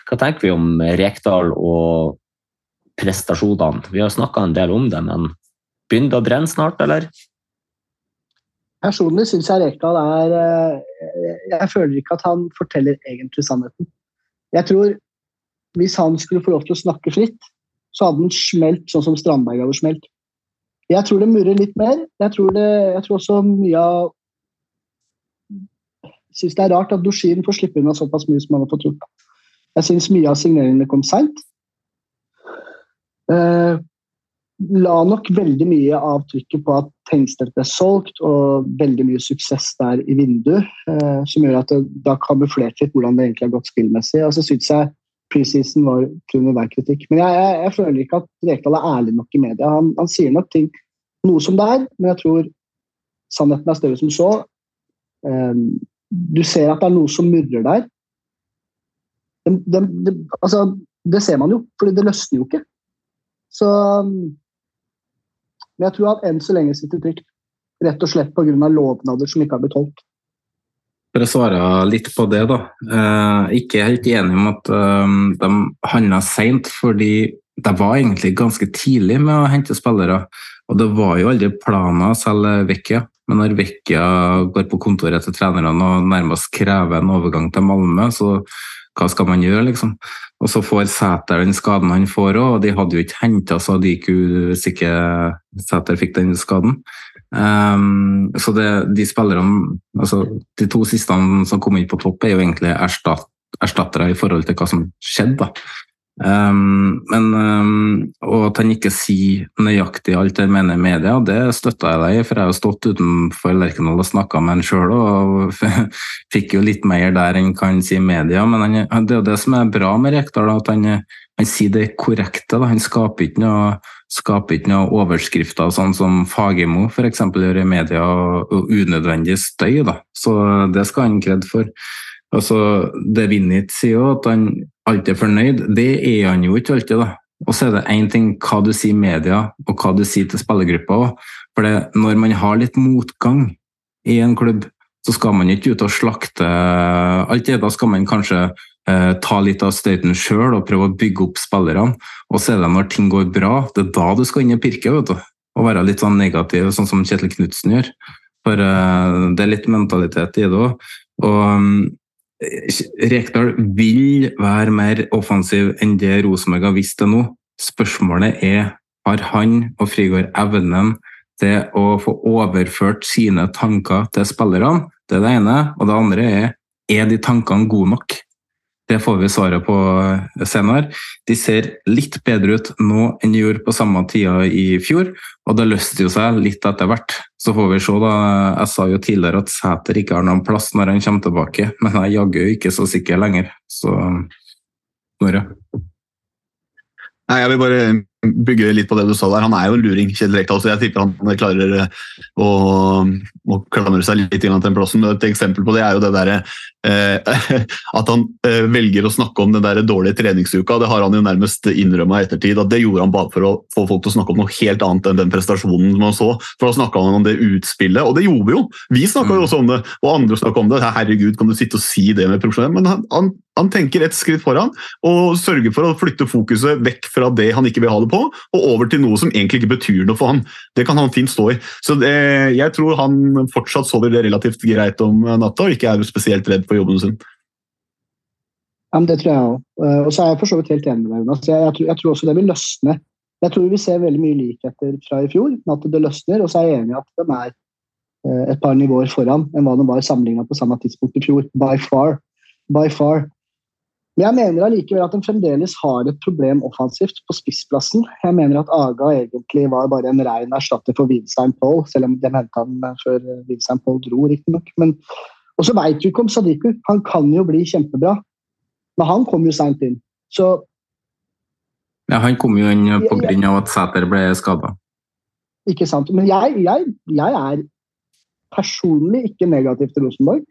Hva tenker vi om Rekdal og prestasjonene? Vi har snakka en del om det, men Begynner det å brenne snart, eller? Personlig syns jeg Rekdal er eh, Jeg føler ikke at han forteller egentlig sannheten. Jeg tror hvis han skulle få lov til å snakke fritt, så hadde han smelt sånn som Strandberg hadde smelt. Jeg tror det murrer litt mer. Jeg tror, det, jeg tror også mye av Jeg syns det er rart at Dozhin får slippe unna såpass mye som han har fått gjort. Jeg syns mye av signeringene kom seint. Uh, la nok veldig mye av trykket på at Tengstedt ble solgt, og veldig mye suksess der i vinduet, eh, som gjør at det da kamuflerte litt hvordan det egentlig har gått spillmessig. Og så syns jeg preseason var kun hver kritikk. Men jeg, jeg, jeg, føler ikke at Rekdal er ærlig nok i media. Han, han, sier nok ting noe som det er, men jeg tror sannheten er større som så. Um, du ser at det er noe som murrer der. De, de, de, altså, det ser man jo, for det løsner jo ikke. Så men jeg tror at enn så lenge sitter trygt. Rett og slett pga. lovnader som ikke har blitt holdt. For å svare litt på det, da. Eh, ikke helt enig om at eh, de handla seint, fordi det var egentlig ganske tidlig med å hente spillere. Og det var jo aldri planer å selge Vecchia. Men når Vecchia går på kontoret til trenerne og nærmest krever en overgang til Malmö, så hva skal man gjøre, liksom? Og så får Sæter den skaden han får òg, og de hadde jo ikke henta Sadiku hvis ikke Sæter fikk den skaden. Um, så det, de spillerne altså De to siste som kom inn på topp, er jo egentlig erstatt, erstattere i forhold til hva som skjedde. da. Um, men, um, at han ikke sier nøyaktig alt han mener i media, det støtta jeg deg i, for jeg har stått utenfor Lerkendal og snakka med han sjøl og fikk jo litt mer der enn kan si i media. Men han, det er jo det som er bra med Rekdal, at han, han sier det korrekte. Da. Han skaper ikke noe, skaper ikke noe overskrifter sånn som Fagermo f.eks. gjør i media, og unødvendig støy. Da. Så det skal han kred for. Altså, det Vinnit sier jo, at han alltid fornøyd, det er han jo ikke alltid. da. Og så er det én ting hva du sier i media, og hva du sier til spillergruppa òg. For det, når man har litt motgang i en klubb, så skal man ikke ut og slakte alt det. Da skal man kanskje eh, ta litt av støyten sjøl og prøve å bygge opp spillerne. Og så er det når ting går bra, det er da du skal inn og pirke. vet du. Og være litt sånn negativ, sånn som Kjetil Knutsen gjør. For eh, det er litt mentalitet i det òg. Og mm, Rekdal vil være mer offensiv enn det Rosenborg har visst til nå. Spørsmålet er har han og Frigård evnen til å få overført sine tanker til spillerne. Det er det ene. Og det andre er er de tankene gode nok? Det får vi svaret på senere. De ser litt bedre ut nå enn de gjorde på samme tida i fjor, og det løste jo seg litt etter hvert. Så får vi se, da. Jeg sa jo tidligere at Sæter ikke har noen plass når han kommer tilbake, men jeg er jaggu ikke så sikker lenger. Så Snorre? Nei, Jeg vil bare bygge litt på det du sa der. Han er jo en luring, Kjell Rekdal, så jeg tipper han klarer eh, å, å klamre seg litt til den plassen. Et eksempel på det er jo det der, eh, at han eh, velger å snakke om den der dårlige treningsuka. Det har han jo nærmest innrømma i ettertid, at det gjorde han bare for å få folk til å snakke om noe helt annet enn den prestasjonen man så. For da snakka han om det utspillet, og det gjorde vi jo. Vi snakka jo også om det, og andre snakka om det. Herregud, kan du sitte og si det med profesjonell? Men han, han han tenker et skritt foran og sørger for å flytte fokuset vekk fra det han ikke vil ha det på, og over til noe som egentlig ikke betyr noe for han. Det kan han fint stå i. Så det, Jeg tror han fortsatt sover relativt greit om natta og ikke er spesielt redd for jobben sin. Ja, men Det tror jeg òg. Eh, og så er jeg for så vidt helt enig med deg. Jeg, jeg, jeg, tror også det vil løsne. Jeg tror vi ser veldig mye likheter fra i fjor, at det løsner. Og så er jeg enig i at de er eh, et par nivåer foran enn hva de var sammenligna på samme tidspunkt i fjor. By far. By far. Men jeg mener allikevel at de fremdeles har et problem offensivt på spissplassen. Jeg mener at Aga egentlig var bare en rein erstatter for Winsheim Pohl, selv om de henta han før Winsheim Pohl dro, riktignok. Og så veit vi ikke om Sadiku. Han kan jo bli kjempebra, men han kom jo seint inn. Så Ja, han kom jo inn pga. at Sæter ble skada. Ikke sant. Men jeg, jeg, jeg er personlig ikke negativ til Rosenborg.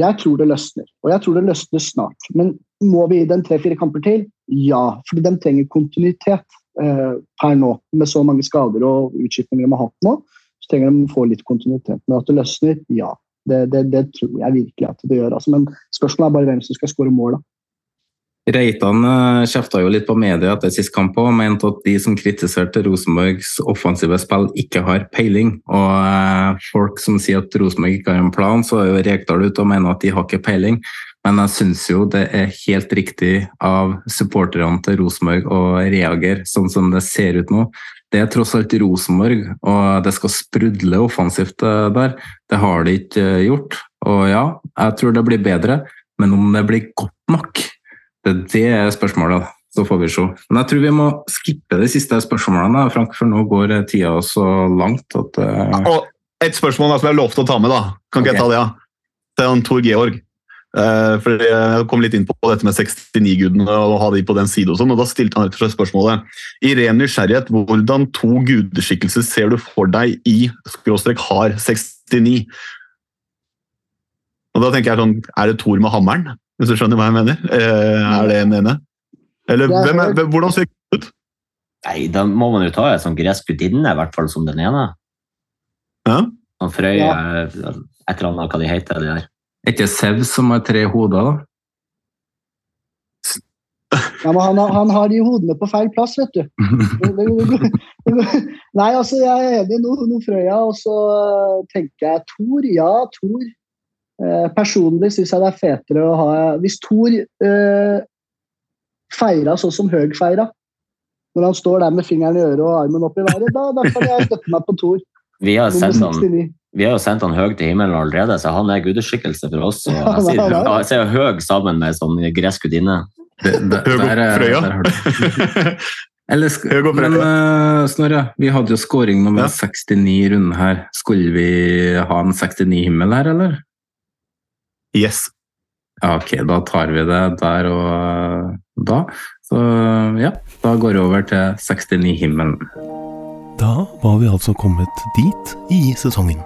Jeg tror det løsner, og jeg tror det løsner snart. Men må vi gi dem tre-fire kamper til? Ja, fordi de trenger kontinuitet eh, per nå. Med så mange skader og utskiftninger de har hatt nå, så trenger de å få litt kontinuitet. Men at det løsner? Ja. Det, det, det tror jeg virkelig at det gjør. Altså. Men spørsmålet er bare hvem som skal skåre mål. da. Reitan eh, kjefta jo litt på media etter sist kamp og mente at de som kritiserte Rosenborgs offensive spill, ikke har peiling. Og eh, folk som sier at Rosenborg ikke har en plan, så er jo Rekdal ute og mener at de har ikke peiling. Men jeg syns jo det er helt riktig av supporterne til Rosenborg å reagere sånn som det ser ut nå. Det er tross alt Rosenborg, og det skal sprudle offensivt eh, der. Det har det ikke gjort. Og ja, jeg tror det blir bedre, men om det blir godt nok det, det er spørsmålet. Så får vi se. Men jeg tror vi må skippe de siste spørsmålene, Frank, for nå går tida så langt at uh... Og et spørsmål som jeg lovte å ta med, da. Kan ikke okay. jeg ta det? Ja? Det er Tor Georg. Uh, for Jeg kom litt inn på dette med 69-gudene og ha de på den side. og sånn, og Da stilte han rett og slett spørsmålet i ren nysgjerrighet, hvordan to gudeskikkelser ser du for deg i skråstrek har 69? Og da tenker jeg sånn, Er det Thor med hammeren? Hvis du skjønner hva jeg mener? Eh, er det en ene? Eller hvem er, hvordan ser det ut? Nei, Da må man jo ta en sånn gresk gudinne, i hvert fall som den ene. Ja? Sånn Frøy, ja. et eller annet, hva de heter de der. Er ikke Sevs som har tre hoder, da? Ja, men han, han, har de hodene på feil plass, vet du. Nei, altså, jeg er enig. Nå, nå Frøya, og så tenker jeg Thor. Ja, Thor. Eh, personlig syns jeg det er fetere å ha Hvis Thor eh, feira sånn som Høg feira, når han står der med fingeren i øret og armen opp i været, da, da kan jeg støtte meg på Thor. Vi har, han, vi har jo sendt han Høg til himmelen allerede, så han er gudeskikkelse for oss. Og jeg, sier, jeg ser Høg sammen med sånn gresk gudinne. Høg opp Frøya. Eller, Høg men eh, Snorre, vi hadde jo scoring nummer Ja. 69 i runden her. Skulle vi ha en 69-himmel her, eller? Yes. Ja, ok, da tar vi det der og da. Så ja, da går vi over til 69-himmelen. Da var vi altså kommet dit i sesongen.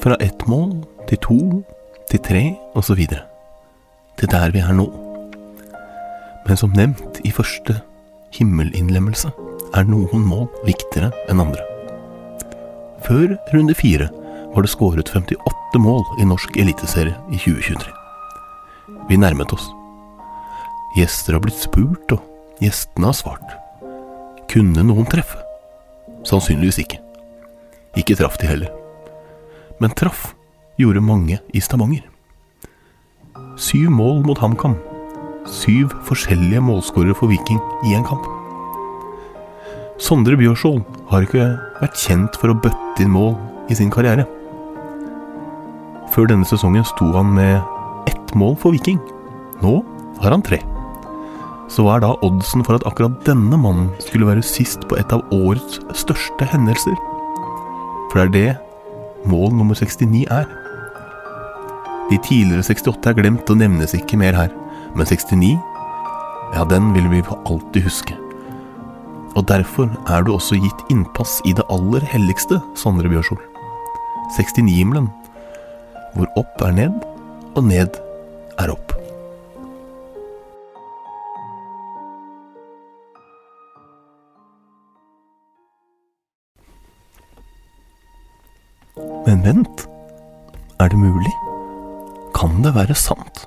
Fra ett mål til to, til tre videre. Til der vi er nå. Men som nevnt i første himmelinnlemmelse er noen mål viktigere enn andre. Før runde fire var det skåret 58 mål i norsk eliteserie i 2023. Vi nærmet oss. Gjester har blitt spurt, og gjestene har svart. Kunne noen treffe? Sannsynligvis ikke. Ikke traff de heller. Men traff gjorde mange i Stavanger. Syv mål mot HamKam. Syv forskjellige målskårere for Viking i en kamp. Sondre Bjørsvold har ikke vært kjent for å bøtte inn mål i sin karriere. Før denne sesongen sto han med ett mål for Viking. Nå har han tre. Så hva er da oddsen for at akkurat denne mannen skulle være sist på et av årets største hendelser? For det er det mål nummer 69 er. De tidligere 68 er glemt og nevnes ikke mer her, men 69, ja, den vil vi for alltid huske. Og derfor er du også gitt innpass i det aller helligste, Sondre Bjørsol. 69-himmelen, hvor opp er ned, og ned er opp. Men vent, er det mulig? Kan det være sant?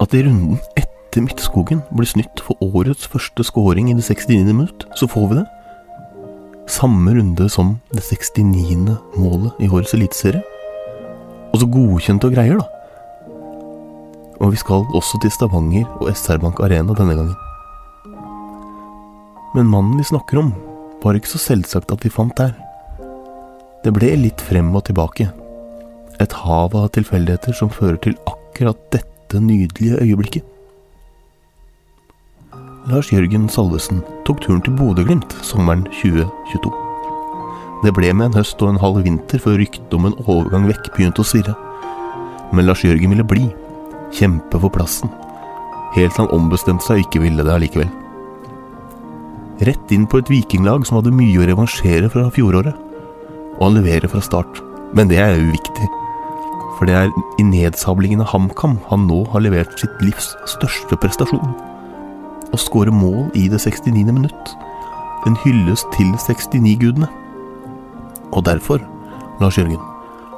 At i runden etter Midtskogen blir snytt for årets første scoring i det 69. minutt, så får vi det. Samme runde som det 69. målet i årets eliteserie. Og så godkjent og greier, da. Og vi skal også til Stavanger og SR Bank Arena denne gangen. Men mannen vi snakker om, var ikke så selvsagt at vi fant der. Det ble litt frem og tilbake. Et hav av tilfeldigheter som fører til akkurat dette nydelige øyeblikket. Lars Jørgen Salvesen tok turen til Bodø-Glimt sommeren 2022. Det ble med en høst og en halv vinter før ryktet om en overgang vekk begynte å svirre. Men Lars Jørgen ville bli, kjempe for plassen, helt til han ombestemte seg og ikke ville det allikevel. Rett inn på et vikinglag som hadde mye å revansjere fra fjoråret og han leverer fra start. Men det er uviktig, for det er i nedsablingen av HamKam han nå har levert sitt livs største prestasjon. Å skåre mål i det 69. minutt. En hyllest til 69-gudene. Og derfor, Lars Jørgen,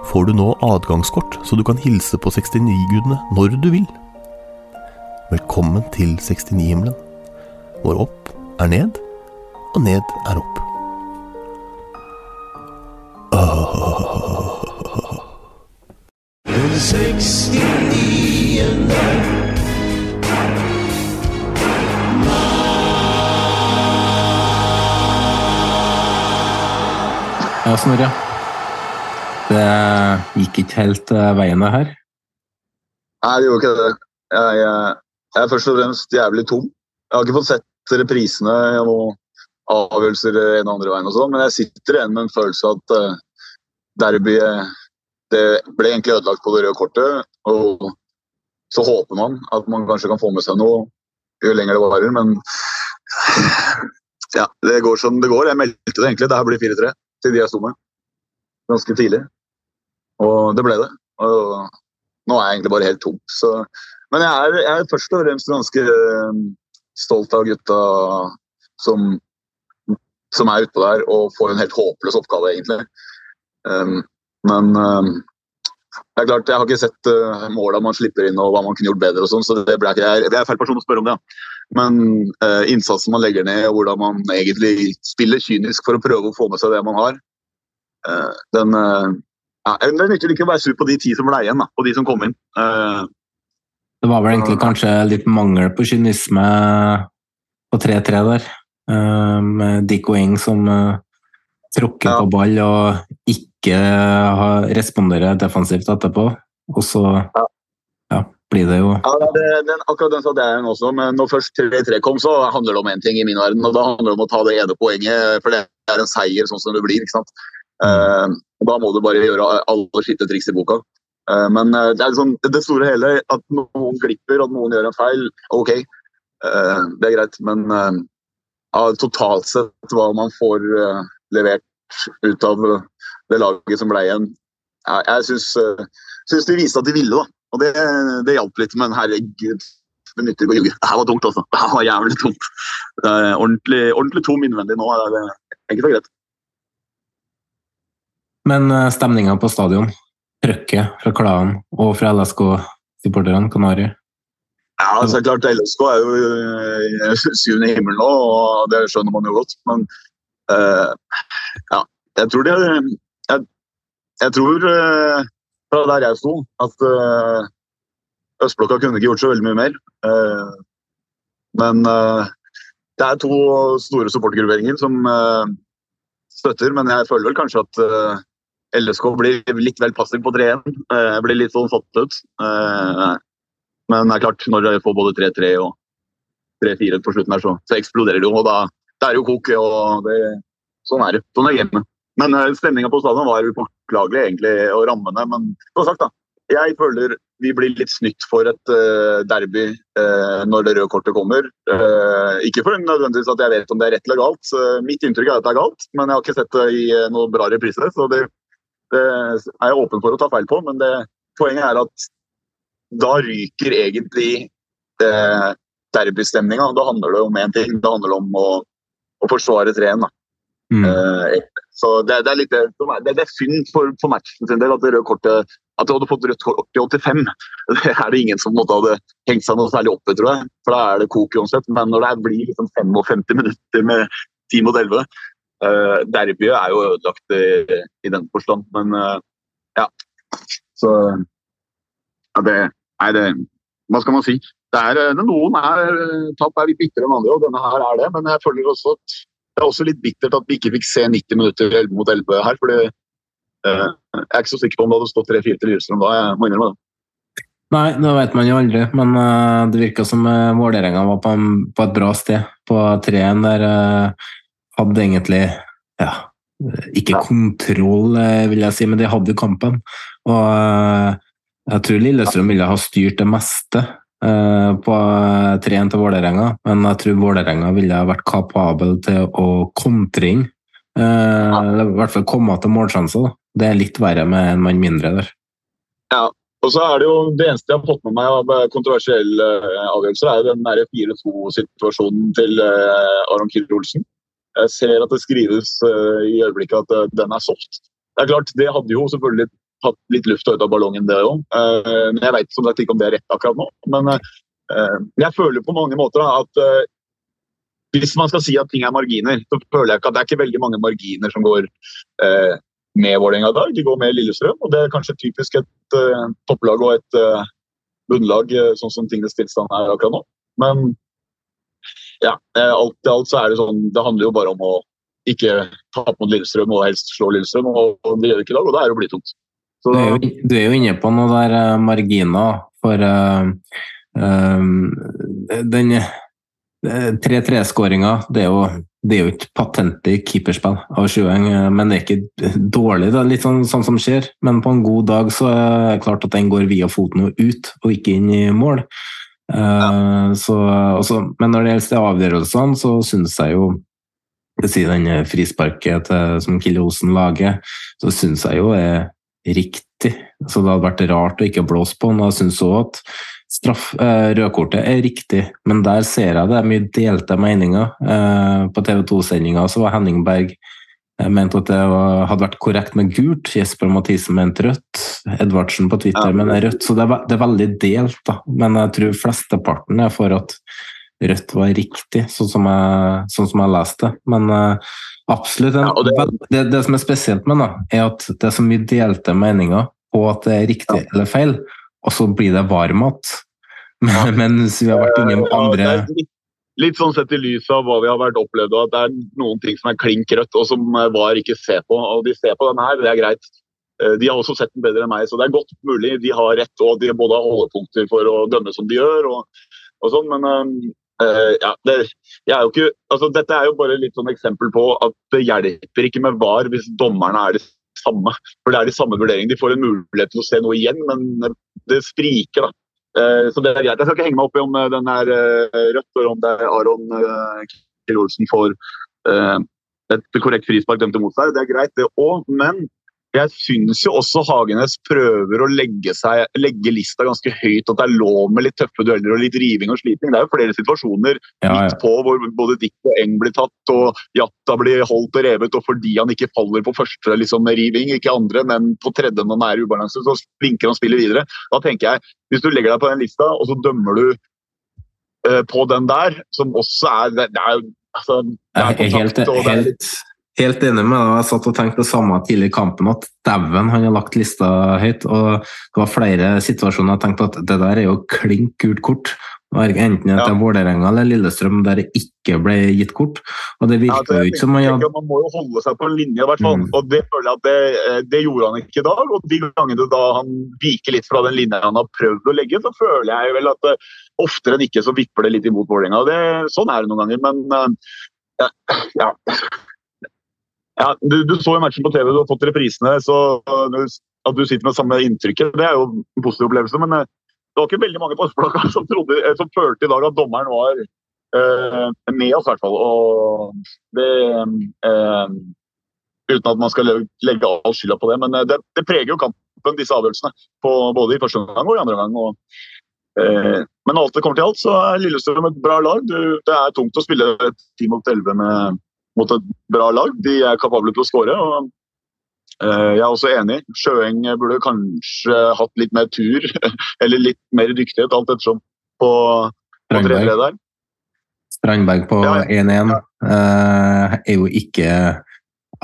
får du nå adgangskort, så du kan hilse på 69-gudene når du vil. Velkommen til 69-himmelen, hvor opp er ned, og ned er opp. Den 69. Ja, Snorre. Det gikk ikke helt eh, veien her. Nei, det gjorde ikke det. Jeg, jeg, jeg er først og fremst jævlig tom. Jeg har ikke fått sett reprisene og avgjørelser en og andre veien, og sånn, men jeg sitter igjen med en følelse av at uh, derbyet det ble egentlig ødelagt på det røde kortet. og Så håper man at man kanskje kan få med seg noe jo lenger det varer, men ja, det går som det går. Jeg meldte det egentlig. Det her blir 4-3 til de jeg sto med. Ganske tidlig. Og det ble det. Og nå er jeg egentlig bare helt tom. Så, men jeg er, jeg er først og fremst ganske eh, stolt av gutta som, som er utpå der og får en helt håpløs oppgave, egentlig. Um, men um, det er klart, jeg har ikke sett uh, måla man slipper inn og hva man kunne gjort bedre, og sånn, så det ble ikke, jeg, jeg er feil person å spørre om det. Ja. Men uh, innsatsen man legger ned, og hvordan man egentlig spiller kynisk for å prøve å få med seg det man har, uh, den ja, Det nytter ikke å være sur på de ti som ble igjen, da, og de som kom inn. det var vel egentlig kanskje litt mangel på kynisme på 3-3 der. med Dico Eng som tråkker på ball og ikke responderer defensivt etterpå. Og så ja. blir det jo Ja, det, den, akkurat den satt jeg også, men når først 3-3 kom, så handler det om én ting i min verden. og Da handler det om å ta det ene poenget, for det er en seier sånn som det blir. ikke sant? Uh, da må du bare gjøre alle skitte triks i boka. Uh, men uh, det sånn, det store hele, at noen glipper, at noen gjør en feil, OK, det er greit. Men totalt sett hva man får levert ut av det laget som ble igjen, jeg, jeg syns de viste at de ville. da. Og det, det hjalp litt, men herregud, det nytter ikke å ljuge. Det her var tungt, altså. Det her var jævlig tungt. Er ordentlig, ordentlig tom innvendig nå. Det er ikke så greit. Men eh, stemninga på stadion, trøkket fra klanen og fra LSK-supporterne, Kanari? Ja, altså klart LSK er jo eh, syvende i himmelen nå, og det skjønner man jo godt. Men ja, jeg tror det Jeg, jeg tror uh, fra der jeg sto, at uh, østblokka kunne ikke gjort så veldig mye mer. Men det er to store supportergrupperinger som støtter, men jeg føler vel kanskje at LSK blir litt vel passiv på 3-1. blir litt sånn satt ut. men det er klart, når de får både 3-3 og 3-4 på slutten her, så, så eksploderer det jo. og da, Det er jo kok, og det, sånn er det. Sånn er gamet. Men uh, stemninga på stadion var upåklagelig, egentlig, og rammene. Men som sagt, da. Jeg føler vi blir litt snytt for et uh, derby uh, når det røde kortet kommer. ikke for nødvendigvis at jeg vet om det er rett eller galt. mitt inntrykk er at det er galt, men jeg har ikke sett det i noe bra reprise. Så det, det, er jeg åpen for å ta feil på. Men det, poenget er at da ryker egentlig uh, derbystemninga. Da handler det om én ting. Det handler om å, å forsvare 3-1. Mm. Uh, så det, det, er litt det, det, er synd for, for, matchen sin del at det røde kortet at du hadde fått rødt kort i 85. Det er det ingen som måtte hadde hengt seg noe særlig opp i, tror jeg. For da er det kok uansett. Men når det blir liksom 55 minutter med 10 mot 11 uh, Derbyet er jo ødelagt i, i den forstand, men uh, ja. Så ja, det Nei, det Hva skal man si? Er, noen er, tap er litt bitre enn andre, og denne her er det. Men jeg føler også at det er også litt bittert at vi ikke fikk se 90 minutter 11 mot 11 her. fordi eh, Jeg er ikke så sikker på om det hadde stått 3-4 til Lillestrøm da. jeg må innrømme det. Nei, det vet man jo aldri, men uh, det virka som uh, Vålerenga var på, en, på, et bra sted. På 3-1 der uh, hadde egentlig ja, ikke kontroll, vil jeg si, men de hadde kampen. Og jeg tror Lillestrøm ville ha styrt det meste. Eh, på 3-1 til Vålerenga, men jeg tror Vålerenga ville ha vært kapabel til å kontre inn. Eh, eller i hvert fall komme til målsjanser. Det er litt verre med en mann mindre der. Ja, og så er Det jo det eneste jeg har fått med meg av kontroversielle eh, avgjørelser, er den 4-2-situasjonen til Aron Kiel Olsen. Jeg ser at det skrives i øyeblikket at den er soft. Det er klart, det hadde jo selvfølgelig tatt litt luft ut av ballongen, det òg. Eh, men jeg vet som sagt ikke om det er rett akkurat nå. Men eh, jeg føler på mange måter at eh, hvis man skal si at ting er marginer, så føler jeg ikke at det er ikke veldig mange marginer som går med Vålerenga i dag. De går med Lillestrøm, og det er kanskje typisk et topplag og et bunnlag, sånn som tingenes tilstand er akkurat nå. Men ja, alt i alt så er det sånn Det handler jo bare om å ikke tape mot Lillestrøm og helst slå Lillestrøm, og, det gjør vi ikke i dag, og da er det jo blytungt. Så, du, er jo, du, er jo, inne på noe der uh, marginer for uh, um, den 3-3-skåringa. Det, det, er jo ikke patentet i keeperspill av Sjueng, men det er ikke dårlig. Det er litt sånn, sånn, som skjer. Men på en god dag så er det klart at den går via foten og ut, og ikke inn i mål. Uh, så, også, men når det gjelder avgjørelsene, så syns jeg jo si den frisparket til, som Kille Osen lager, så syns jeg jo er riktig. Så det hadde vært rart å ikke blåse på den. Jeg syns òg at straff, eh, rødkortet er riktig, men der ser jeg det er mye delte meninger. Eh, på TV 2-sendinga var Henning Berg jeg eh, mente at det var, hadde vært korrekt med gult. Jesper Mathisen mente rødt. Edvardsen på Twitter ja. mener rødt. Så det er, det er, veldig delt, da. Men jeg tror flesteparten er for at rødt var riktig, sånn som jeg, sånn som jeg leste det. Men uh, Absolutt. Ja, det, det, det, som er spesielt med den, er at det er så mye delte meninger på at det er riktig ja. eller feil, og så blir det varmmat. Men, mens vi har vært innom andre litt, litt, sånn sett i lys av hva vi har vært opplevd, at det er noen ting som er klink rødt, og som eh, VAR ikke ser på. Og de ser på denne her, det er greit. eh, de har også sett den bedre enn meg, så det er godt mulig de har rett. Og de både har holdepunkter for å dømme som de gjør, og, og sånn, men uh, ja, det, er ikke, altså, Dette er jo bare litt sånn eksempel på at det hjelper ikke med VAR hvis dommerne er det samme. For det er de samme vurderingene. De får en mulighet til å se noe igjen, men det spriker. da. Uh, så det er greit. Jeg skal ikke henge meg opp i om den er uh, rødt, eller om det er Aron Kiel Olsen får et korrekt frispark dømt imot seg. Det er greit, det òg, men jeg syns jo også Hagenes prøver å legge, seg, legge, lista ganske høyt. At det er lov med litt tøffe dueller og litt riving og sliting. Det er jo flere situasjoner ja, ja. midt på hvor både Dick og Eng blir tatt, og Jatta blir holdt og revet. Og fordi han ikke faller på første liksom, riving, ikke andre, men på tredje når han er i ubalanse, så blinker han spillet videre. Da tenker jeg, hvis du legger deg på den lista, og så dømmer du uh, på den der, som også er Det, det er altså, det er kontakt, helt, helt helt enig med deg. Jeg satt og tenkte det samme tidlig i kampen, at dæven, han har lagt lista høyt. og Det var flere situasjoner jeg tenkte at det der er jo klink gult kort. Enten det er Vålerenga eller Lillestrøm der det ikke ble gitt kort. Og det virker ja, jo ikke som man hadde... Man må jo holde seg på en linje, i hvert fall. Mm. Og det føler jeg at det, eh, det, gjorde han ikke i dag. Og de gangene da han viker litt fra den linja han har prøvd å legge, så føler jeg vel at det oftere enn ikke så vipper det litt imot Vålerenga. Sånn er det noen ganger. Men uh, ja, ja. Ja, du, du, så jo matchen på TV, du har fått reprisene. så At du sitter med samme inntrykket, det er jo en positiv opplevelse. Men eh, det var ikke veldig mange på Østblokka som, eh, som følte i dag at dommeren var eh, med oss, i hvert fall. Og det eh, Uten at man skal legge all skylda på det. Men det, det, preger jo kampen, disse avgjørelsene. Både i første omgang og i andre omgang. Men alt det kommer til alt, så er Lillestrøm et bra lag. Det er tungt å spille 10 mot 11 med mot et bra lag. De er kapable til å skåre. uh, Jeg er også enig. Sjøeng burde kanskje hatt litt mer tur, eller litt mer dyktighet, alt ettersom, på, på 3-3 der. Strandberg på 1-1 ja. uh, er jo ikke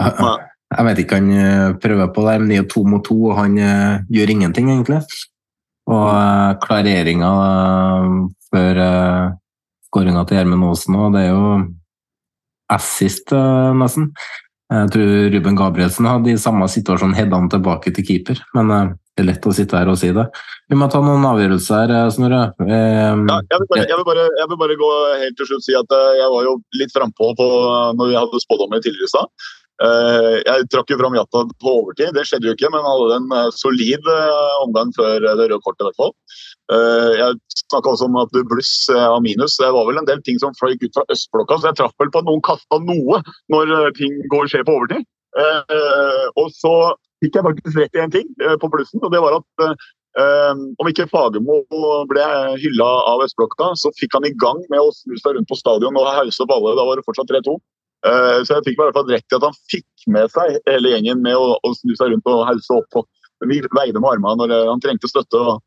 uh, Jeg vet ikke, han prøver på det, men det er jo to mot to, og han gjør ingenting, egentlig. Og klareringa før uh, skåringa til Gjermund Aasen òg, det er jo assist, eh, nesten. Jeg tror Ruben Gabrielsen hadde i samme situasjon hedda han tilbake til keeper, men eh, det er lett å sitte her og si det. Vi må ta noen avgjørelser, her, Snorre. Ja, jeg, vil bare, jeg, jeg vil bare gå helt til slutt og si at jeg var jo litt frampå når vi hadde spådommer tidligere i stad. Jeg trakk jo fram Jatta på overtid, det skjedde jo ikke, men hadde en solid omgang før det røde kortet. i hvert fall. Eh, jeg snakka også om at bluss av minus. Det var vel en del ting som fløy ut fra østblokka, så jeg traff vel på at noen kasta noe når eh, ting går skjer på overtid. Eh, og så fikk jeg faktisk rett i en ting på blussen, og det var at om ikke Fagermo ble hylla av østblokka, så fikk han i gang med å snu seg rundt på stadion og hause opp alle. Da var det fortsatt 3-2. Så jeg fikk i hvert fall rett i at han fikk med seg hele gjengen med å, snu seg rundt og hause opp. Vi veide med armene når han trengte støtte. og Eh,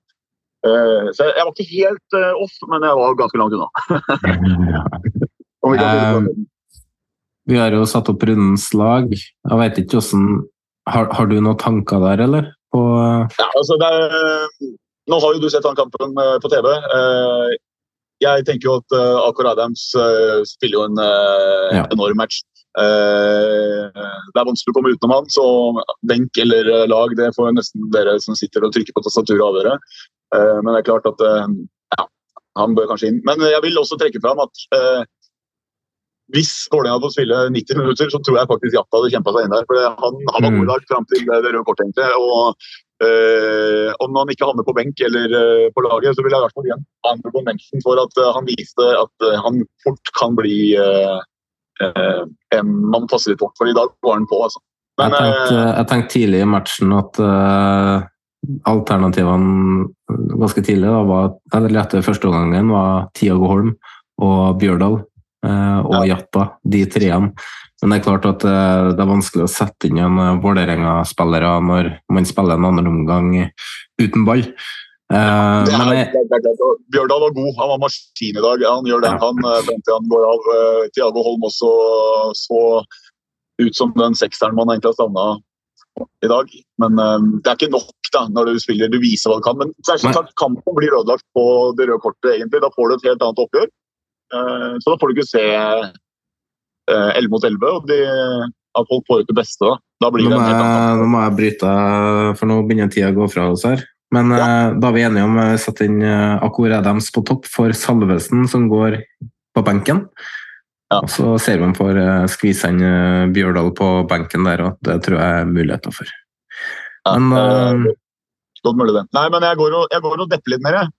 så jeg var ikke helt eh, off, men jeg var ganske langt unna. vi, eh, vi har jo satt opp rundens lag. Jeg vet ikke hvordan har, har, du noen tanker der, eller? På ja, altså er, nå har jo du sett den kampen på TV. Jeg tenker jo at Akor Adams spiller jo en ja. enorm match. Det er vanskelig å komme utenom han, så benk eller lag det får nesten dere som sitter og trykker på tastaturet avgjøre. Eh, men det er klart at eh, ja, han bør kanskje inn. Men jeg vil også trekke fram at eh, hvis Vålerenga hadde fått spille 90 minutter, så tror jeg faktisk Jatta hadde kjempa seg inn der. for Han, han var god i dag fram til det røde kortet, egentlig. og eh, om han ikke havner på benk eller eh, på laget, så vil jeg i hvert fall igjen andre på benken for at han viste at han fort kan bli en man passer litt opp For i dag var han på, altså. Men, jeg, tenkte, jeg, tenkte, tidlig i matchen at alternativene ganske tidlig, da, var, eller etter første omgangen, var Tiago Holm og Bjørdal eh, og ja. Jatta, de treene. Men det er klart at eh, det er vanskelig å sette inn eh, Vålerenga-spillere når man spiller en andre omgang uten ball. Uh, det er, jeg, det er, Bjørdal var god, han var maskin i dag. Han gjør det ja. han frem til han går av. Tiago Holm også så ut som den sekseren man egentlig har savna i dag. Men um, det er ikke nok da, når du spiller, du viser hva du kan. Men særskilt at kampen blir ødelagt på det røde kortet, egentlig. Da får du et helt annet oppgjør. Uh, så da får du ikke se uh, eh, 11 mot 11, og de, at folk får ut det beste. da. Da blir Nå må, det jeg, nå må jeg bryte, for nå begynner tida å gå fra oss her. Men ja. da er vi enige om å sette inn uh, Akor Adams på topp for Salvesen, som går på benken. Og så ser vi om får skvise inn eh, Bjørdal på benken der, og det tror jeg er muligheter for. Men øh, Godt mulig, det. Nei, men jeg går og, jeg går og depper litt mer, jeg.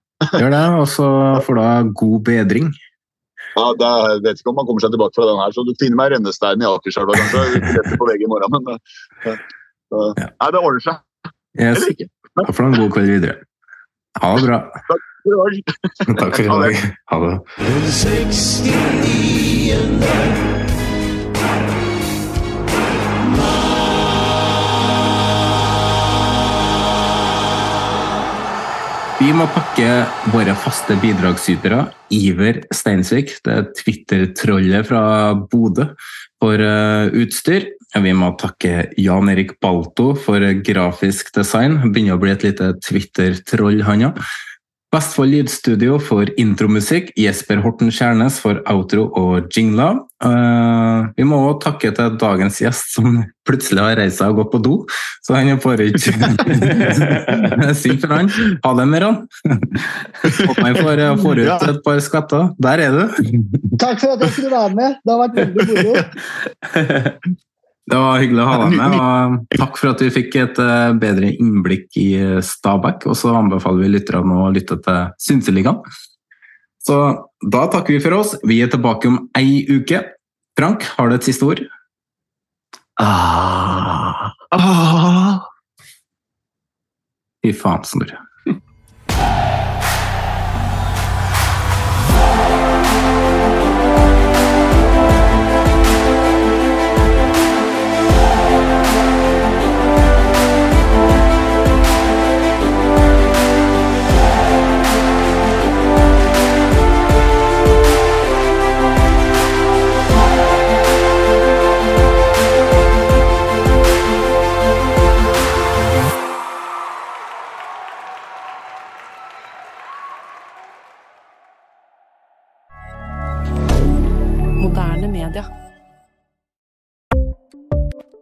gjør det, og så får du ha god bedring. Ja, det er, jeg vet ikke om man kommer seg tilbake fra den her, så du finner meg rennesteinen i Akerselva kanskje. På veggen i morgen, men uh, Nei, det ordner seg. Yes. Eller får du for en god kveld videre. Ha det bra. Takk for i dag. Takk. Ha det. 69. Vi må pakke våre faste bidragsytere. Iver Steinsvik, det er Twitter-trollet fra Bodø, for eh, utstyr. Vi må takke Jan Erik Balto for grafisk design. Begynner å bli et lite Twitter-troll, han òg. Vestfold Lydstudio for intromusikk. Jesper Horten Kjærnes for outro og jingler. Eh, vi må òg takke til dagens gjest, som plutselig har reist seg og gått på do. Så han får ikke synd for han. Ha det, Meran. Håper han får, får ut et par skatter. Der er du. Takk for at jeg skulle være med. Det har vært veldig moro. Det var hyggelig å ha deg med, og takk for at vi fikk et eh, bedre innblikk i eh, Stabæk. Og så anbefaler vi lytterne å lytte til Synseligaen. Så da takker vi for oss. Vi er tilbake om ei uke. Frank, har du et siste ord? Ah. Fy faen, Snorre.